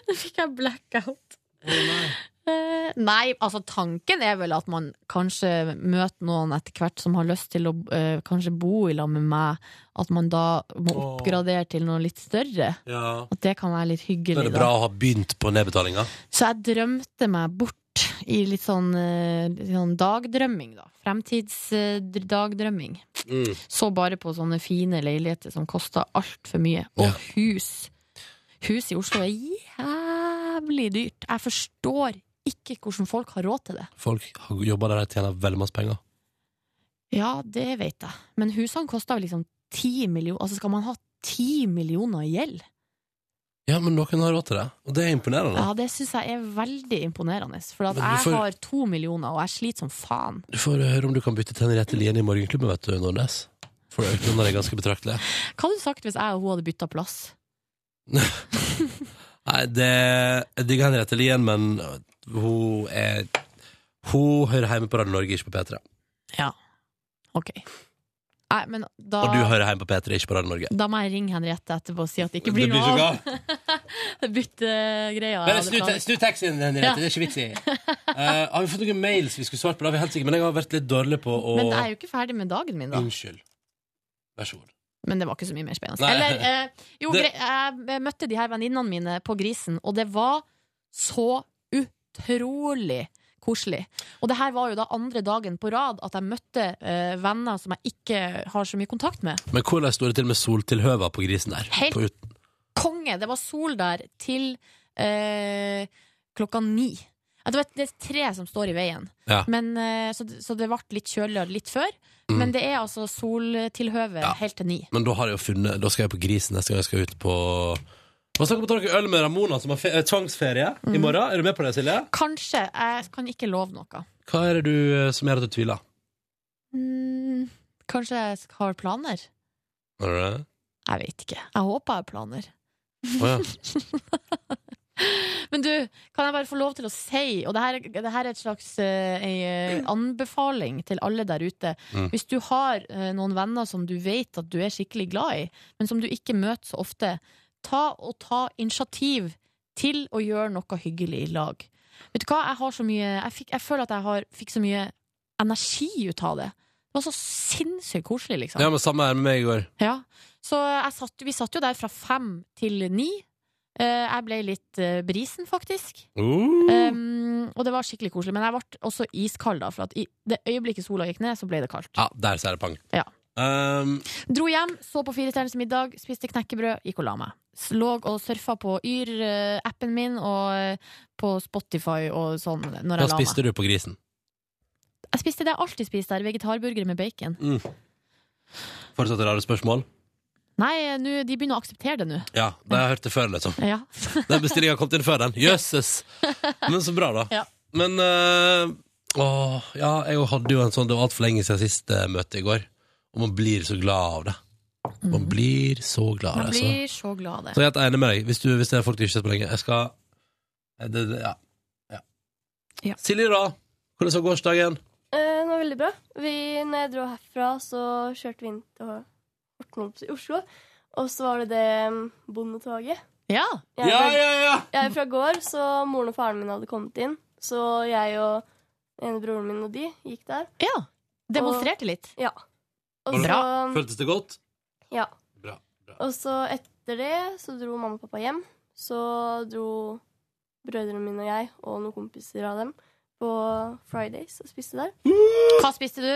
Nå fikk jeg blackout. Oh, nei, altså tanken er vel at man kanskje møter noen etter hvert som har lyst til å eh, kanskje bo i lag med meg. At man da må Åh. oppgradere til noe litt større. Ja. At det kan være litt hyggelig. Da er det da. bra å ha begynt på nedbetalinga. Så jeg drømte meg bort i litt sånn, eh, litt sånn dagdrømming, da. Fremtidsdagdrømming. Mm. Så bare på sånne fine leiligheter som koster altfor mye. Og hus. Hus i Oslo er jævlig dyrt. Jeg forstår ikke hvordan folk har råd til det. Folk har jobba der de tjener veldig masse penger. Ja, det vet jeg. Men husene koster liksom ti millioner. Altså skal man ha ti millioner i gjeld? Ja, men noen har råd til det, og det er imponerende. Ja, det syns jeg er veldig imponerende. For at jeg får- har to millioner, og jeg sliter som faen. Du får høre om du kan bytte til Henriette Lien i Morgenklubben, vet du, Nordnes. For økningen er ganske betraktelig. Hva hadde du sagt hvis jeg og hun hadde bytta plass? Nei, det Jeg digger Henriette Lien, men hun er Hun hører hjemme på Radio Norge, ikke på P3. Ja. Ok. Nei, men da Og du hører hjemme på P3, ikke på Radio Norge. Da må jeg ringe Henriette etterpå og si at det ikke Det blir blir noe av. Byttegreia. Bare snu, snu taxien, Henriette. Ja. Det er ikke vits i. Uh, har vi fått noen mails vi skulle svart på? Det har vi helt sikker, men jeg har vært litt dårlig på å Men jeg er jo ikke ferdig med dagen min, da. Unnskyld. Vær så god. Men det var ikke så mye mer spennende. Eller, eh, jo, Det- jeg møtte de her venninnene mine på Grisen, og det var så utrolig koselig. Og det her var jo da andre dagen på rad at jeg møtte uh, venner som jeg ikke har så mye kontakt med. Men hvordan sto det til med soltilhøva på grisen der? Helt konge! Det var sol der til uh, klokka ni. Ja, Det, det er tre som står i veien, Ja. men, eh, så, så det ble litt kjøligere litt før. Mm. Men det er altså soltilhøve helt til ni. Men da har jeg jo funnet Da skal jeg på Grisen neste gang jeg skal ut på Hva snakker om å ta øl med Ramona som har eh, tvangsferie i Mm. morgen? Er du med på det, Silje? Kanskje. Jeg kan ikke love noe. Hva er det du eh, som gjør at du tviler? Mm, kanskje jeg har planer? Har du det? Jeg vet ikke. Jeg håper jeg har planer. Å ja. Men du, kan jeg bare få lov til å si, og det her, det her er et slags eh, ei, eh, anbefaling til alle der ute. Mm. Hvis du har eh, noen venner som du vet at du er skikkelig glad i, men som du ikke møter så ofte, ta og ta initiativ til å gjøre noe hyggelig i lag. Vet du hva, jeg har så mye Jeg, fikk, jeg føler at jeg har, fikk så mye energi ut av det. Det var så sinnssykt koselig, liksom. ja, men samme her med meg i går. Ja, så satt, vi satt jo der fra fem til ni. Eh, jeg ble litt eh, brisen, faktisk. Uh. Um, og det var skikkelig koselig. Men jeg ble også iskald, da. For i det øyeblikket sola gikk ned, så ble det kaldt. Ja, der ser jeg pang. Ja. Um, Dro hjem, så på Firestjerners middag, spiste knekkebrød, gikk og la meg. Lå og surfa på Yr-appen min og eh, på Spotify og sånn når jeg la spiste du på Grisen? Jeg spiste det jeg alltid spiser der, vegetarburgere med bacon. Mm. Fortsatt rare spørsmål? Nei, nu, de begynner å akseptere det nå. Ja, det har jeg hørt det før, liksom. Ja. Den bestillinga kom inn før den. Jøsses! Men så bra, da. Ja. Men øh, åh, ja, jeg hadde jo en sånn Det var altfor lenge siden siste møte i går. Og man blir så glad av det. Man blir så glad av Man det. Så. blir så glad av det. Så jeg er helt enig med deg. Hvis, du, hvis det er folk du ikke har sett på lenge. Jeg skal det, det, ja. Ja. Silje, da? Hvordan var gårsdagen? Eh, det var veldig bra. Vi, når jeg dro herfra, så kjørte vi inn til Horten i Oslo. Og så var det det mm, bondetoget. Ja. Jeg Ja, ja, ja! Jeg er fra gård, så moren og faren min hadde kommet inn. Så jeg og ene broren min og de gikk der. Ja. Demonstrerte litt. Ja. Og bra. så- Føltes det godt? Ja. Bra, Og så etter det så dro mamma og pappa hjem. Så dro brødrene mine og jeg og noen kompiser av dem på Fridays og spiste der. Hva spiste du?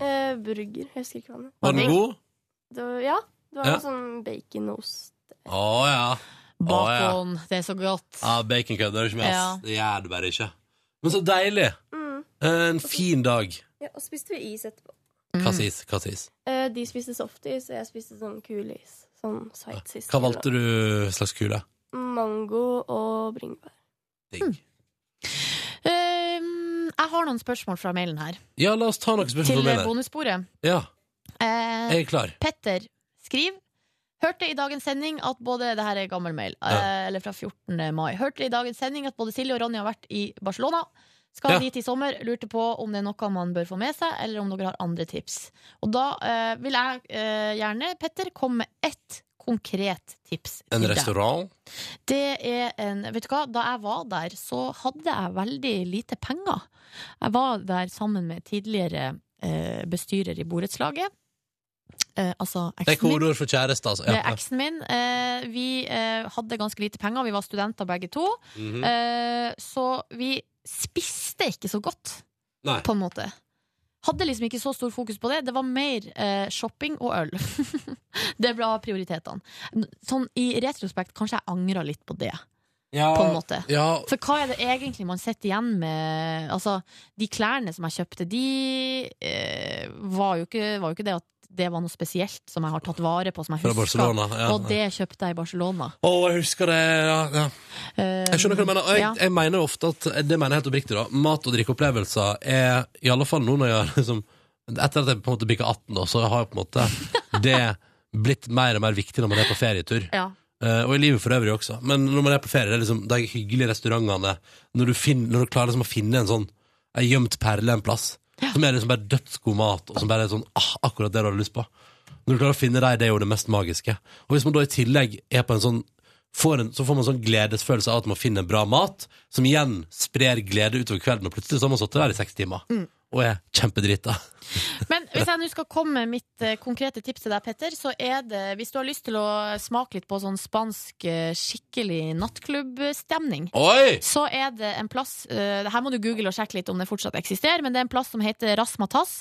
Eh, burger. Jeg husker ikke hva den Var den god? Det var, ja. Det var Ja. noe sånn baconost. og ost. Å, ja. Bacon. Det er så godt. Ja, bacon kødder du ikke med, ass. Ja. Det gjør du bare ikke. Men så deilig. Mm. En fin dag. Ja, og spiste vi is etterpå. Hva sies? Hva sies? Eh, de spiste softis, og jeg spiste sånn kulis. Sånn sightsis. Hva valgte du slags kule? Mango og bringebær. Um, jeg har noen spørsmål fra mailen her. Ja, la oss ta noen spørsmål Til bonussporet. Ja, Eh, jeg er klar. Petter skriv Hørte i dagens sending at både Det her er gammel mail, Ja. eh, eller fra 14. mai. Hørte i dagens sending at både Silje og Ronny har vært i Barcelona. Skal Ja. dit i sommer. Lurte på om det er noe man bør få med seg, eller om dere har andre tips. Og da eh, vil jeg eh, gjerne, Petter, komme med ett konkret tips. En til deg. restaurant? Det er en Vet du hva, da jeg var der, så hadde jeg veldig lite penger. Jeg var der sammen med tidligere eh, bestyrer i borettslaget. Eh, altså Det er kodeord for kjæreste, altså. Det Ja, er eksen min. Eh, vi eh, hadde ganske lite penger, vi var studenter begge to. Mhm. eh, så vi spiste ikke så godt, Nei. på en måte. Hadde liksom ikke så stor fokus på det. Det var mer eh, shopping og øl. det var prioritetene. Sånn i retrospekt kanskje jeg angra litt på det. Ja, På en måte. Ja, For hva er det egentlig man sitter igjen med? Altså, de klærne som jeg kjøpte, de eh, var, jo ikke, var jo ikke det at det var noe spesielt som jeg har tatt vare på, som jeg husker. Ja. Og det kjøpte jeg i Barcelona. Å, jeg husker det. Ja, ja. Jeg skjønner hva du mener. Jeg, jeg mener ofte at Det mener jeg helt oppriktig, da. Mat- og drikkeopplevelser er i alle fall nå når jeg liksom Etter at jeg på en måte bikka 18, da, så har på en måte det blitt mer og mer viktig når man er på ferietur. Ja. Uh, og i livet for øvrig også. Men når man er på ferie, det er liksom de hyggelige restaurantene Når du, finner, når du klarer liksom å finne en sånn En gjemt perle en plass, som er liksom bare dødsgod mat, og som bare er sånn ah, akkurat det du har lyst på. Når du klarer å finne dem, det er jo det mest magiske. Og hvis man da i tillegg er på en sånn får en, så får man en sånn gledesfølelse av at man finner bra mat, som igjen sprer glede utover kvelden, og plutselig så har man sittet der i seks timer og er kjempedrita. Men hvis jeg nå skal komme med mitt eh, konkrete tips til deg, Petter, så er det hvis du har lyst til å smake litt på sånn spansk eh, skikkelig nattklubbstemning, Oi! så er det en plass eh, Her må du google og sjekke litt om det fortsatt eksisterer, men det er en plass som heter Rasmatas.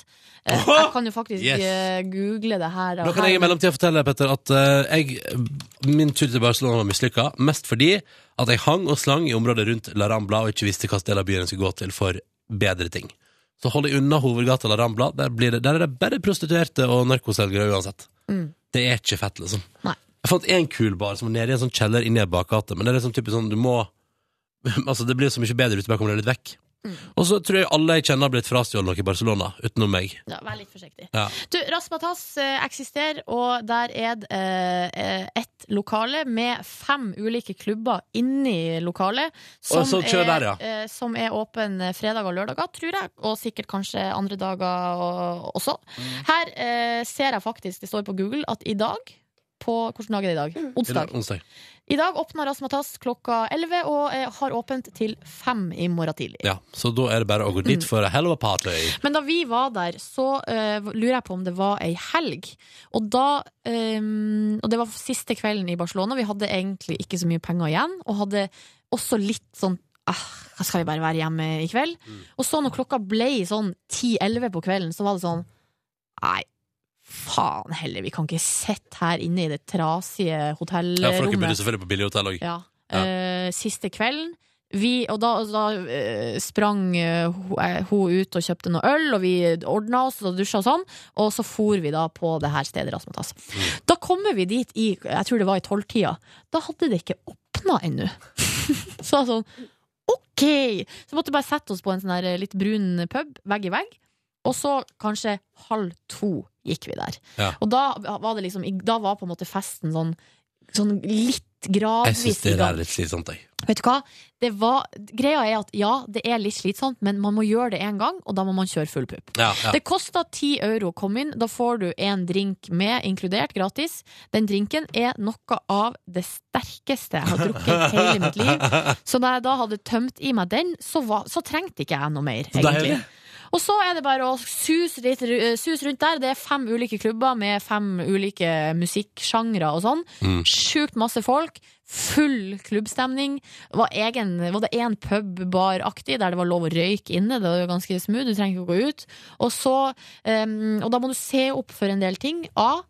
Eh, jeg kan jo faktisk Yes. eh, google det her. Da kan jeg i mellomtida fortelle deg, Petter, at eh, jeg, min tur til Barcelona var mislykka. Mest fordi at jeg hang og slang i området rundt La Rambla og ikke visste hvilken del av byen jeg skulle gå til for bedre ting. Så hold deg unna hovedgata La Rambla. Der, blir det, der er det bare prostituerte og narkoselgere uansett. Mm. Det er ikke fett, liksom. Nei. Jeg fant én kul bar som var nede i en sånn kjeller I ei bakgate, men det er liksom typisk sånn du må Altså, det blir så mye bedre hvis du bare kommer deg litt vekk. Mm. Og så tror jeg alle jeg kjenner har blitt frastjålet noe i Barcelona, utenom meg. Ja, vær litt forsiktig. Ja. Du, Rasmatas eh, eksisterer, og der er det eh, et lokale med fem ulike klubber inni lokalet. Å, så er, der, ja. eh, som er åpen fredag og lørdager, tror jeg. Og sikkert kanskje andre dager og, også. Mm. Her eh, ser jeg faktisk, det står på Google, at i dag på, Hvilken dag er det i dag? Onsdag. Onsdag. I dag åpner Rasmatas klokka 11 og eh, har åpent til fem i morgen tidlig. Ja, så da er det bare å gå dit Mm. for a hell of a party. Men da vi var der, så uh, lurer jeg på om det var ei helg. Og da um, Og det var siste kvelden i Barcelona. Vi hadde egentlig ikke så mye penger igjen, og hadde også litt sånn ah, Skal vi bare være hjemme i kveld? Og så når klokka ble sånn 10-11 på kvelden, så var det sånn Nei, faen heller, vi kan ikke sitte her inne i det trasige hotellrommet. Ja, for dere bodde selvfølgelig på billighotell òg. Ja. Eh, siste kvelden. Vi, og da, da uh, sprang ho- eh, hun ut og kjøpte noe øl, og vi ordna oss og dusja og sånn. Og så for vi da på det her stedet Rasmatas. Da kommer vi dit i jeg tror det var i tolvtida. Da hadde det ikke åpna ennå. så sånn OK! Så måtte vi bare sette oss på en sånn litt brun pub, vegg i vegg. Og så kanskje halv to gikk vi der. Ja. Og da var det liksom Da var på en måte festen sånn, sånn litt Jeg synes syns det er litt slitsomt, jeg. Vet du hva? Det var, greia er at ja, det er litt slitsomt, men man må gjøre det én gang, og da må man kjøre full pupp. Ja, ja. Det koster 10 euro å komme inn. Da får du en drink med, inkludert, gratis. Den drinken er noe av det sterkeste jeg har drukket i hele mitt liv. Så da jeg da hadde tømt i meg den, så, var, så trengte ikke jeg noe mer, egentlig. deilig. Og så er det bare å suse, litt, eh, suse rundt der. Det er fem ulike klubber med fem ulike musikksjangre og sånn. Mm. Sjukt masse folk. Full klubbstemning. Var, egen, var det én pub-bar-aktig der det var lov å røyke inne. Det var jo ganske smooth, du trenger ikke å gå ut. Og, så, um, og da må du se opp for en del ting. A.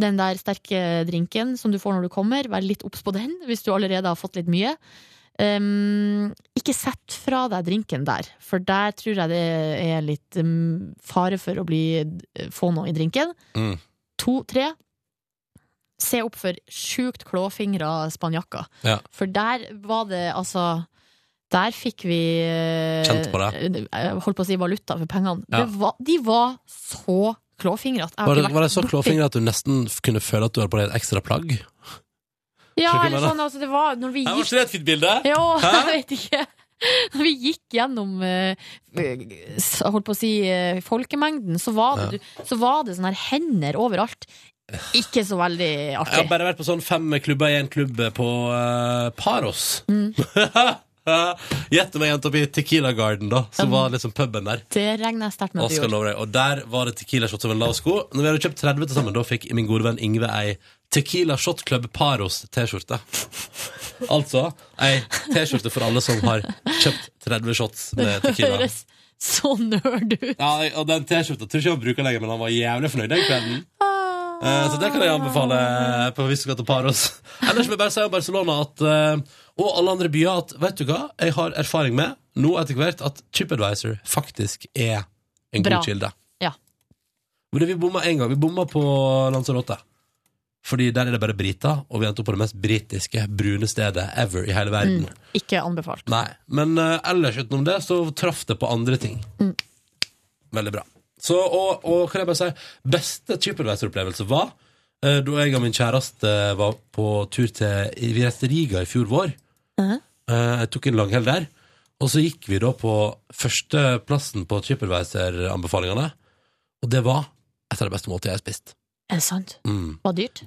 Den der sterke drinken som du får når du kommer. Vær litt obs på den hvis du allerede har fått litt mye. Em, ikke sett fra deg drinken der, for der tror jeg det er litt um, fare for å bli, få noe i drinken. Mm. To, tre. Se opp for sjukt klåfingra spanjakker. Ja. For der var det altså Der fikk vi eh, Kjent på det. Holdt på å si valuta for pengene. Ja. Var, de var så klåfingrete. Var det, var det så klåfingrete at du nesten kunne føle at du hadde på deg et ekstra plagg? Ja, eller sånn, altså, det var når vi Her var gikk ikke det et fint bilde? Jo, Hæ? jeg vet ikke. Når vi gikk gjennom eh, holdt på å si eh, folkemengden, så var det, så var det sånne her hender overalt. Ikke så veldig Jeg har artig. bare vært på sånn fem klubber i en klubb på eh, Paros. Mm. Gjett om jeg endte opp i Tequila Garden, da, som var liksom puben der. Det regner jeg sterkt med at du gjorde. deg. Og der var det tequila shots over en lav sko. Når vi hadde kjøpt 30 til sammen, da fikk min gode venn Ingve ei Tequila Shot Club Paros T-skjorte. Altså ei T-skjorte for alle som har kjøpt 30 shots med Tequila. Det høres så nerd ut. Ja, og den T-skjorta tror ikke jeg han bruker lenger, men han var jævlig fornøyd den kvelden. Eh, så det kan jeg anbefale på hvis du skal til Paros. Ellers vil jeg bare si om Barcelona at, eh, og alle andre byer at vet du hva, jeg har erfaring med nå etter hvert at TripAdvisor faktisk er en Bra. god kilde. Ja. Men det, vi bomma én gang. Vi bomma på Lanzarote. Fordi der er det bare briter, og vi endte opp på det mest britiske brune stedet ever i hele verden. Mm, ikke anbefalt. Nei, Men uh, ellers utenom det så traff det på andre ting. Mm. Veldig bra. Så, og, og kan jeg bare si, beste TripAdvisor-opplevelse var uh, da jeg og min kjæreste var på tur til Vi reiste Riga i fjor vår. Mhm. Eh, jeg tok en langhell der. Og så gikk vi da på førsteplassen på TripAdvisor-anbefalingene. Og det var et av de beste måltidene jeg har spist. Er det sant? Mm. Var det dyrt?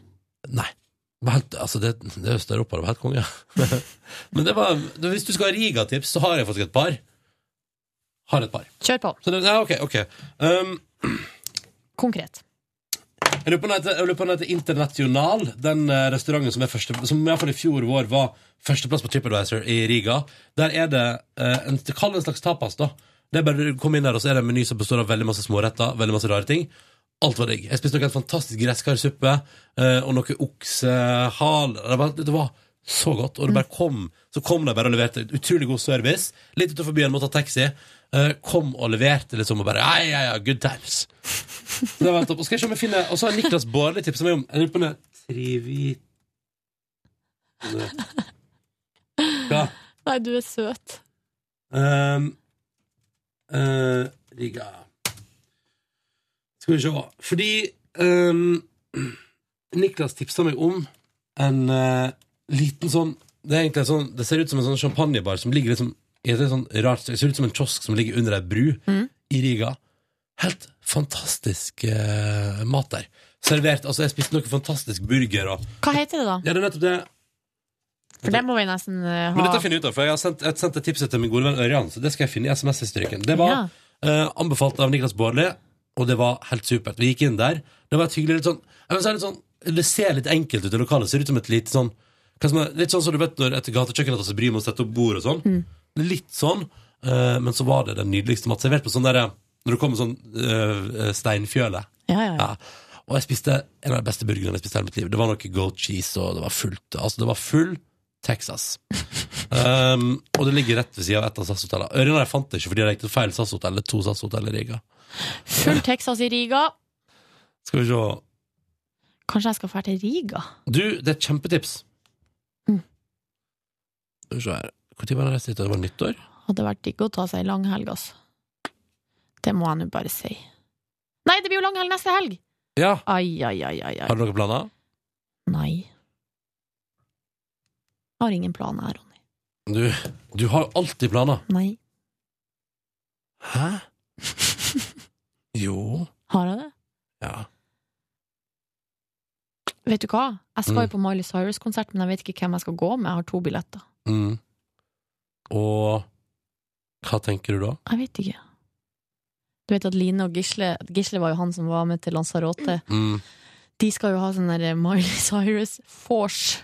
Nei. Helt, altså det, det Øst-Europa, var helt konge. Men det var, hvis du skal ha Riga-tips, så har jeg faktisk et par. Har et par. Kjør på. Så det, ja, ok, ok. Um, Konkret. jeg lurer på den heter- International, den eh, restauranten som er første, som i hvert fall i fjor vår var førsteplass på TripAdvisor i Riga. Der er det eh, en, det en slags tapas, da. Det er bare du kommer inn der, og så er det en meny som består av veldig masse småretter, veldig masse rare ting. Alt var digg. Jeg spiste noe helt fantastisk gresskarsuppe eh, og noe oksehal. Det, var- det var så godt. Og det bare kom Så kom de bare og leverte utrolig god service. Litt utenfor byen, måtte ta taxi. Eh, kom og leverte liksom og bare Ja, ja, ja, good times. Så det var topp. Og skal jeg se om jeg finner Og så har Niklas Baarli tipsa meg om Jeg lurer på om det er trivi... Hva? Nei, du er søt. Um, uh, Riga Skal vi se Fordi um, Niklas tipsa meg om en uh, liten sånn Det er egentlig sånn Det ser ut som en sånn champagnebar som ligger liksom i et sånn rart Det ser ut som en kiosk som ligger under ei bru i Riga. Helt fantastisk uh, mat der. Servert Altså, jeg spiste noe fantastisk burger og Hva heter det, da? Ja, det er nettopp det. For det må vi nesten eh, ha. Men dette finner jeg ut av, for jeg har sendt, jeg har sendt et tips til min gode venn Ørjan, så det skal jeg finne i SMS-historikken. Det var Ja. uh, anbefalt av Niklas Baarli, og det var helt supert. Vi gikk inn der. Det var et hyggelig litt sånn, si litt sånn Det ser litt enkelt ut i lokalet. Ser ut som et lite sånn Litt sånn som du vet når et gatekjøkken seg bryr med å sette opp bord og sånn. Litt sånn, Uh, men så var det den nydeligste mat. Servert på sånn derre Når det kommer sånn uh, steinfjøle. Ja, ja, ja. Ja. Og jeg spiste en av de beste burgerne jeg spiste i mitt liv. Det var noe goat cheese, og det var fullt. Altså, det var full Texas. Um, og det ligger rett ved siden av et av SAS-hotellene. Jeg fant det ikke fordi jeg gikk til feil SAS-hotell. To SAS-hotell i Riga. Full Texas i Riga. Skal vi se Kanskje jeg skal dra til Riga? Du, det er et kjempetips. Mm. Skal vi se her. Når var det jeg? Det var nyttår? Hadde vært digg å ta seg ei langhelg, altså. Det må jeg nå bare si. Nei, det blir jo langhelg neste helg! Ja. Ai, ai, ai, ai, ai. Har du noen planer? Nei. Jeg har ingen planer her, Ronny. Du, du har alltid planer. Nei. Hæ? Jo. Har jeg det? Ja. Vet du hva? Jeg skal Mm. jo på Miley Cyrus-konsert, men jeg vet ikke hvem jeg skal gå med. Jeg har to billetter. Mm. Og hva tenker du da? Jeg vet ikke. Du vet at Line og Gisle Gisle var jo han som var med til Lanzarote. Mm. De skal jo ha sånn der Miley Cyrus Force.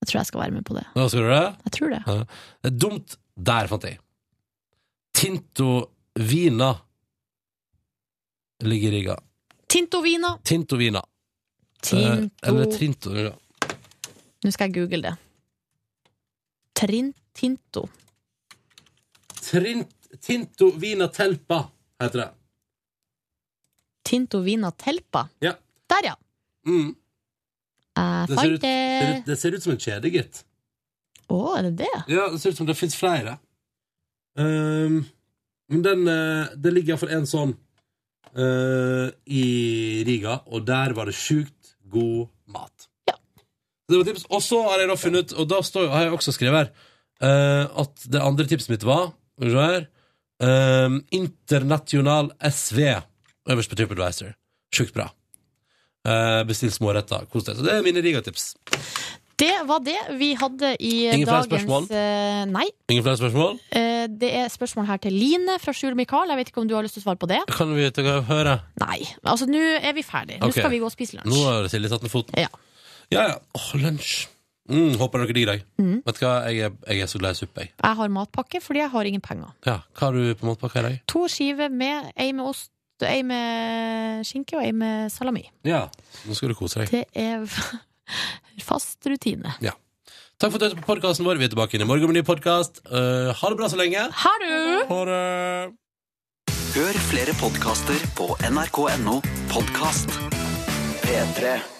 Jeg tror jeg skal være med på det. Hva skal du det? Jeg tror det. Ja. Det er dumt. Der fant jeg. Tinto Vina ligger i Riga. Tinto Vina. Tinto. Eh, eller Trinto. ja. Nå skal jeg google det. Trin Tinto. Trint, Tinto Vina Telpa heter det. Tinto Vina Telpa. Ja. Der, ja. Mm. Det, ser det. ut, det ser ut som en kjede, gitt. Å, er det det? Ja, det ser ut som det fins flere. Um, men den eh, Det ligger iallfall en sånn eh, i Riga, og der var det sjukt god mat. Det var tips. Og så har jeg da funnet Og da står, har jeg også skrevet her uh, at det andre tipset mitt var her eh, International SV øverst på TripAdvisor. Sjukt bra. Uh, bestill småretter. Kos deg. Så det er mine rigatips. Det var det vi hadde i Ingen flere dagens spørsmål? eh, Nei. Ingen flere spørsmål? Eh, det er spørsmål her til Line fra Skjul Mikael. Jeg vet ikke om du har lyst til å svare på det? Kan vi ikke høre? Nei. Altså, nå er vi ferdige. Nå skal vi gå og spise lunsj. Nå har Silje tatt ned foten. Ja. ja. ja. Åh, lunsj. Mm, håper dere digger deg. Mm. Vet du hva, jeg er, jeg er så glad i suppe, jeg. Jeg har matpakke fordi jeg har ingen penger. Ja, hva har du på matpakka i dag? To skiver med ei med ost, ei med skinke og ei med salami. Ja, nå skal du kose deg. Det er fast rutine. Ja. Takk for at du hørte på podkasten vår. Vi er tilbake inn i morgen med ny podkast. ha det bra så lenge. Ha det! Ha det! Hør flere podkaster på nrk.no podkast. P3.